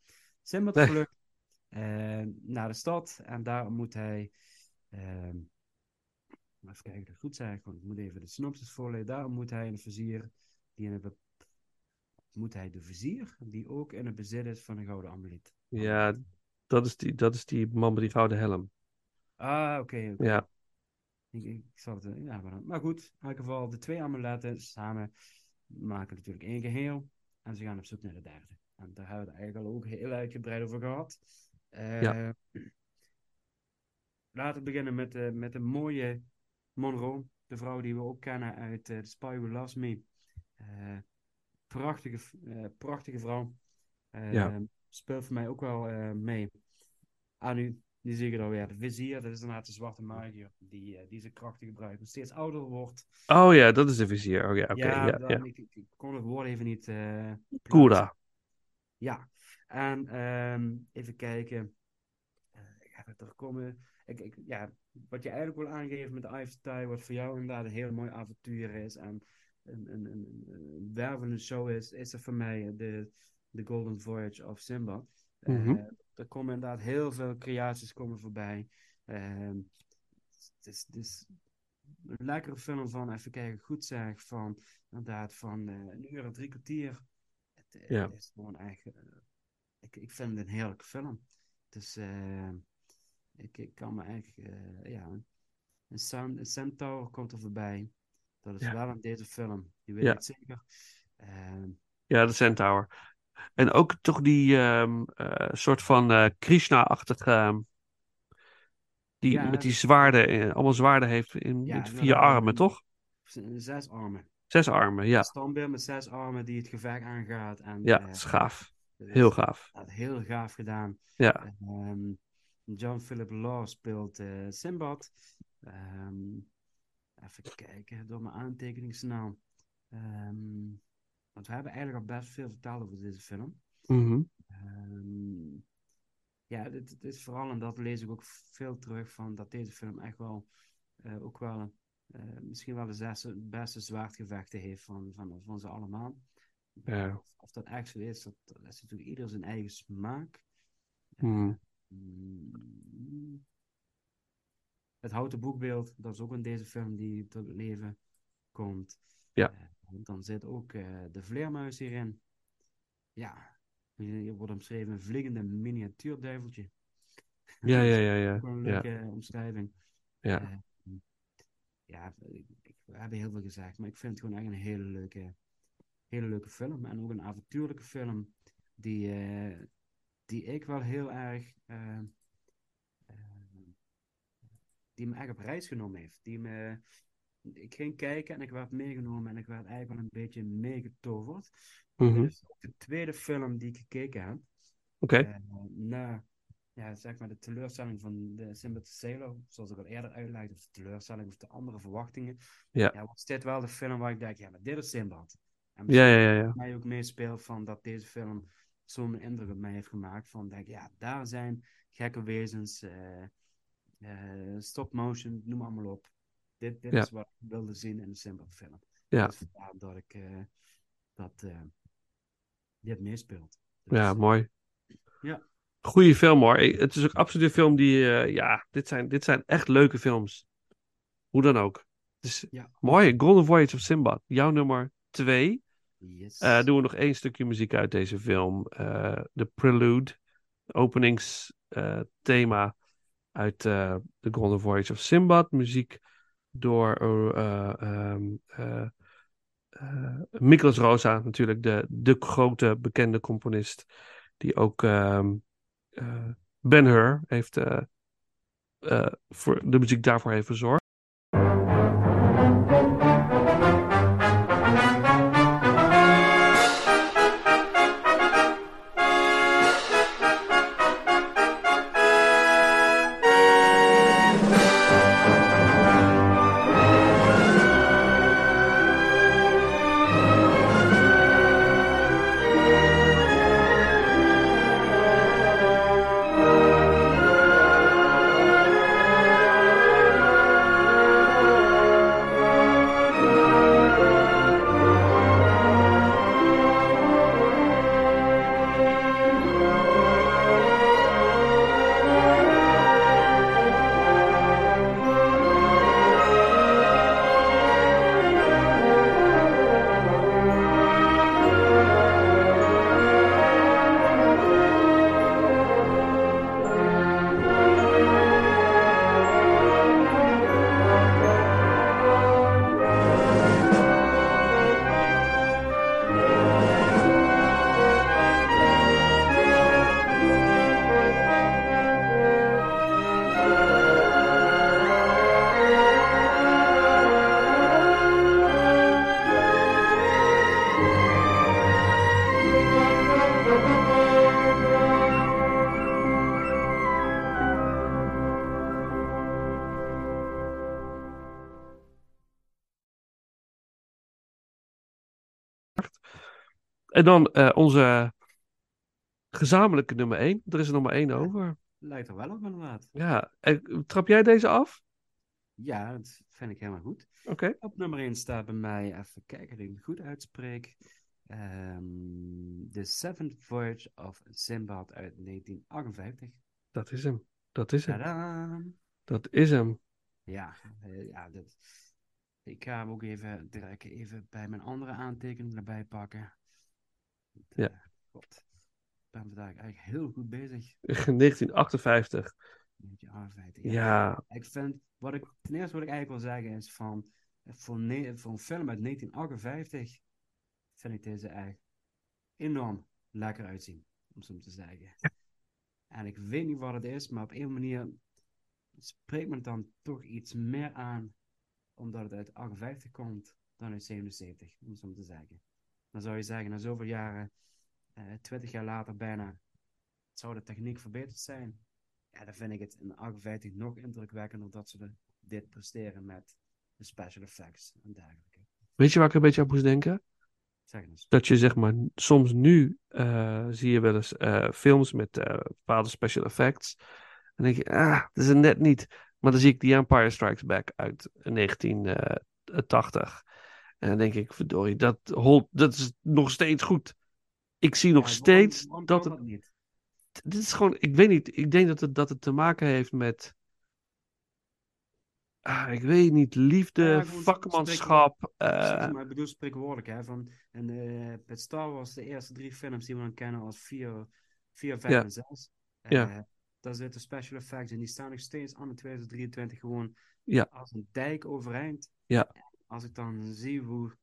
Simbad Nee. vlucht eh, naar de stad en daar ontmoet hij ehm, Even kijken, dat ik goed zeg. Want ik moet even de synopsis voorlezen. Daarom moet hij een vizier die in be- moet hij de vizier die ook in het bezit is van een gouden amulet. ja, dat is die, dat is die man met die gouden helm. Ah, oké. Ja, Ik, ik zal het, eh, ja, maar, dan- maar goed, in elk geval, de twee amuletten samen maken natuurlijk één geheel. En ze gaan op zoek naar de derde. En daar hebben we het eigenlijk al ook heel uitgebreid over gehad. Eh, Ja. Laten we beginnen met, de met de mooie Monroe. De vrouw die we ook kennen uit eh, The Spy Who Loves Me. Eh, prachtige, eh, prachtige vrouw. Eh, Ja. Speelt voor mij ook wel eh, mee. Ah, nu, nu zie ik het alweer. De vizier, dat is inderdaad de zwarte magier. Die, eh, die zijn krachten gebruikt. En steeds ouder wordt. Oh ja, dat is de vizier. Oh ja, oké. ja, ja, dan- ja. Ik, ik, ik kon het woord even niet. plaatsen. Koera. Ja, en ehm, even kijken. Eh, ja, er komen. Ik, ik, ja, wat je eigenlijk wil aangeven met Ice Tie, wat voor jou inderdaad een heel mooi avontuur is en een, een, een, een wervende show is, is er voor mij de, de Golden Voyage of Simba. Mhm. Er komen inderdaad heel veel creaties komen voorbij. Ehm, het, is, het is een lekkere film van, even kijken, goed zeg, van inderdaad van eh, een uur en drie kwartier. Het, eh, Ja. het is gewoon echt, eh, ik, ik vind het een heerlijke film. Dus eh, ik, ik kan me echt, ja, een, Sun, een Centaur komt er voorbij. Dat is Ja. wel in deze film, die weet Ja. ik zeker. Ehm, Ja, de Centaur. En ook toch die ehm, eh, soort van eh Krishna-achtige. ehm, die Ja, met die zwaarden, eh, allemaal zwaarden heeft in, Ja, met vier armen, toch? zes armen. Zes armen, ja. Een standbeeld met zes armen die het gevecht aangaat. En, Ja, dat is gaaf. Heel gaaf. heel gaaf gedaan. Ja, Ehm, John Philip Law speelt Simbad. Even kijken door mijn aantekeningen snel. Want we hebben eigenlijk al best veel verteld over deze film. mhm. Ehm, ja, dit is vooral, en dat lees ik ook veel terug van, dat deze film echt wel eh, ook wel eh, misschien wel de zesde, beste zwaardgevechten heeft van, van, van ze allemaal. Ja. Of, of dat echt zo is, dat, dat is natuurlijk ieder zijn eigen smaak. Mhm. Mm. Het houten boekbeeld, dat is ook in deze film die tot leven komt. Ja. Eh, dan zit ook eh, de vleermuis hierin. Ja, hier wordt omschreven een vliegende miniatuurduiveltje. Ja, ja, ja, ja. een leuke eh, omschrijving. Ja. Eh, ja, ik, ik- we hebben heel veel gezegd, maar ik vind het gewoon echt een hele leuke, hele leuke film. En ook een avontuurlijke film die, die ik wel heel erg, die me echt op reis genomen heeft. Die me, ik ging kijken en ik werd meegenomen en ik werd eigenlijk wel een beetje meegetoverd. Dit is ook de tweede film die ik gekeken heb. Oké. Eh, na ja, zeg maar de teleurstelling van de Simba Sailor, zoals ik al eerder uitlegde, of de teleurstelling of de andere verwachtingen, Ja. was dit wel de film waar ik dacht, ja, maar dit is Simbad. En Ja, ja, ja, ja. dat mij ook meespeelt van dat deze film zo'n indruk op mij heeft gemaakt van, denk, ja, daar zijn gekke wezens, eh, stop motion, noem allemaal op. Dit, dit Ja. is wat ik wilde zien in de Simbad film. Ja. Dus vandaar dat ik eh, dat eh, dit meespeelt. Dus, Ja, mooi. Ja. Goeie film hoor. Het is ook absoluut een film die, eh, ja, dit zijn, dit zijn echt leuke films. Hoe dan ook. Dus Ja. mooi. Golden Voyage of Sinbad. Jouw nummer twee. Yes. Doen we nog één stukje muziek uit deze film. De Prelude. Openingsthema uit eh The Golden Voyage of Sinbad. Muziek door eh, Miklos Rosa, natuurlijk de, de grote bekende componist. Die ook ehm, eh, Ben Hur heeft voor de muziek daarvoor heeft verzorgd. En dan eh, onze gezamenlijke nummer 1. Er is er nummer 1 over. Lijkt er wel op inderdaad. Ja, en, trap jij deze af? Ja, dat vind ik helemaal goed. Oké. Op nummer 1 staat bij mij, even kijken dat ik het goed uitspreek. ehm The Seventh Voyage of Sinbad uit 1958. Dat is hem. Dat is hem. Tadaa! Dat is hem. Ja, eh, ja dat, ik ga hem ook even direct even bij mijn andere aantekeningen erbij pakken. Ja. Eh, God, eigenlijk heel goed bezig. 1958. Met je aanwijting. Ja. Ik vind, wat ik, ten eerste wat ik eigenlijk wil zeggen is van, voor, ne- voor een film uit 1958 vind ik deze eigenlijk enorm lekker uitzien, om zo te zeggen. En ik weet niet wat het is, maar op een manier spreekt me het dan toch iets meer aan, omdat het uit 58 komt dan uit 77, om zo te zeggen. Dan zou je zeggen, na zoveel jaren, eh 20 jaar later bijna, zou de techniek verbeterd zijn. Ja, dan vind ik het in 58 nog indrukwekkender dat ze de- dit presteren met de special effects en dergelijke. Weet je waar ik een beetje aan moest denken? Zeg eens. Dat je zeg maar soms nu eh, zie je wel eens eh, films met bepaalde special effects. En dan denk je, ah, dat is het net niet. Maar dan zie ik The Empire Strikes Back uit 1980. En dan denk ik, verdorie, dat, dat is nog steeds goed. Ik zie nog steeds dat het niet. dit is gewoon, ik weet niet, ik denk dat het, dat het te maken heeft met, ah, ik weet niet, liefde, Ja, vakmanschap. Eh, maar ik bedoel spreekwoordelijk, hè. Van, en eh met Star Wars, de eerste drie films die we dan kennen als 4, 4 5 Ja. en 6. Ja. Daar zitten special effects en die staan nog steeds aan in 2023 gewoon Ja. als een dijk overeind. Ja. Als ik dan zie hoe,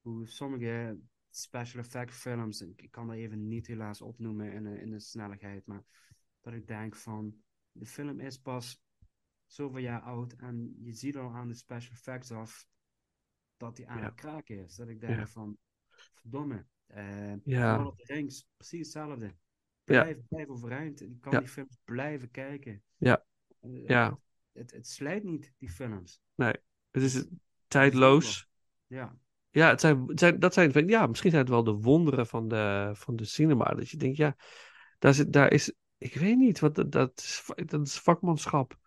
hoe sommige special effect films, ik ik kan er even niet helaas opnoemen in, de- in de snelheid, maar dat ik denk van, de film is pas zoveel jaar oud en je ziet al aan de special effects af dat die aan Ja. het kraken is. Dat ik denk Ja. van, verdomme. eh Ja. Lord Rings, precies hetzelfde. Ja. Blijf, blijf overeind. Ik kan die films blijven kijken. Ja. Eh, Ja. Het, het slijt niet, die films. het is tijdloos. Ja. Ja, het zijn, het zijn, dat zijn, ja, misschien zijn het wel de wonderen van de, van de cinema. Dat je denkt, ja, daar, zit, daar is, ik weet niet, wat, dat, dat, is, dat is vakmanschap.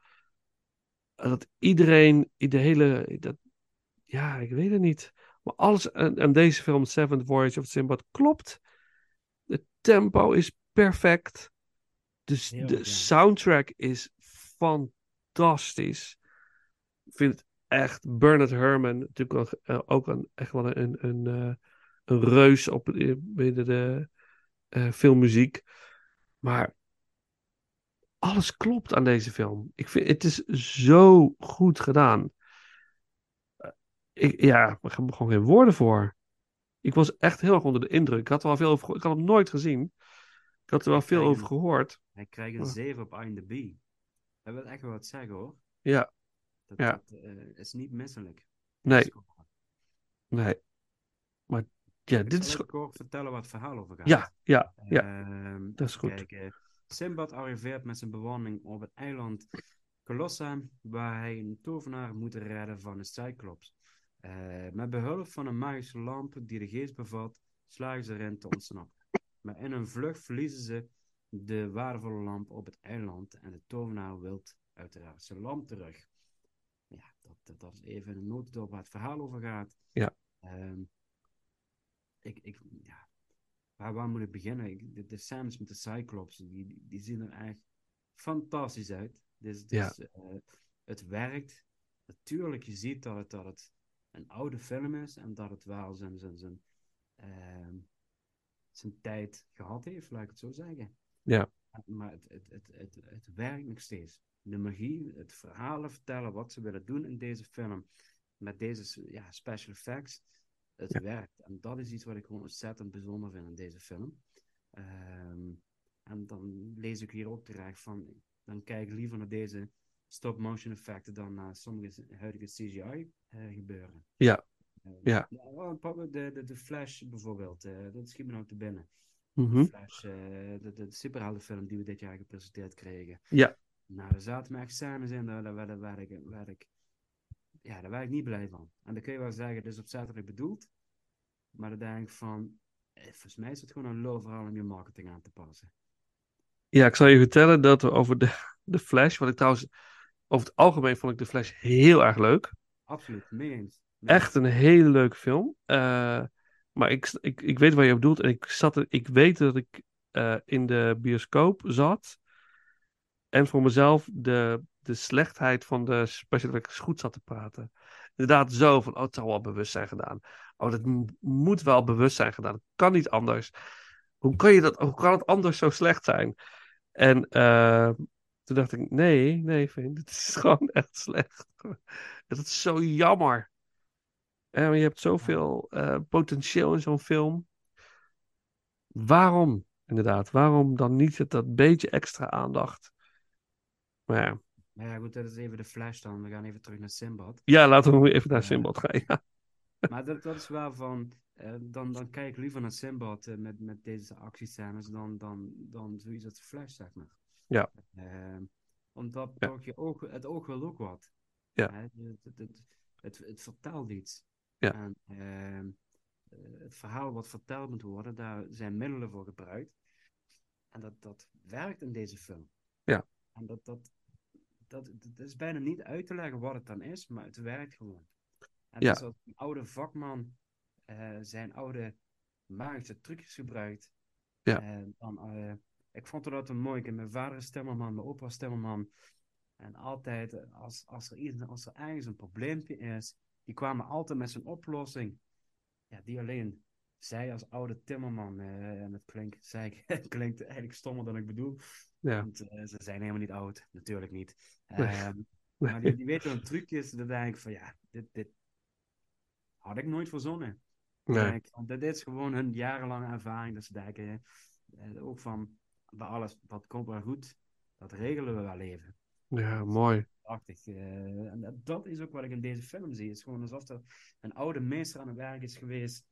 En Dat iedereen, de hele, dat, ja, ik weet het niet. Maar alles aan, aan deze film, Seventh Voyage of Sinbad, klopt. Het tempo is perfect. De, s- Heel de ja. soundtrack is fantastisch. Ik vind het echt Bernard Herrmann, natuurlijk wel, eh, ook een, echt wel een, een, eh, een reus op, eh, binnen de eh, filmmuziek. Maar alles klopt aan deze film. Ik vind, het is zo goed gedaan. Ik, ja, ik heb er gewoon geen woorden voor. Ik was echt heel erg onder de indruk. Ik had er wel veel over, ik had hem nooit gezien. Ik had er wel veel over gehoord. Hij krijgt een Oh. 7 op IMDb. Dat wil echt wel wat zeggen hoor. Ja, Dat, Ja. dat eh, is niet misselijk. Nee. Nee. Maar ja, Ik dit is. even kort vertellen waar het verhaal over gaat. Ja, ja, ja. Ehm, dat is goed. kijken. Simbad arriveert met zijn bewoning op het eiland Colossa, waar hij een tovenaar moet redden van een Cyclops. Eh, met behulp van een magische lamp die de geest bevat, slagen ze erin te ontsnappen. Maar in hun vlucht verliezen ze de waardevolle lamp op het eiland en de tovenaar wil uiteraard zijn lamp terug. Ja, dat, dat, is even een notendop waar het verhaal over gaat. Ja. Ehm, ik, ik, ja, waar, waar moet ik beginnen? Ik, de, de Sams met de Cyclops, die, die, die zien er echt fantastisch uit. Dus, dus eh, het werkt. Natuurlijk, je ziet dat het, dat het een oude film is en dat het wel zijn, zijn, zijn, ehm, zijn tijd gehad heeft, laat ik het zo zeggen. Ja. Maar het, het, het, het, het werkt nog steeds. De magie, het verhalen vertellen, wat ze willen doen in deze film, met deze ja, special effects, het Ja. werkt. En dat is iets wat ik gewoon ontzettend bijzonder vind in deze film. Ehm, en dan lees ik hier ook terecht van, dan kijk ik liever naar deze stop-motion effecten dan naar sommige huidige CGI eh, gebeuren. Ja. Ja. de, de, de Flash bijvoorbeeld, eh, dat schiet me nou te binnen. Mhm. Flash, eh, de, de, de superheldenfilm die we dit jaar gepresenteerd kregen. Ja. Nou, er zaten me echt scènes in, daar, daar, daar, ik, ik, ja, daar werd ik niet blij van. En dan kun je wel zeggen, het is opzettelijk bedoeld. Maar dan denk ik van, eh, volgens mij is het gewoon een low verhaal om je marketing aan te passen. Ja, ik zal je vertellen dat we over de, de Flash, wat ik trouwens, over het algemeen vond ik de Flash heel erg leuk. Absoluut, mee eens. Echt een hele leuke film. Eh, maar ik, ik, ik weet waar je op bedoelt. En ik, zat er, ik weet dat ik eh, in de bioscoop zat. En voor mezelf de, de slechtheid van de special effects goed zat te praten. Inderdaad zo van, oh, het zal wel bewust zijn gedaan. Oh, dat moet wel bewust zijn gedaan. Dat kan niet anders. Hoe kan, je dat, hoe kan het anders zo slecht zijn? En eh, toen dacht ik, nee, nee, vriend, het is gewoon echt slecht. Het is zo jammer. Eh, maar je hebt zoveel eh, potentieel in zo'n film. Waarom, inderdaad, waarom dan niet het, dat beetje extra aandacht? Maar ja, Maar ja, goed, dat is even de flash dan. We gaan even terug naar Simbad. ja laten we even naar Ja. Simbad gaan. Ja. Maar dat, dat is wel van. eh, dan, dan kijk ik liever naar Simbad eh, met, met deze actiescènes dan, dan, dan zoiets als Flash, zeg maar. Ja. Ehm, omdat Ja. je oog, het oog wil ook wat. Ja. Het, het, het, het vertelt iets. Ja. En, ehm, eh, het verhaal wat verteld moet worden, daar zijn middelen voor gebruikt. En dat, dat werkt in deze film. Ja. En dat, dat, dat, dat is bijna niet uit te leggen wat het dan is, maar het werkt gewoon. En Ja. dus als een oude vakman eh, zijn oude magische trucjes gebruikt, Ja. eh, dan, ik vond het altijd mooi. Ik Mijn vader is timmerman, mijn opa is timmerman. En altijd, als, als, er, iets- als er ergens een probleempje is, die kwamen altijd met zijn oplossing. Ja, die alleen zij als oude timmerman, eh, en het klinkt, zei ik, het klinkt eigenlijk stommer dan ik bedoel. Ja. Want eh, ze zijn helemaal niet oud, natuurlijk niet. Nee. Ehm, maar die, die weten dan trucjes, dan denk ik van ja, dit, dit had ik nooit verzonnen. Nee. ik van, dit is gewoon hun jarenlange ervaring. Dat ze denken, eh, ook van, bij alles, dat komt wel goed, dat regelen we wel even. Ja, mooi. Prachtig. eh, en dat, dat is ook wat ik in deze film zie. Het is gewoon alsof er een oude meester aan het werk is geweest,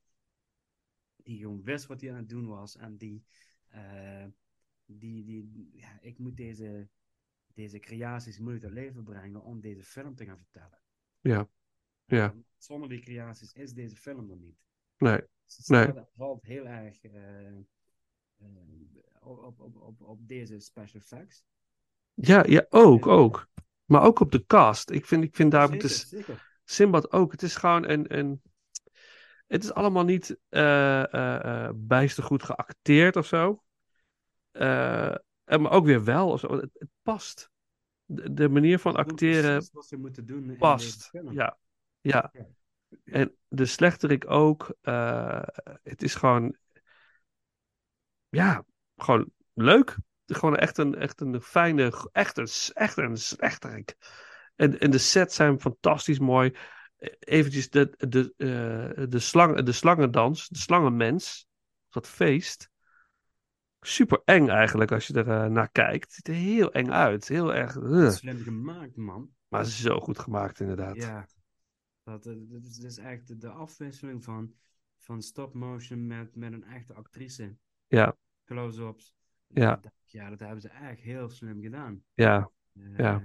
die gewoon wist wat hij aan het doen was. En die, eh, die, die ja, ik moet deze, deze creaties moet ik tot leven brengen om deze film te gaan vertellen. Ja. Ja. Zonder die creaties is deze film er niet. Nee. Dus het Nee. valt heel erg eh, op, op, op, op deze special effects. Ja, ja, ook, ook. Maar ook op de cast. Ik vind, ik vind daar Zeker, het is zeker. Simbad ook. Het is gewoon een, een het is allemaal niet eh, bijster goed geacteerd of zo. Maar ook weer wel. Of zo. Het, het past. De, de manier van acteren wat ze moeten doen past. Ja, ja. En de slechterik ook. het is gewoon. Ja, gewoon leuk. Gewoon echt een, echt een fijne. Echt een, echt een slechterik. En, en de sets zijn fantastisch mooi. Eh, Eventjes de, de, eh, de, slang, de slangendans. De slangenmens. Dat feest. Super eng eigenlijk als je er eh, naar kijkt. Het ziet er heel eng uit. Heel erg. eh, Slim gemaakt, man. maar zo goed gemaakt inderdaad. Ja. Dat, dat is, dat is echt de, de afwisseling van, van stop motion met, met een echte actrice. Ja. Close-ups. Ja. Dat- Ja, dat hebben ze echt heel slim gedaan. Ja. Eh, Ja.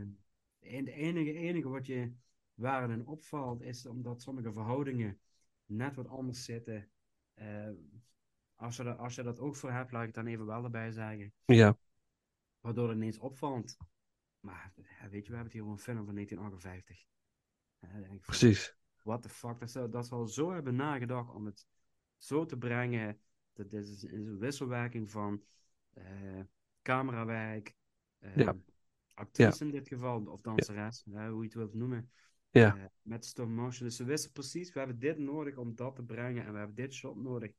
En het enige, enige wat je waar het in opvalt, is omdat sommige verhoudingen net wat anders zitten. Eh, als, je dat, als je dat ook voor hebt, laat ik het dan even wel erbij zeggen. Ja. Waardoor het ineens opvalt. Maar ja, weet je, we hebben het hier over een film van 1958. Eh, dan denk ik van, Precies. What the fuck, dat ze, dat ze al zo hebben nagedacht om het zo te brengen. Dat dit is is een wisselwerking van eh, camerawerk, eh, Ja. actrice in dit geval, of danseres, hoe je het wilt noemen. Ja. Eh, met stop motion. Dus ze wisten precies, we hebben dit nodig om dat te brengen en we hebben dit shot nodig.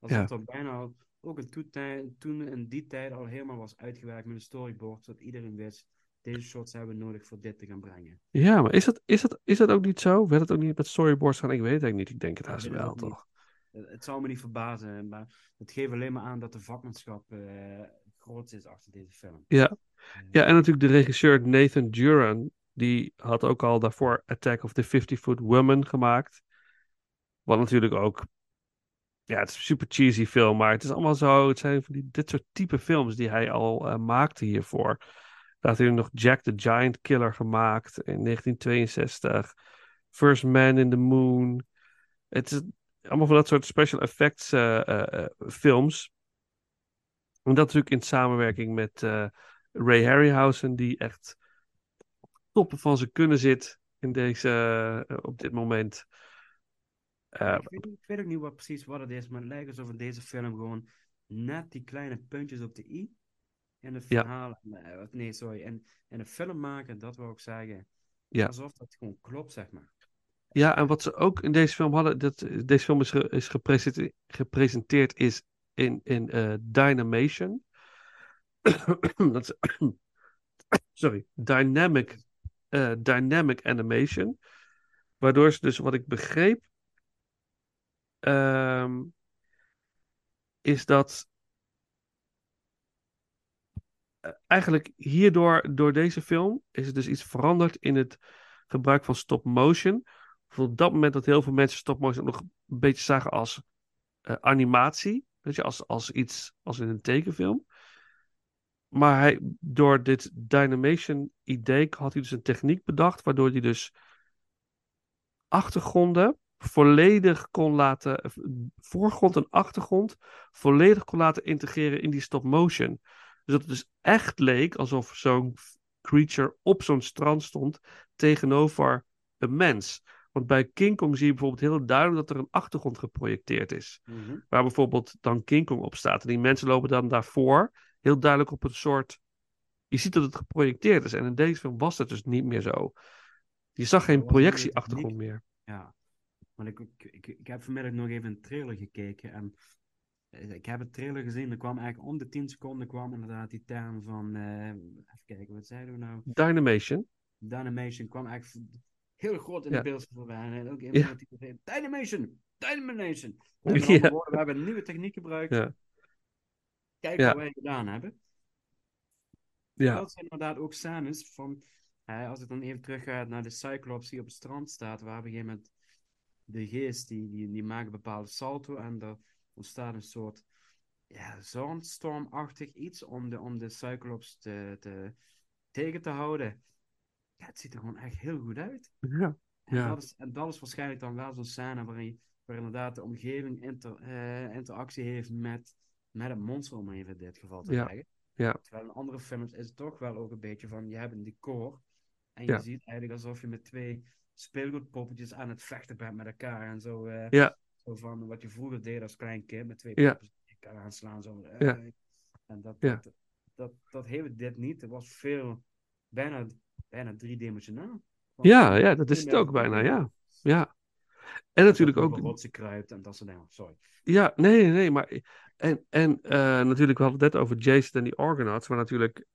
Ja. het al bijna ook in toen, in die tijd al helemaal was uitgewerkt met een storyboard, zodat iedereen wist, deze shots hebben we nodig voor dit te gaan brengen. Ja, maar is dat, is, dat, is dat ook niet zo? Werd het ook niet met storyboards gaan? Ik weet het eigenlijk niet. Ik denk het Ja, haast wel, niet. toch? Het zou me niet verbazen, maar het geeft alleen maar aan dat de vakmanschap eh, is achter deze film. Ja. Ja, en natuurlijk de regisseur Nathan Duran. Die had ook al daarvoor Attack of the 50-Foot Woman gemaakt. Wat natuurlijk ook... Ja, het is een super cheesy film, maar het is allemaal zo... Het zijn van die, dit soort type films die hij al eh, maakte hiervoor. Daar had hij nog Jack the Giant Killer gemaakt in 1962. First Man in the Moon. Het is, allemaal van dat soort special effects eh, eh, films. En dat natuurlijk in samenwerking met eh, Ray Harryhausen, die echt toppen van zijn kunnen zit in deze, eh, op dit moment. Eh, ik, weet, niet- ik weet ook niet wat precies wat het is, maar het lijkt alsof in deze film gewoon net die kleine puntjes op de i in het Ja. verhaal, eh, wat- nee, sorry, in, in een film maken, dat wil ik zeggen. Ja. Alsof dat gewoon klopt, zeg maar. Ja, en wat ze ook in deze film hadden, dat, deze film is, ge- is gepresenteerd, gepresenteerd is in, in eh, Dynamation. sorry, Dynamic, eh, Dynamic Animation. Waardoor ze dus, wat ik begreep, ehm, is dat eh, eigenlijk hierdoor, door deze film, is er dus iets veranderd in het gebruik van stop motion. Op dat moment dat heel veel mensen stop motion nog een beetje zagen als animatie. Weet je, als, als iets, als in een tekenfilm. Maar hij, door dit Dynamation idee had hij dus een techniek bedacht, waardoor hij dus achtergronden volledig kon laten, eh, voorgrond en achtergrond volledig kon laten integreren in die stop motion. Dus dat het dus echt leek alsof zo'n creature op zo'n strand stond tegenover een mens. Want bij King Kong zie je bijvoorbeeld heel duidelijk dat er een achtergrond geprojecteerd is. Mhm. Waar bijvoorbeeld dan King Kong op staat. En die mensen lopen dan daarvoor heel duidelijk op een soort... Je ziet dat het geprojecteerd is. En in deze film was dat dus niet meer zo. Je zag geen projectieachtergrond meer. Ja, want ik, ik, ik, heb vanmiddag nog even een trailer gekeken en eh, ik heb een trailer gezien, er kwam eigenlijk om de 10 seconden kwam inderdaad die term van, eh, even kijken, wat zeiden we nou? Dynamation. Dynamation kwam eigenlijk heel groot in de beeld voorbij. En ook een Ja. Dynamation! Dynamation! Ja. Woorden, we hebben een nieuwe techniek gebruikt. Ja. Kijk wat wij gedaan hebben. Ja. Dat zijn inderdaad ook scènes van, hè, als ik dan even terug ga naar de Cyclops die op het strand staat, waar op een gegeven moment de geest, die, die, die maakt een bepaalde salto en er ontstaat een soort ja, zandstormachtig iets om de, om de Cyclops te, te, tegen te houden. Ja, het ziet er gewoon echt heel goed uit. Ja. En, Ja. dat, is, en dat is waarschijnlijk dan wel zo'n scène waarin, waar inderdaad de omgeving inter, eh, interactie heeft met, met het monster, om even in dit geval te Ja. zeggen. Ja. Terwijl in andere films is het toch wel ook een beetje van, je hebt een decor en Ja. je ziet eigenlijk alsof je met twee speelgoedpoppetjes aan het vechten bent met elkaar en zo. eh, Ja. Zo van wat je vroeger deed als klein kind, met twee poppetjes elkaar aanslaan. Zo, Ja. En dat, dat, dat, dat heeft dit niet. Het was veel, bijna, bijna driedimensionaal. Ja, ja, dat is het ook bijna, ja. Ja. En Dat natuurlijk ook... rotsen kruipt en dat soort dingen. Sorry. Ja, nee, nee, maar... En, en eh, natuurlijk, we hadden het net over Jason en die Argonauts, waar natuurlijk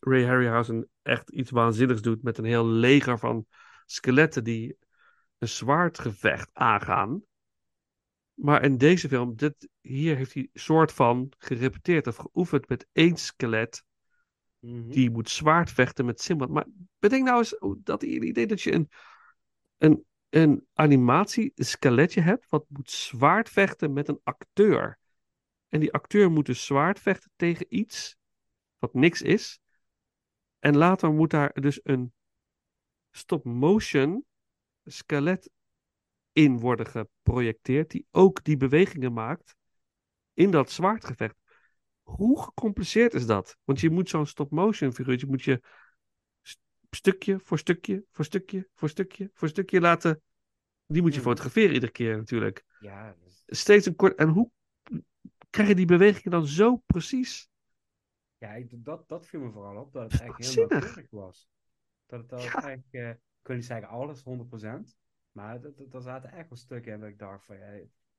Ray Harryhausen echt iets waanzinnigs doet met een heel leger van skeletten die een zwaardgevecht aangaan. Maar in deze film, dit, hier heeft hij soort van gerepeteerd of geoefend met één skelet Mhm. die moet zwaard vechten met Simbad. Maar bedenk nou eens hoe- dat idee dat je een, een, een animatie een skeletje hebt wat moet zwaard vechten met een acteur. En die acteur moet dus zwaard vechten tegen iets wat niks is. En later moet daar dus een stop-motion skelet in worden geprojecteerd, die ook die bewegingen maakt in dat zwaardgevecht. Hoe gecompliceerd is dat? Want je moet zo'n stop-motion figuurtje, moet je st- stukje voor stukje, voor stukje, voor stukje, voor stukje laten. Die moet je Mhm. fotograferen iedere keer natuurlijk. Ja, dat is- Steeds een kort. En hoe krijg je die bewegingen dan zo precies? ja ik- dat, dat viel me vooral op, dat het echt heel nauwkeurig was. Dat het, dat Ja. echt, eh, ik niet zeggen alles, 100%, maar dat- dat- er zaten echt wel stukken in waar ik dacht van, ja,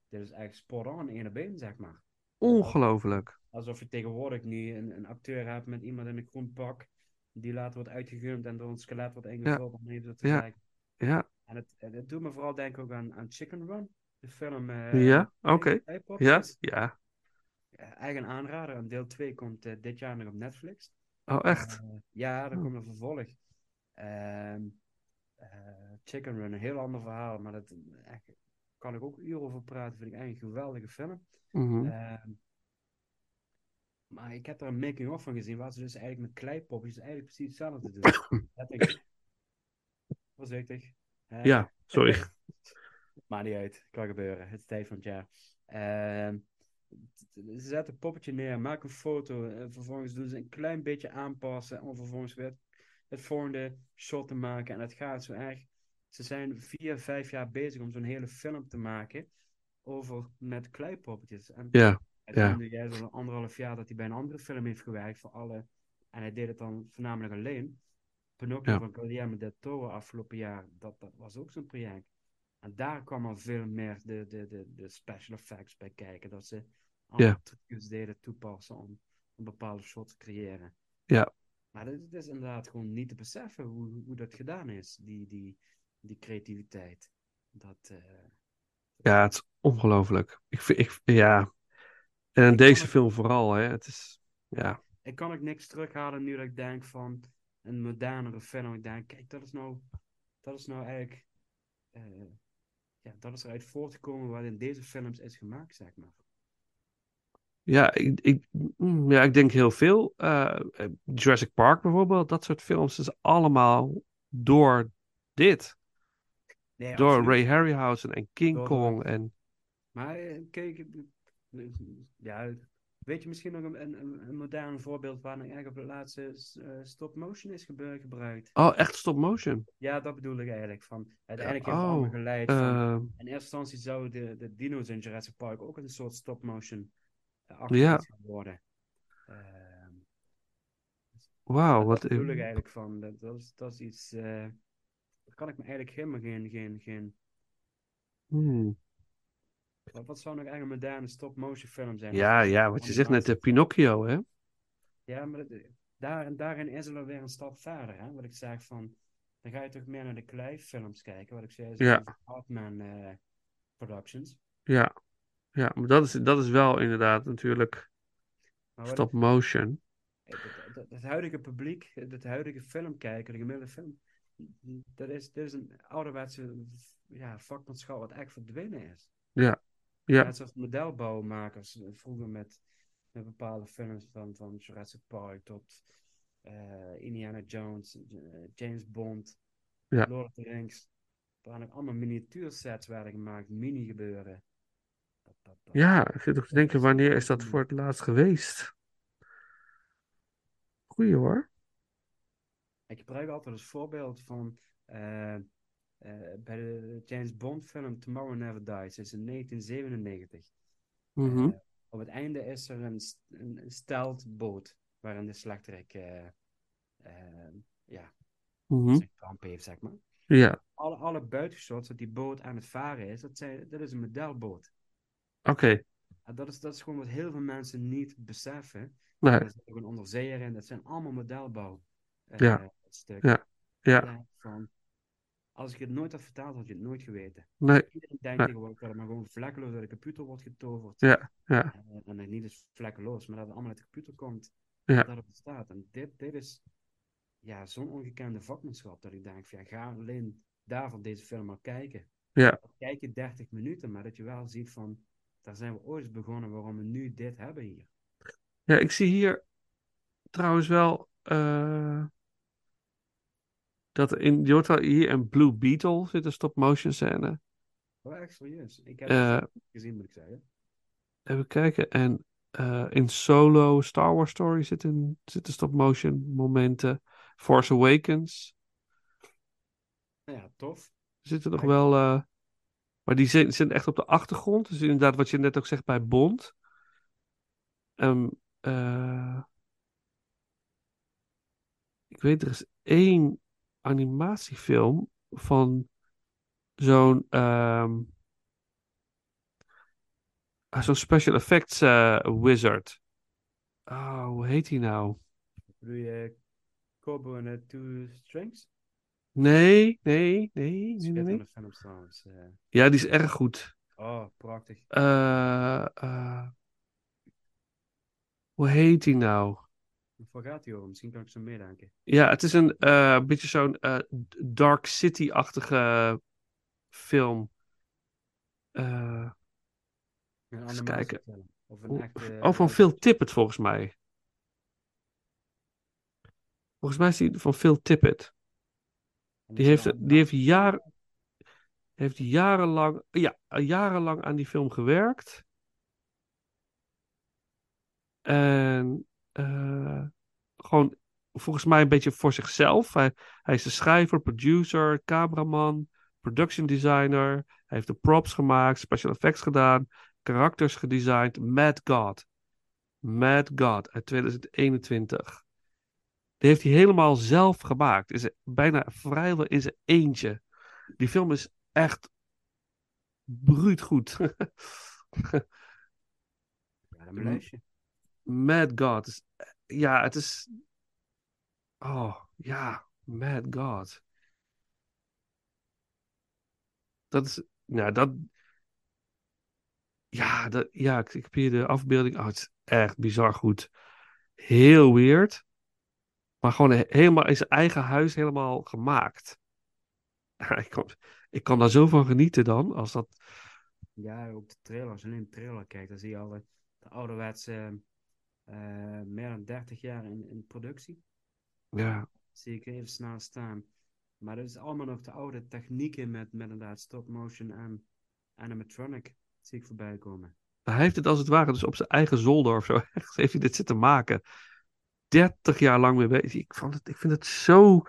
dit is echt spot on, ene been, zeg maar. Ongelooflijk. Alsof je tegenwoordig nu een, een acteur hebt met iemand in een groen pak, die later wordt uitgegumd en door een skelet wordt ingevuld zo te Ja. Ja, En het, het doet me vooral denken ook aan, aan Chicken Run, de film. eh, ja, oké. Ja, ja. Ja, eigen aanrader. En deel 2 komt eh, dit jaar nog op Netflix. Oh, echt? Eh, ja, er Oh. komt een vervolg. Ehm, eh, Chicken Run, een heel ander verhaal, maar dat echt, kan ik ook uren over praten. Vind ik eigenlijk een geweldige film. Mhm. Ehm, maar ik heb er een making-of van gezien, waar ze dus eigenlijk met kleipopjes eigenlijk precies hetzelfde doen. Letterlijk. Voorzichtig. Eh, Ja, sorry. Maakt niet uit, kan gebeuren. Het is tijd van het jaar. Ehm, ze zetten een poppetje neer, maken een foto. En vervolgens doen ze een klein beetje aanpassen. Om vervolgens weer het volgende shot te maken. En het gaat zo erg. Ze zijn vier, vijf jaar bezig om zo'n hele film te maken. Over met kleipoppetjes. En Ja, het ja. zo'n anderhalf jaar dat hij bij een andere film heeft gewerkt. Voor alle. En hij deed het dan voornamelijk alleen. Pinocchio Ja. van Guillermo del Toro afgelopen jaar. Dat, dat was ook zo'n project. En daar kwam er veel meer de, de, de, de special effects bij kijken. Dat ze alle Ja. trucjes deden toepassen om een bepaalde shot te creëren. Ja. Maar het het is inderdaad gewoon niet te beseffen hoe, hoe dat gedaan is. Die, die, die creativiteit. Dat, eh, Ja, het is ongelooflijk. Ik, vind- ik, ja. En in deze film vooral, hè. Het is, ja. ik kan ook niks terughalen nu dat ik denk van een modernere film. Ik denk, kijk, dat is nou, dat is nou eigenlijk, eh, ja, dat is eruit voortgekomen wat in deze films is gemaakt, zeg maar. Ja, ik, ik, mm, ja, ik denk heel veel. Eh, Jurassic Park bijvoorbeeld, dat soort films is allemaal door dit. Nee, door absoluut. Ray Harryhausen en King Door- Kong. En, Maar eh, kijk, ja, weet je misschien nog een, een, een modern voorbeeld waar nou eigenlijk op de laatste eh, stop motion is gebruikt? oh, echt stop motion. Ja, dat bedoel ik eigenlijk. Van, uiteindelijk Ja, heeft het oh, allemaal geleid van, Eh, In eerste instantie zouden de, de dino's in Jurassic Park ook een soort stop-motion uh, Ja. worden. Ehm, Wauw, dat wat. bedoel ik eigenlijk van. Dat, dat, is, dat is iets. Eh, kan ik me eigenlijk helemaal geen. geen, geen Hmm. wat, wat zou nog eigenlijk een moderne stop-motion film zijn? Ja, ja, wat je zegt net, de Pinocchio, hè? Ja, maar dat, daar, en daarin is het alweer een stap verder. Hè? Wat ik zeg van. Dan ga je toch meer naar de Clive-films kijken. Wat ik zei, Ja. de Hartman eh, Productions. Ja, ja maar dat is, dat is wel inderdaad natuurlijk Maar wat stop motion. Het, het- het- het huidige publiek, het huidige filmkijker, de gemiddelde film, dat is, dat is een ouderwetse ja, vakmanschap wat echt verdwenen is. Ja, ja, Net zoals modelbouwmakers eh, vroeger met, met bepaalde films van, van Jurassic Park tot eh, Indiana Jones, eh, James Bond, Ja. Lord of the Rings. Waar nog allemaal miniatuursets werden gemaakt, mini gebeuren. Dat, dat, dat- ja, ik zit ook te denken, wanneer is dat voor het laatst geweest? Goeie hoor. Ik gebruik altijd als voorbeeld van eh, eh, bij de James Bond film Tomorrow Never Dies, is in 1997. Mhm. Eh, op het einde is er een, st- een, een stealth boot waarin de slechterik eh, ja, Mhm. zijn kamp heeft, zeg maar. Ja, Alle, alle buitenshots dat die boot aan het varen is, dat, zijn, dat is een modelboot. oké. Dat, is, dat is gewoon wat heel veel mensen niet beseffen. Nee, Er zit ook een onderzeeër in, dat zijn allemaal modelbouw. Eh, Ja. Ja. ja, van, als ik het nooit had vertaald, had je het nooit geweten. nee, Iedereen denkt tegenwoordig dat het maar gewoon vlekkeloos uit de computer wordt getoverd. ja, ja, En, en dat niet eens vlekkeloos, maar dat het allemaal uit de computer komt. Ja. Dat het bestaat. En dit, dit is ja, zo'n ongekende vakmanschap dat ik denk van, ja, ga alleen daarvan deze film maar kijken. Ja. Kijk je 30 minuten, maar dat je wel ziet van, daar zijn we ooit begonnen waarom we nu dit hebben hier. ja. Ik zie hier trouwens wel eh, dat in, wel hier in Blue Beetle zit een stop motion scène. Oh, echt serieus. Ik heb Eh, het gezien, moet ik zeggen. Even kijken. En eh, in Solo, Star Wars Story zitten, zitten stop-motion momenten. Force Awakens Nou ja, tof. zitten nog wel. eh, maar die zijn, zijn echt op de achtergrond. Dus inderdaad, wat je net ook zegt bij Bond. Ehm, eh, ik weet, er is één animatiefilm van zo'n. ah, zo'n special effects eh, wizard. Oh, hoe heet die nou? Bedoel je Kobo en Two Strings? Nee, nee, nee, nee, nee, nee. Eh. Ja, die is erg goed. oh, prachtig. Eh, eh, hoe heet die nou? Waar gaat die over? Misschien kan ik zo meedenken. Ja, het is een eh, beetje zo'n eh, Dark City-achtige film. Eh, Een Eens kijken. Of een echte... oh, van Phil Tippett volgens mij. Volgens mij is die van Phil Tippett. Die heeft, die heeft jaren... Heeft jarenlang, ja, jarenlang aan die film gewerkt. En eh, gewoon volgens mij een beetje voor zichzelf. Hij, hij is de schrijver, producer, cameraman, production designer. Hij heeft de props gemaakt, special effects gedaan, karakters gedesigned. Mad God. Mad God uit 2021. Die heeft hij helemaal zelf gemaakt. Is bijna vrijwel in zijn eentje. Die film is echt bruut goed. Ja, dan beluister je. Mad God. is- Ja, het is. Oh, ja. Mad God. Dat is. Nou, dat. Ja, dat, ja ik, ik heb hier de afbeelding. Oh, het is echt bizar goed. Heel weird. Maar gewoon he- helemaal in zijn eigen huis helemaal gemaakt. Ik, kan, ik kan daar zo van genieten dan. Als dat. Ja, ook de trailer. Als je alleen de trailer kijkt, dan zie je al de ouderwetse, eh, meer dan 30 jaar in, in productie. Ja, Zie ik even snel staan. Maar dat is allemaal nog de oude technieken met, met inderdaad stop motion en animatronic. Zie ik voorbij komen. Hij heeft het als het ware dus op zijn eigen zolder of zo. Echt heeft hij dit zitten maken. 30 jaar lang mee bezig. Ik, vond het, ik vind het zo.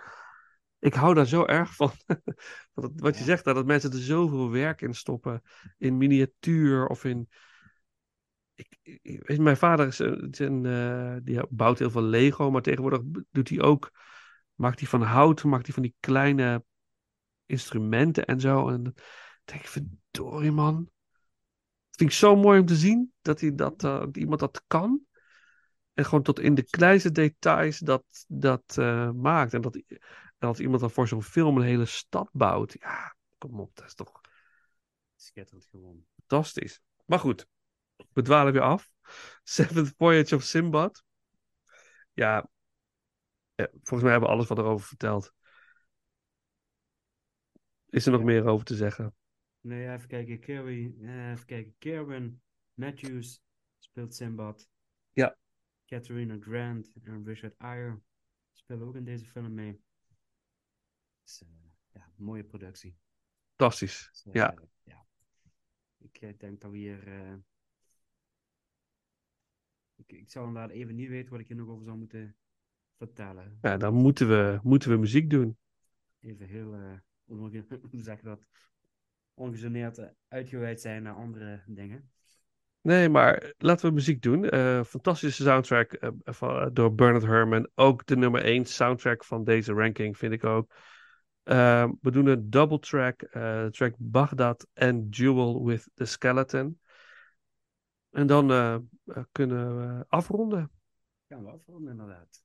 Ik hou daar zo erg van. Wat, wat je zegt, dat mensen er zoveel werk in stoppen. In miniatuur of in. Ik, mijn vader is, een- is een, eh, die bouwt heel veel Lego, maar tegenwoordig doet hij ook. Maakt hij van hout, maakt hij van die kleine instrumenten en zo. En dan denk ik, verdorie man. Het vind ik zo mooi om te zien dat, hij dat, eh, dat iemand dat kan. En gewoon tot in de kleinste details dat, dat eh, maakt. En dat, en dat iemand dan voor zo'n film een hele stad bouwt. Ja, kom op, dat is toch Schitterend gewoon. fantastisch. Maar goed, we dwalen weer af. Seventh Voyage of Simbad. Ja, eh, volgens mij hebben we alles wat erover verteld. Is er nog meer over te zeggen? Nee, even kijken. Kerry, eh, even kijken. Kerwin Matthews speelt Simbad. Ja. Catharina Grant en Richard Eyre spelen ook in deze film mee. Dus, eh, ja, mooie productie. Fantastisch. Dus, Ja. ja. Ik denk dat we hier. Ik, ik zou inderdaad even niet weten wat ik hier nog over zou moeten vertellen. Ja, dan moeten we, moeten we muziek doen. Even heel. hoe zeg dat? Ongegeneerd eh, uitgeweid zijn naar andere dingen. Nee, maar laten we muziek doen. Eh, fantastische soundtrack van, door Bernard Herrmann. Ook de nummer 1 soundtrack van deze ranking, vind ik ook. Eh, we doen een double track. track Baghdad en Jewel with the Skeleton. En dan eh, eh, kunnen we afronden. Gaan we afronden, inderdaad.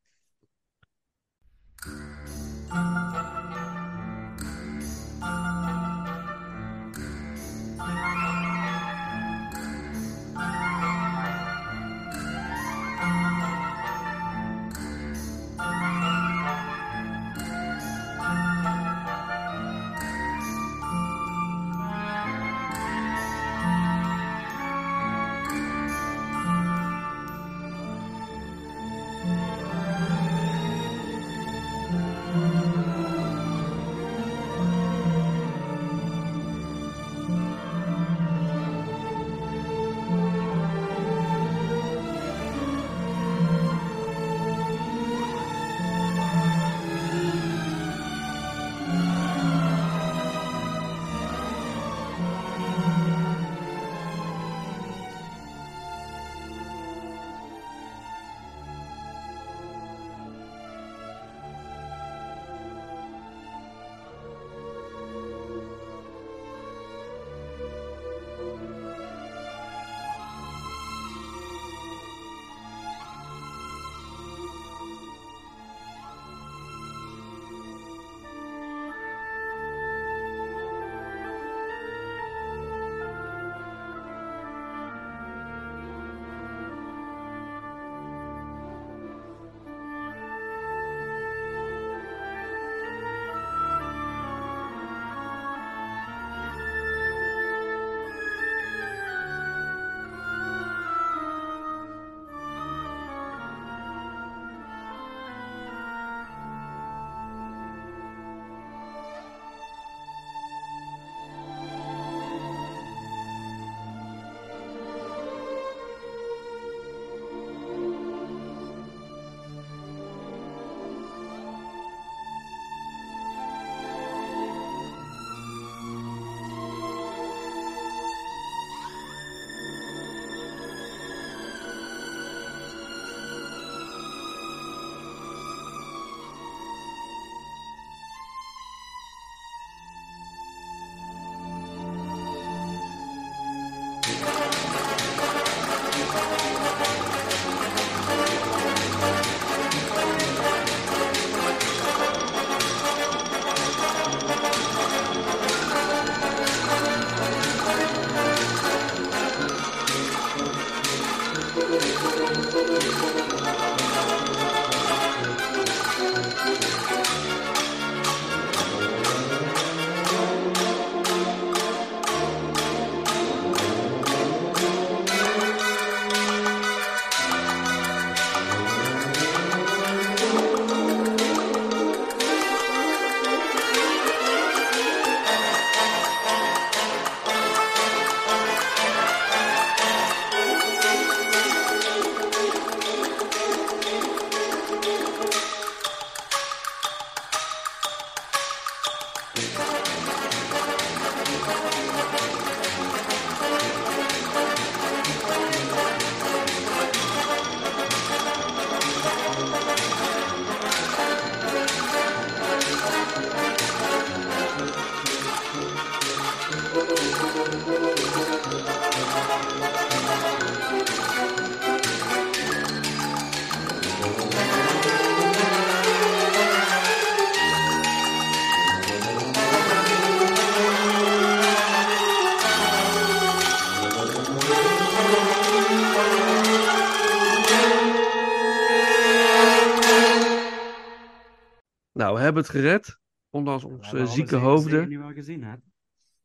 Nou, we hebben het gered. Ondanks onze zieke hoofden. nu wel gezien, hè?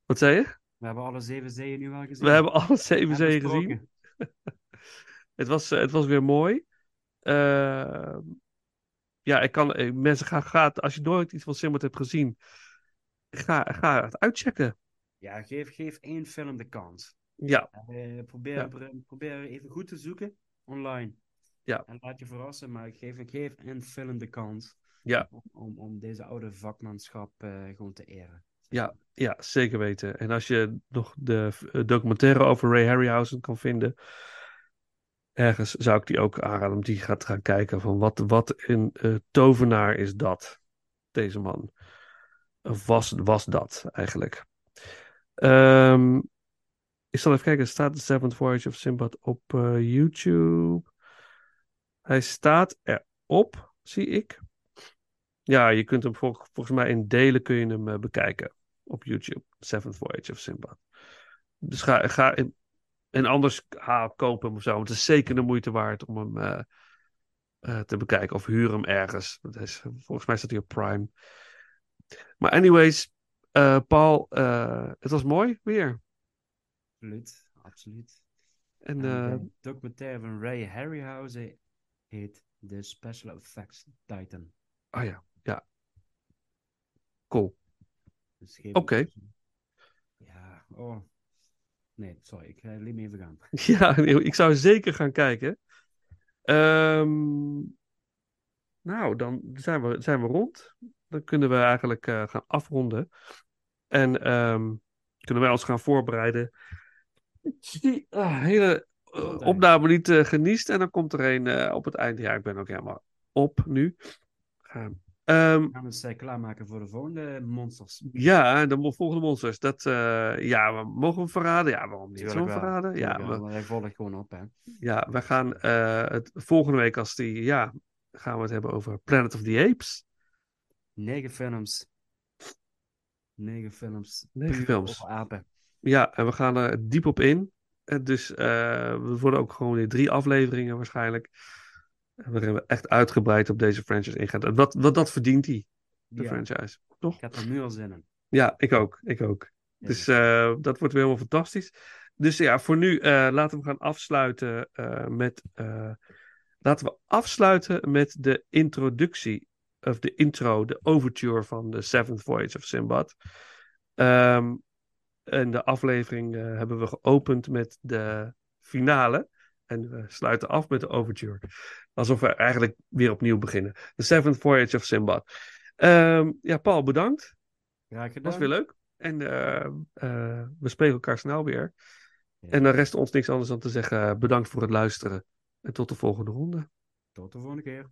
Wat zei je? We hebben alle zeven zeeën nu wel gezien. We hebben alle zeven En zeeën gezien. Het was, eh, het was weer mooi. Eh, ja, ik kan, eh, mensen gaan, ga, als je nooit iets van Simbad hebt gezien, ga, ga het uitchecken. Ja, geef, geef één film de kans. Ja, Eh, probeer, Ja. probeer even goed te zoeken online. Ja. En laat je verrassen, maar geef, geef een film de kans. Ja. Om, om, deze oude vakmanschap eh, gewoon te eren. ja, ja, zeker weten. En als je nog de eh, documentaire over Ray Harryhausen kan vinden, ergens zou ik die ook aanraden om die gaat gaan kijken. Van wat, wat een eh, tovenaar is dat, deze man. Was, was dat eigenlijk. Ehm, ik zal even kijken, staat The Seventh Voyage of Sinbad op YouTube? Hij staat erop, zie ik. Ja, je kunt hem vol- volgens mij in delen kun je hem eh, bekijken op YouTube. Seventh Voyage of Sinbad. Dus ga, ga in- en anders haal, koop hem of zo. Want het is zeker de moeite waard om hem eh, eh, te bekijken. Of huur hem ergens. Dat is, volgens mij staat hij op Prime. Maar anyways, Paul, het was mooi weer. Absoluut, absoluut. En documentaire van Ray Harryhausen heet The Special Effects Titan. oh ja, ja. Cool. Dus Oké. Ja, oh. Nee, sorry, ik uh, liet me even gaan. Ja, ik zou zeker gaan kijken. Ehm, nou, dan zijn we, zijn we rond. Dan kunnen we eigenlijk eh, gaan afronden. En ehm, kunnen wij ons gaan voorbereiden. Die ah, hele eh, opname niet eh, geniest. En dan komt er een eh, op het einde. Ja, ik ben ook helemaal op nu. Gaan. Ehm, Gaan we ons eh, klaarmaken voor de volgende monsters. ja, de volgende monsters. Dat, eh, ja, we mogen we hem verraden? Ja, waarom niet? Zullen we verraden? Ja, we, Hij volgt gewoon op, hè. Ja, we gaan eh, het volgende week als die, ja, gaan we het hebben over Planet of the Apes. Negen films. Negen films. Negen films. apen. Ja, en we gaan er diep op in. En dus eh, we worden ook gewoon weer drie afleveringen waarschijnlijk. Waarin we echt uitgebreid op deze franchise ingaan. En Wat, wat dat verdient hij, de Ja, franchise. Toch? ik heb er nu al zin in. Ja, ik ook. Ik ook. Ja. Dus eh, dat wordt weer helemaal fantastisch. Dus ja, voor nu eh, laten we gaan afsluiten eh, met. laten we afsluiten met de introductie. Of de intro, de overture van de Seventh Voyage of Sinbad. Ehm, en de aflevering hebben we geopend met de finale. En we sluiten af met de overture. Alsof we eigenlijk weer opnieuw beginnen. The Seventh Voyage of Sinbad. Ehm, ja, Paul, bedankt. Graag gedaan. Was weer leuk. En eh, eh, we spreken elkaar snel weer. Ja. En dan rest ons niks anders dan te zeggen eh, bedankt voor het luisteren. En tot de volgende ronde. Tot de volgende keer.